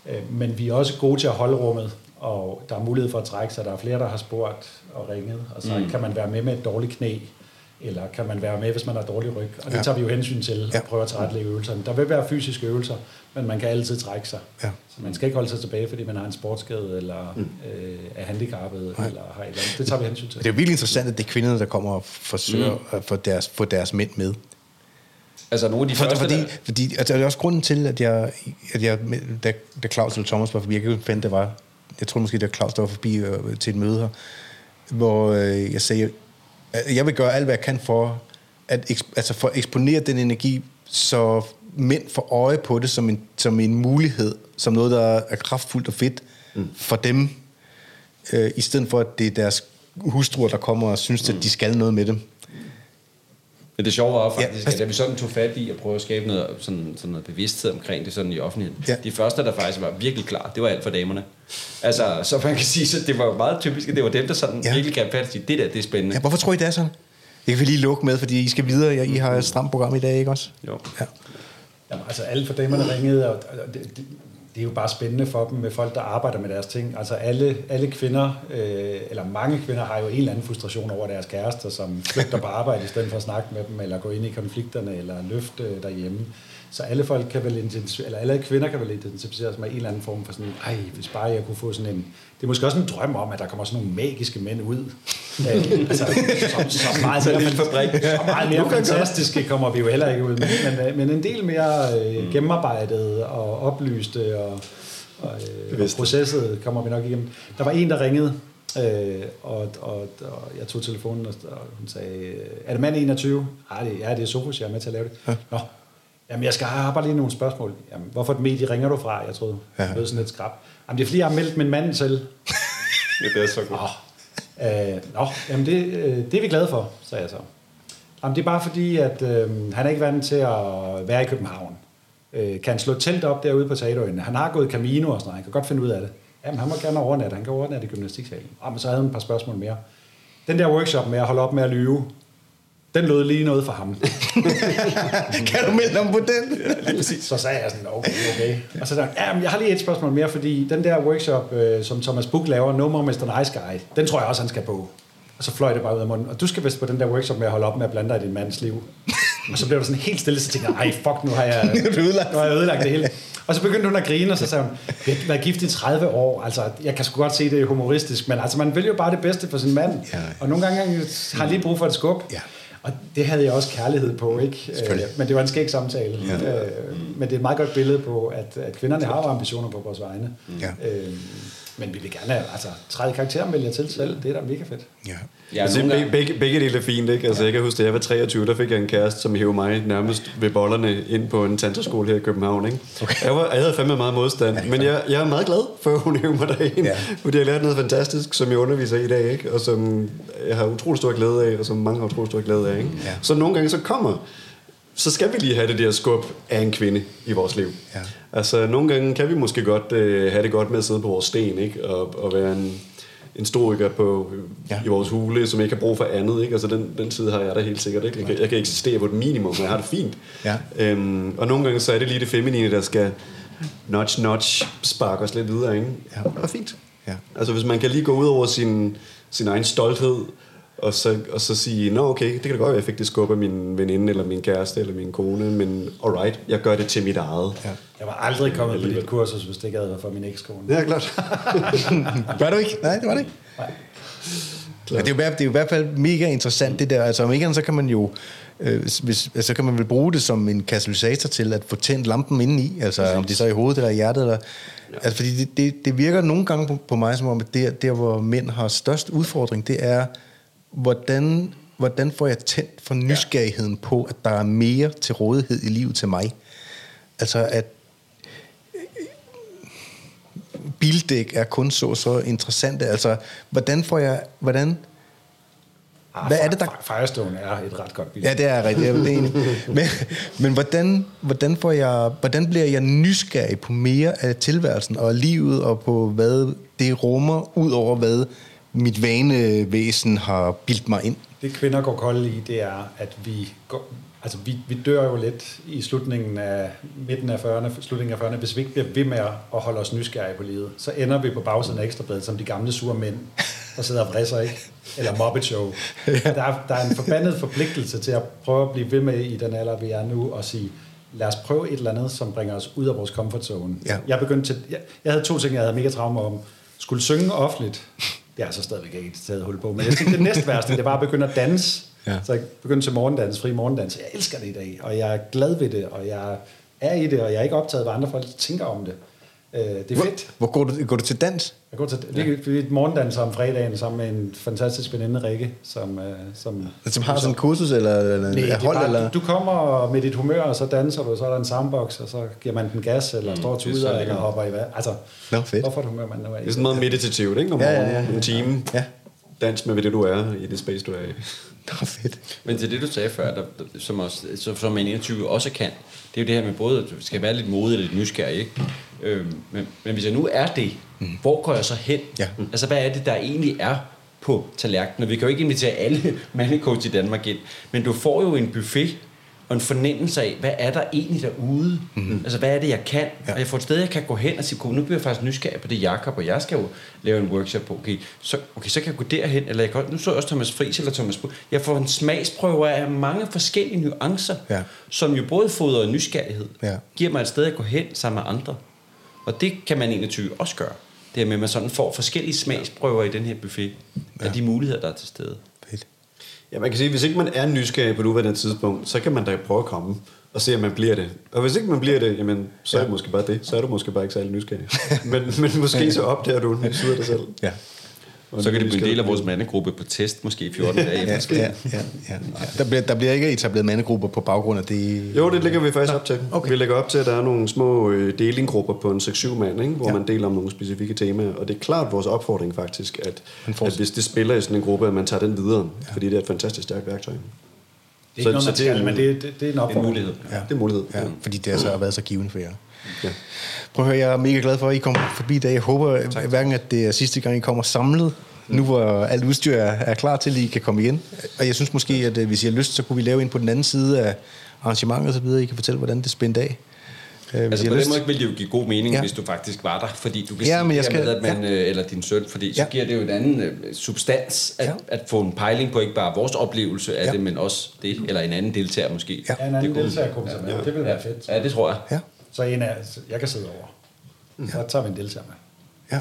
[SPEAKER 2] Øh, Men vi er også gode til at holde rummet, og der er mulighed for at trække sig. Der er flere, der har spurgt og ringet, og så mm. kan man være med med et dårligt knæ, eller kan man være med, hvis man har dårlig ryg. Og det
[SPEAKER 1] Ja.
[SPEAKER 2] tager vi jo hensyn til
[SPEAKER 1] Ja.
[SPEAKER 2] at prøve at tilrettelægge øvelserne. Der vil være fysiske øvelser, men man kan altid trække sig.
[SPEAKER 1] Ja.
[SPEAKER 2] Så man skal ikke holde sig tilbage, fordi man har en sportsskade, eller mm. øh, er handicappet, eller har et eller andet. Det tager vi hensyn til.
[SPEAKER 1] Det er virkelig interessant, at det er kvinderne, der kommer og forsøger mm. at få deres, få deres mænd med.
[SPEAKER 3] Altså nogle af de
[SPEAKER 1] For,
[SPEAKER 3] første,
[SPEAKER 1] fordi,
[SPEAKER 3] der,
[SPEAKER 1] fordi altså, det er også grunden til, at jeg, at jeg da, da Claus eller Thomas var forbi, jeg kan ikke finde, det var, jeg tror måske, det var Claus, der var forbi øh, til et møde her, hvor øh, jeg sagde, at jeg vil gøre alt, hvad jeg kan for at, altså for at eksponere den energi, så mænd får øje på det som en, som en mulighed, som noget, der er kraftfuldt og fedt mm. for dem, øh, i stedet for, at det er deres hustruer, der kommer og synes, at de skal noget med dem.
[SPEAKER 3] Men det sjove var jo faktisk,
[SPEAKER 1] Ja,
[SPEAKER 3] ja, at da vi sådan tog fat i at prøve at skabe noget, sådan, sådan noget bevidsthed omkring det sådan i offentligheden.
[SPEAKER 1] Ja.
[SPEAKER 3] De første, der faktisk var virkelig klar, det var alt for damerne. Altså, så man kan sige, så det var meget typisk, at det var dem, der sådan
[SPEAKER 1] Ja.
[SPEAKER 3] virkelig gav fat i, det der, det er spændende.
[SPEAKER 1] Ja, hvorfor tror I, det er sådan? Det kan vi lige lukke med, fordi I skal videre. I har et stramt program i dag, ikke også?
[SPEAKER 3] Jo.
[SPEAKER 1] Ja.
[SPEAKER 2] Jamen, altså alle for damerne ringede, og og det, det, det er jo bare spændende for dem med folk, der arbejder med deres ting. Altså alle, alle kvinder, øh, eller mange kvinder, har jo en eller anden frustration over deres kærester, som flygter på arbejde i stedet for at snakke med dem, eller gå ind i konflikterne, eller løfte derhjemme. Så alle folk kan vel eller alle kvinder kan vel identificere sig med en eller anden form for sådan, ej, hvis bare jeg kunne få sådan en, det er måske også en drøm om, at der kommer sådan nogle magiske mænd ud. Øh, altså, som, som meget mere,
[SPEAKER 3] lille fabrik.
[SPEAKER 2] så meget mere fantastiske kommer vi jo heller ikke ud med, men, øh, men en del mere øh, gennemarbejdet og oplyste og, og, øh, og processet kommer vi nok igennem. Der var en, der ringede, øh, og, og, og jeg tog telefonen, og, og hun sagde, er det mand 21? Ej, det, ja, det er Sofus, jeg er med til at lave det. Ja. Nå, Jamen, jeg skal have bare lige nogle spørgsmål. Jamen, hvorfor et medie ringer du fra? Jeg troede,
[SPEAKER 1] Ja.
[SPEAKER 2] det sådan lidt skrab. Jamen, det er fordi, jeg har meldt min mand til.
[SPEAKER 3] Ja, det er så godt.
[SPEAKER 2] Nå, øh, nå jamen det, øh, det er vi glade for, sagde jeg så. Jamen, det er bare fordi, at øh, han er ikke vant til at være i København. Øh, kan han slå telt op derude på Teaterøen? Han har gået Camino og sådan noget. Han kan godt finde ud af det. Jamen, han må gerne overnatte. Han kan overnatte i gymnastiksalen. Ah, men så havde han et par spørgsmål mere. Den der workshop med at holde op med at lyve, den lød lige noget for ham.
[SPEAKER 1] kan du melde ham på den?
[SPEAKER 2] Så sagde jeg sådan, okay, okay. Og så der, ja, men jeg har lige et spørgsmål mere, fordi den der workshop, øh, som Thomas Buch laver, No More Mr. Nice Guy, den tror jeg også, han skal på. Og så fløj det bare ud af munden. Og du skal vist på den der workshop med at holde op med at blande dig i din mands liv. Og så blev der sådan helt stille, så tænkte jeg, ej, fuck, nu har jeg,
[SPEAKER 1] Nu du
[SPEAKER 2] har jeg ødelagt det hele. Og så begyndte hun at grine, og så sagde hun, vi har været gift i 30 år. Altså, jeg kan sgu godt se, det er humoristisk, men altså, man vil jo bare det bedste for sin mand.
[SPEAKER 1] Ja.
[SPEAKER 2] Og nogle gange har jeg lige brug for et skub.
[SPEAKER 1] Ja.
[SPEAKER 2] Og det havde jeg også kærlighed på, ikke? Øh, men det var en skæg samtale.
[SPEAKER 1] Ja.
[SPEAKER 2] Øh, men det er et meget godt billede på, at, at kvinderne har jo ambitioner på vores vegne.
[SPEAKER 1] Ja.
[SPEAKER 2] Øh, men vi vil gerne altså, træde i karakteren, vælge til selv. Det er da mega fedt.
[SPEAKER 1] Ja.
[SPEAKER 3] Ja,
[SPEAKER 4] altså,
[SPEAKER 3] nogle gange,
[SPEAKER 4] begge, begge dele er fint, ikke? Altså, jeg kan huske, da jeg var 23, der fik jeg en kæreste, som hævde mig nærmest ved bollerne ind på en tantraskole her i København, ikke? Okay. Jeg, var, jeg havde fandme meget modstand, men jeg, jeg er meget glad for, at hun hævde mig derind,
[SPEAKER 1] Ja.
[SPEAKER 4] ja. fordi jeg lærte noget fantastisk, som jeg underviser i i dag, ikke? Og som jeg har utrolig stor glæde af, og som mange har utrolig stor glæde af, ikke?
[SPEAKER 1] Ja.
[SPEAKER 4] Så nogle gange så kommer så skal vi lige have det der skub af en kvinde i vores liv.
[SPEAKER 1] Ja.
[SPEAKER 4] Altså, nogle gange kan vi måske godt øh, have det godt med at sidde på vores sten, ikke? Og, og være en, en historiker på,
[SPEAKER 1] Ja.
[SPEAKER 4] i vores hule, som ikke har brug for andet. Ikke? Altså, den, den side har jeg da helt sikkert. Ikke? Jeg, kan, jeg kan eksistere på et minimum, men jeg har det fint.
[SPEAKER 1] Ja.
[SPEAKER 4] Øhm, og nogle gange så er det lige det feminine, der skal notch, notch, sparke os lidt videre. Ikke?
[SPEAKER 1] Ja.
[SPEAKER 4] Det er fint.
[SPEAKER 1] Ja.
[SPEAKER 4] Altså, hvis man kan lige gå ud over sin, sin egen stolthed, og så, og så sige, nå okay, det kan da godt være, at jeg fik det skub af min veninde, eller min kæreste, eller min kone, men alright, jeg gør det til mit eget.
[SPEAKER 1] Ja.
[SPEAKER 2] Jeg var aldrig kommet på dit kursus, hvis det ikke havde været for min ekskone.
[SPEAKER 4] Ja, klart.
[SPEAKER 1] Var du ikke? Nej, det var det ikke. Men det er, jo, i hvert- det er jo i hvert fald mega interessant det der. Altså om ikke andet, så kan man jo øh, hvis, altså, så kan man vel bruge det som en katalysator til at få tændt lampen indeni, altså om det så er i hovedet eller i hjertet. Eller, ja. Altså fordi det, det, det virker nogle gange på, på mig som om, at der, der hvor mænd har størst udfordring, det er, hvordan, hvordan får jeg tændt for nysgerrigheden på, at der er mere til rådighed i livet til mig. Altså at bildæk er kun så så interessante. Altså, hvordan får jeg... Hvordan,
[SPEAKER 2] Ah,
[SPEAKER 1] Hvad er det, der-
[SPEAKER 2] Fi- Firestone er et ret godt billede.
[SPEAKER 1] Ja, det er rigtigt. Jeg er enig. Men, men hvordan, hvordan, får jeg, hvordan bliver jeg nysgerrig på mere af tilværelsen og livet, og på hvad det rummer, ud over hvad mit vanevæsen har bildt mig ind?
[SPEAKER 2] Det kvinder går kolde i, det er, at vi, går, altså vi, vi dør jo lidt i slutningen af midten af 40'erne, slutningen af 40'erne. Hvis vi ikke bliver ved med at holde os nysgerrige på livet, så ender vi på bagsiden af ekstrabladet som de gamle sure mænd, der sidder og vrisser, ikke? Eller Muppet Show. Der, er, der er en forbandet forpligtelse til at prøve at blive ved med i den alder, vi er nu, og sige, lad os prøve et eller andet, som bringer os ud af vores comfort zone.
[SPEAKER 1] Ja.
[SPEAKER 2] Jeg begyndte til, jeg, jeg havde to ting, jeg havde mega traumer om. Skulle synge offentligt. Det er altså stadigvæk ikke taget hul på. Men jeg tænkte, det næste værste, det var at begynde at danse.
[SPEAKER 1] Ja.
[SPEAKER 2] Så jeg begyndte til morgendans, fri morgendans. Jeg elsker det i dag, og jeg er glad ved det, og jeg er i det, og jeg er ikke optaget, hvad andre folk tænker om det. Øh, det er
[SPEAKER 1] Hvor,
[SPEAKER 2] fedt.
[SPEAKER 1] hvor går, du, går du til dans?
[SPEAKER 2] Jeg går til ja. vi er morgendanser om fredagen sammen med en fantastisk veninde, Rikke, som... øh, som
[SPEAKER 1] Som har sådan en kursus, eller, eller
[SPEAKER 2] Nej,
[SPEAKER 1] et
[SPEAKER 2] det er
[SPEAKER 1] hold?
[SPEAKER 2] bare,
[SPEAKER 1] eller?
[SPEAKER 2] du kommer med dit humør, og så danser du, så er der en soundbox, og så giver man den gas, eller står og
[SPEAKER 3] det er
[SPEAKER 2] tuder, eller hopper i vand. Altså,
[SPEAKER 1] Nå, fedt.
[SPEAKER 2] hvorfor et humør man nu er i?
[SPEAKER 4] Det er sådan meget meditativt, ikke? Om
[SPEAKER 1] Ja, ja,
[SPEAKER 4] morgenen,
[SPEAKER 1] ja.
[SPEAKER 4] en time.
[SPEAKER 1] Ja.
[SPEAKER 4] Dans med det, du er i det space, du er i.
[SPEAKER 1] Nå, fedt.
[SPEAKER 3] Men til det, du sagde før, der, som, også, som, som en 21 også kan, det er jo det her med både, at du skal være lidt modig og lidt nysgerrig, ikke? Øhm, men, men hvis jeg nu er det, mm. hvor går jeg så hen?
[SPEAKER 1] Ja.
[SPEAKER 3] Altså, hvad er det, der egentlig er på tallerkenen. Vi kan jo ikke invitere alle mandecoach i Danmark ind, men du får jo en buffet og en fornemmelse af, hvad er der egentlig derude? Mm-hmm. Altså, hvad er det, jeg kan? Ja. Og jeg får et sted, jeg kan gå hen og sige, nu bliver jeg faktisk nysgerrig på det, Jakob, og jeg skal jo lave en workshop på. Okay, så, okay, så kan jeg gå derhen, eller jeg kan, nu så jeg også Thomas Friis eller Thomas Bo. Jeg får en smagsprøve af mange forskellige nuancer,
[SPEAKER 1] Ja.
[SPEAKER 3] som jo både fodrer nysgerrighed,
[SPEAKER 1] Ja.
[SPEAKER 3] giver mig et sted at gå hen sammen med andre. Og det kan man 21 også gøre. Det er med, at man sådan får forskellige smagsprøver i den her buffet, af de muligheder, der er til stede.
[SPEAKER 1] Fedt.
[SPEAKER 4] Ja, man kan sige, hvis ikke man er nysgerrig på nuværende tidspunkt, så kan man da prøve at komme og se, om man bliver det. Og hvis ikke man bliver det, jamen, så er det måske bare det. Så er du måske bare ikke særlig nysgerrig. men, men måske så opdager du en af dig selv.
[SPEAKER 1] Ja.
[SPEAKER 4] Og
[SPEAKER 3] Så kan det blive en del af vores mandegruppe på test, måske i 14 dage.
[SPEAKER 1] Ja, ja, ja, ja, ja. Der, bliver, der bliver ikke etableret mandegrupper på baggrund af det.
[SPEAKER 4] Jo, det lægger vi faktisk op til.
[SPEAKER 1] okay.
[SPEAKER 4] Vi lægger op til, at der er nogle små øh, delinggrupper på en 6-7 mand, ikke? hvor
[SPEAKER 1] Ja.
[SPEAKER 4] man deler om nogle specifikke temaer. Og det er klart vores opfordring faktisk, at, at hvis det spiller i sådan en gruppe, at man tager den videre. Ja. Fordi det er et fantastisk stærkt værktøj.
[SPEAKER 2] Det er ikke noget, man
[SPEAKER 4] det er
[SPEAKER 2] skal,
[SPEAKER 4] en
[SPEAKER 2] men det, det, det er en
[SPEAKER 3] En
[SPEAKER 2] opfordring.
[SPEAKER 3] mulighed.
[SPEAKER 1] Ja.
[SPEAKER 4] Det er en mulighed.
[SPEAKER 1] Ja, fordi det altså har været så givende for jer.
[SPEAKER 4] Ja.
[SPEAKER 1] Prøv at høre, jeg er mega glad for, at I kom forbi i dag. Jeg håber tak. hverken, at det er sidste gang, I kommer samlet, nu hvor alt udstyr er, er klar til, at I kan komme igen. Og jeg synes måske, at øh, hvis I har lyst, så kunne vi lave en på den anden side af arrangementet og så videre. I kan fortælle, hvordan det spændte af. Øh, hvis
[SPEAKER 3] Altså
[SPEAKER 1] I
[SPEAKER 3] på den
[SPEAKER 1] lyst.
[SPEAKER 3] måde vil det jo give god mening,
[SPEAKER 1] Ja.
[SPEAKER 3] ja. hvis du faktisk var der, fordi du kan
[SPEAKER 1] Ja,
[SPEAKER 3] sige
[SPEAKER 1] men jeg
[SPEAKER 3] det her
[SPEAKER 1] skal-
[SPEAKER 3] med, at man, øh, eller din søn, fordi så
[SPEAKER 1] Ja.
[SPEAKER 3] giver det jo en anden øh, substans at,
[SPEAKER 1] Ja.
[SPEAKER 3] at få en pejling på ikke bare vores oplevelse af
[SPEAKER 1] Ja.
[SPEAKER 3] det, men også det, eller en anden deltager måske.
[SPEAKER 1] Ja.
[SPEAKER 2] Ja, en anden deltagergruppe, som er. Det vil være fedt.
[SPEAKER 3] Ja, det tror jeg.
[SPEAKER 1] Ja,
[SPEAKER 2] Så en af, jeg kan sidde over. Så tager vi en deltager med.
[SPEAKER 1] ja.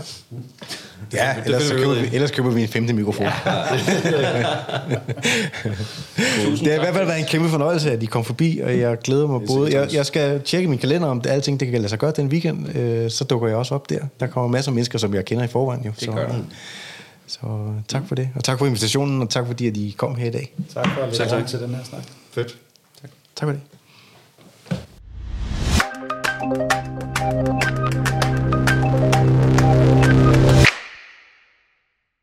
[SPEAKER 1] Ja, ellers, så køber vi, ellers køber vi en femte mikrofon. Ja. det har i hvert fald været en kæmpe fornøjelse, at I kom forbi, og jeg glæder mig både. Jeg, jeg skal tjekke min kalender, om det, alting det kan lade sig gøre den weekend. Øh, så dukker jeg også op der. Der kommer masser af mennesker, som jeg kender i forvejen. Jo.
[SPEAKER 3] Det der.
[SPEAKER 1] Så tak for det. Og tak for invitationen, og tak fordi, at I kom her i dag.
[SPEAKER 2] Tak for at lægge
[SPEAKER 4] tak.
[SPEAKER 2] til den her snak.
[SPEAKER 4] Fedt.
[SPEAKER 1] Tak for det. Thank you.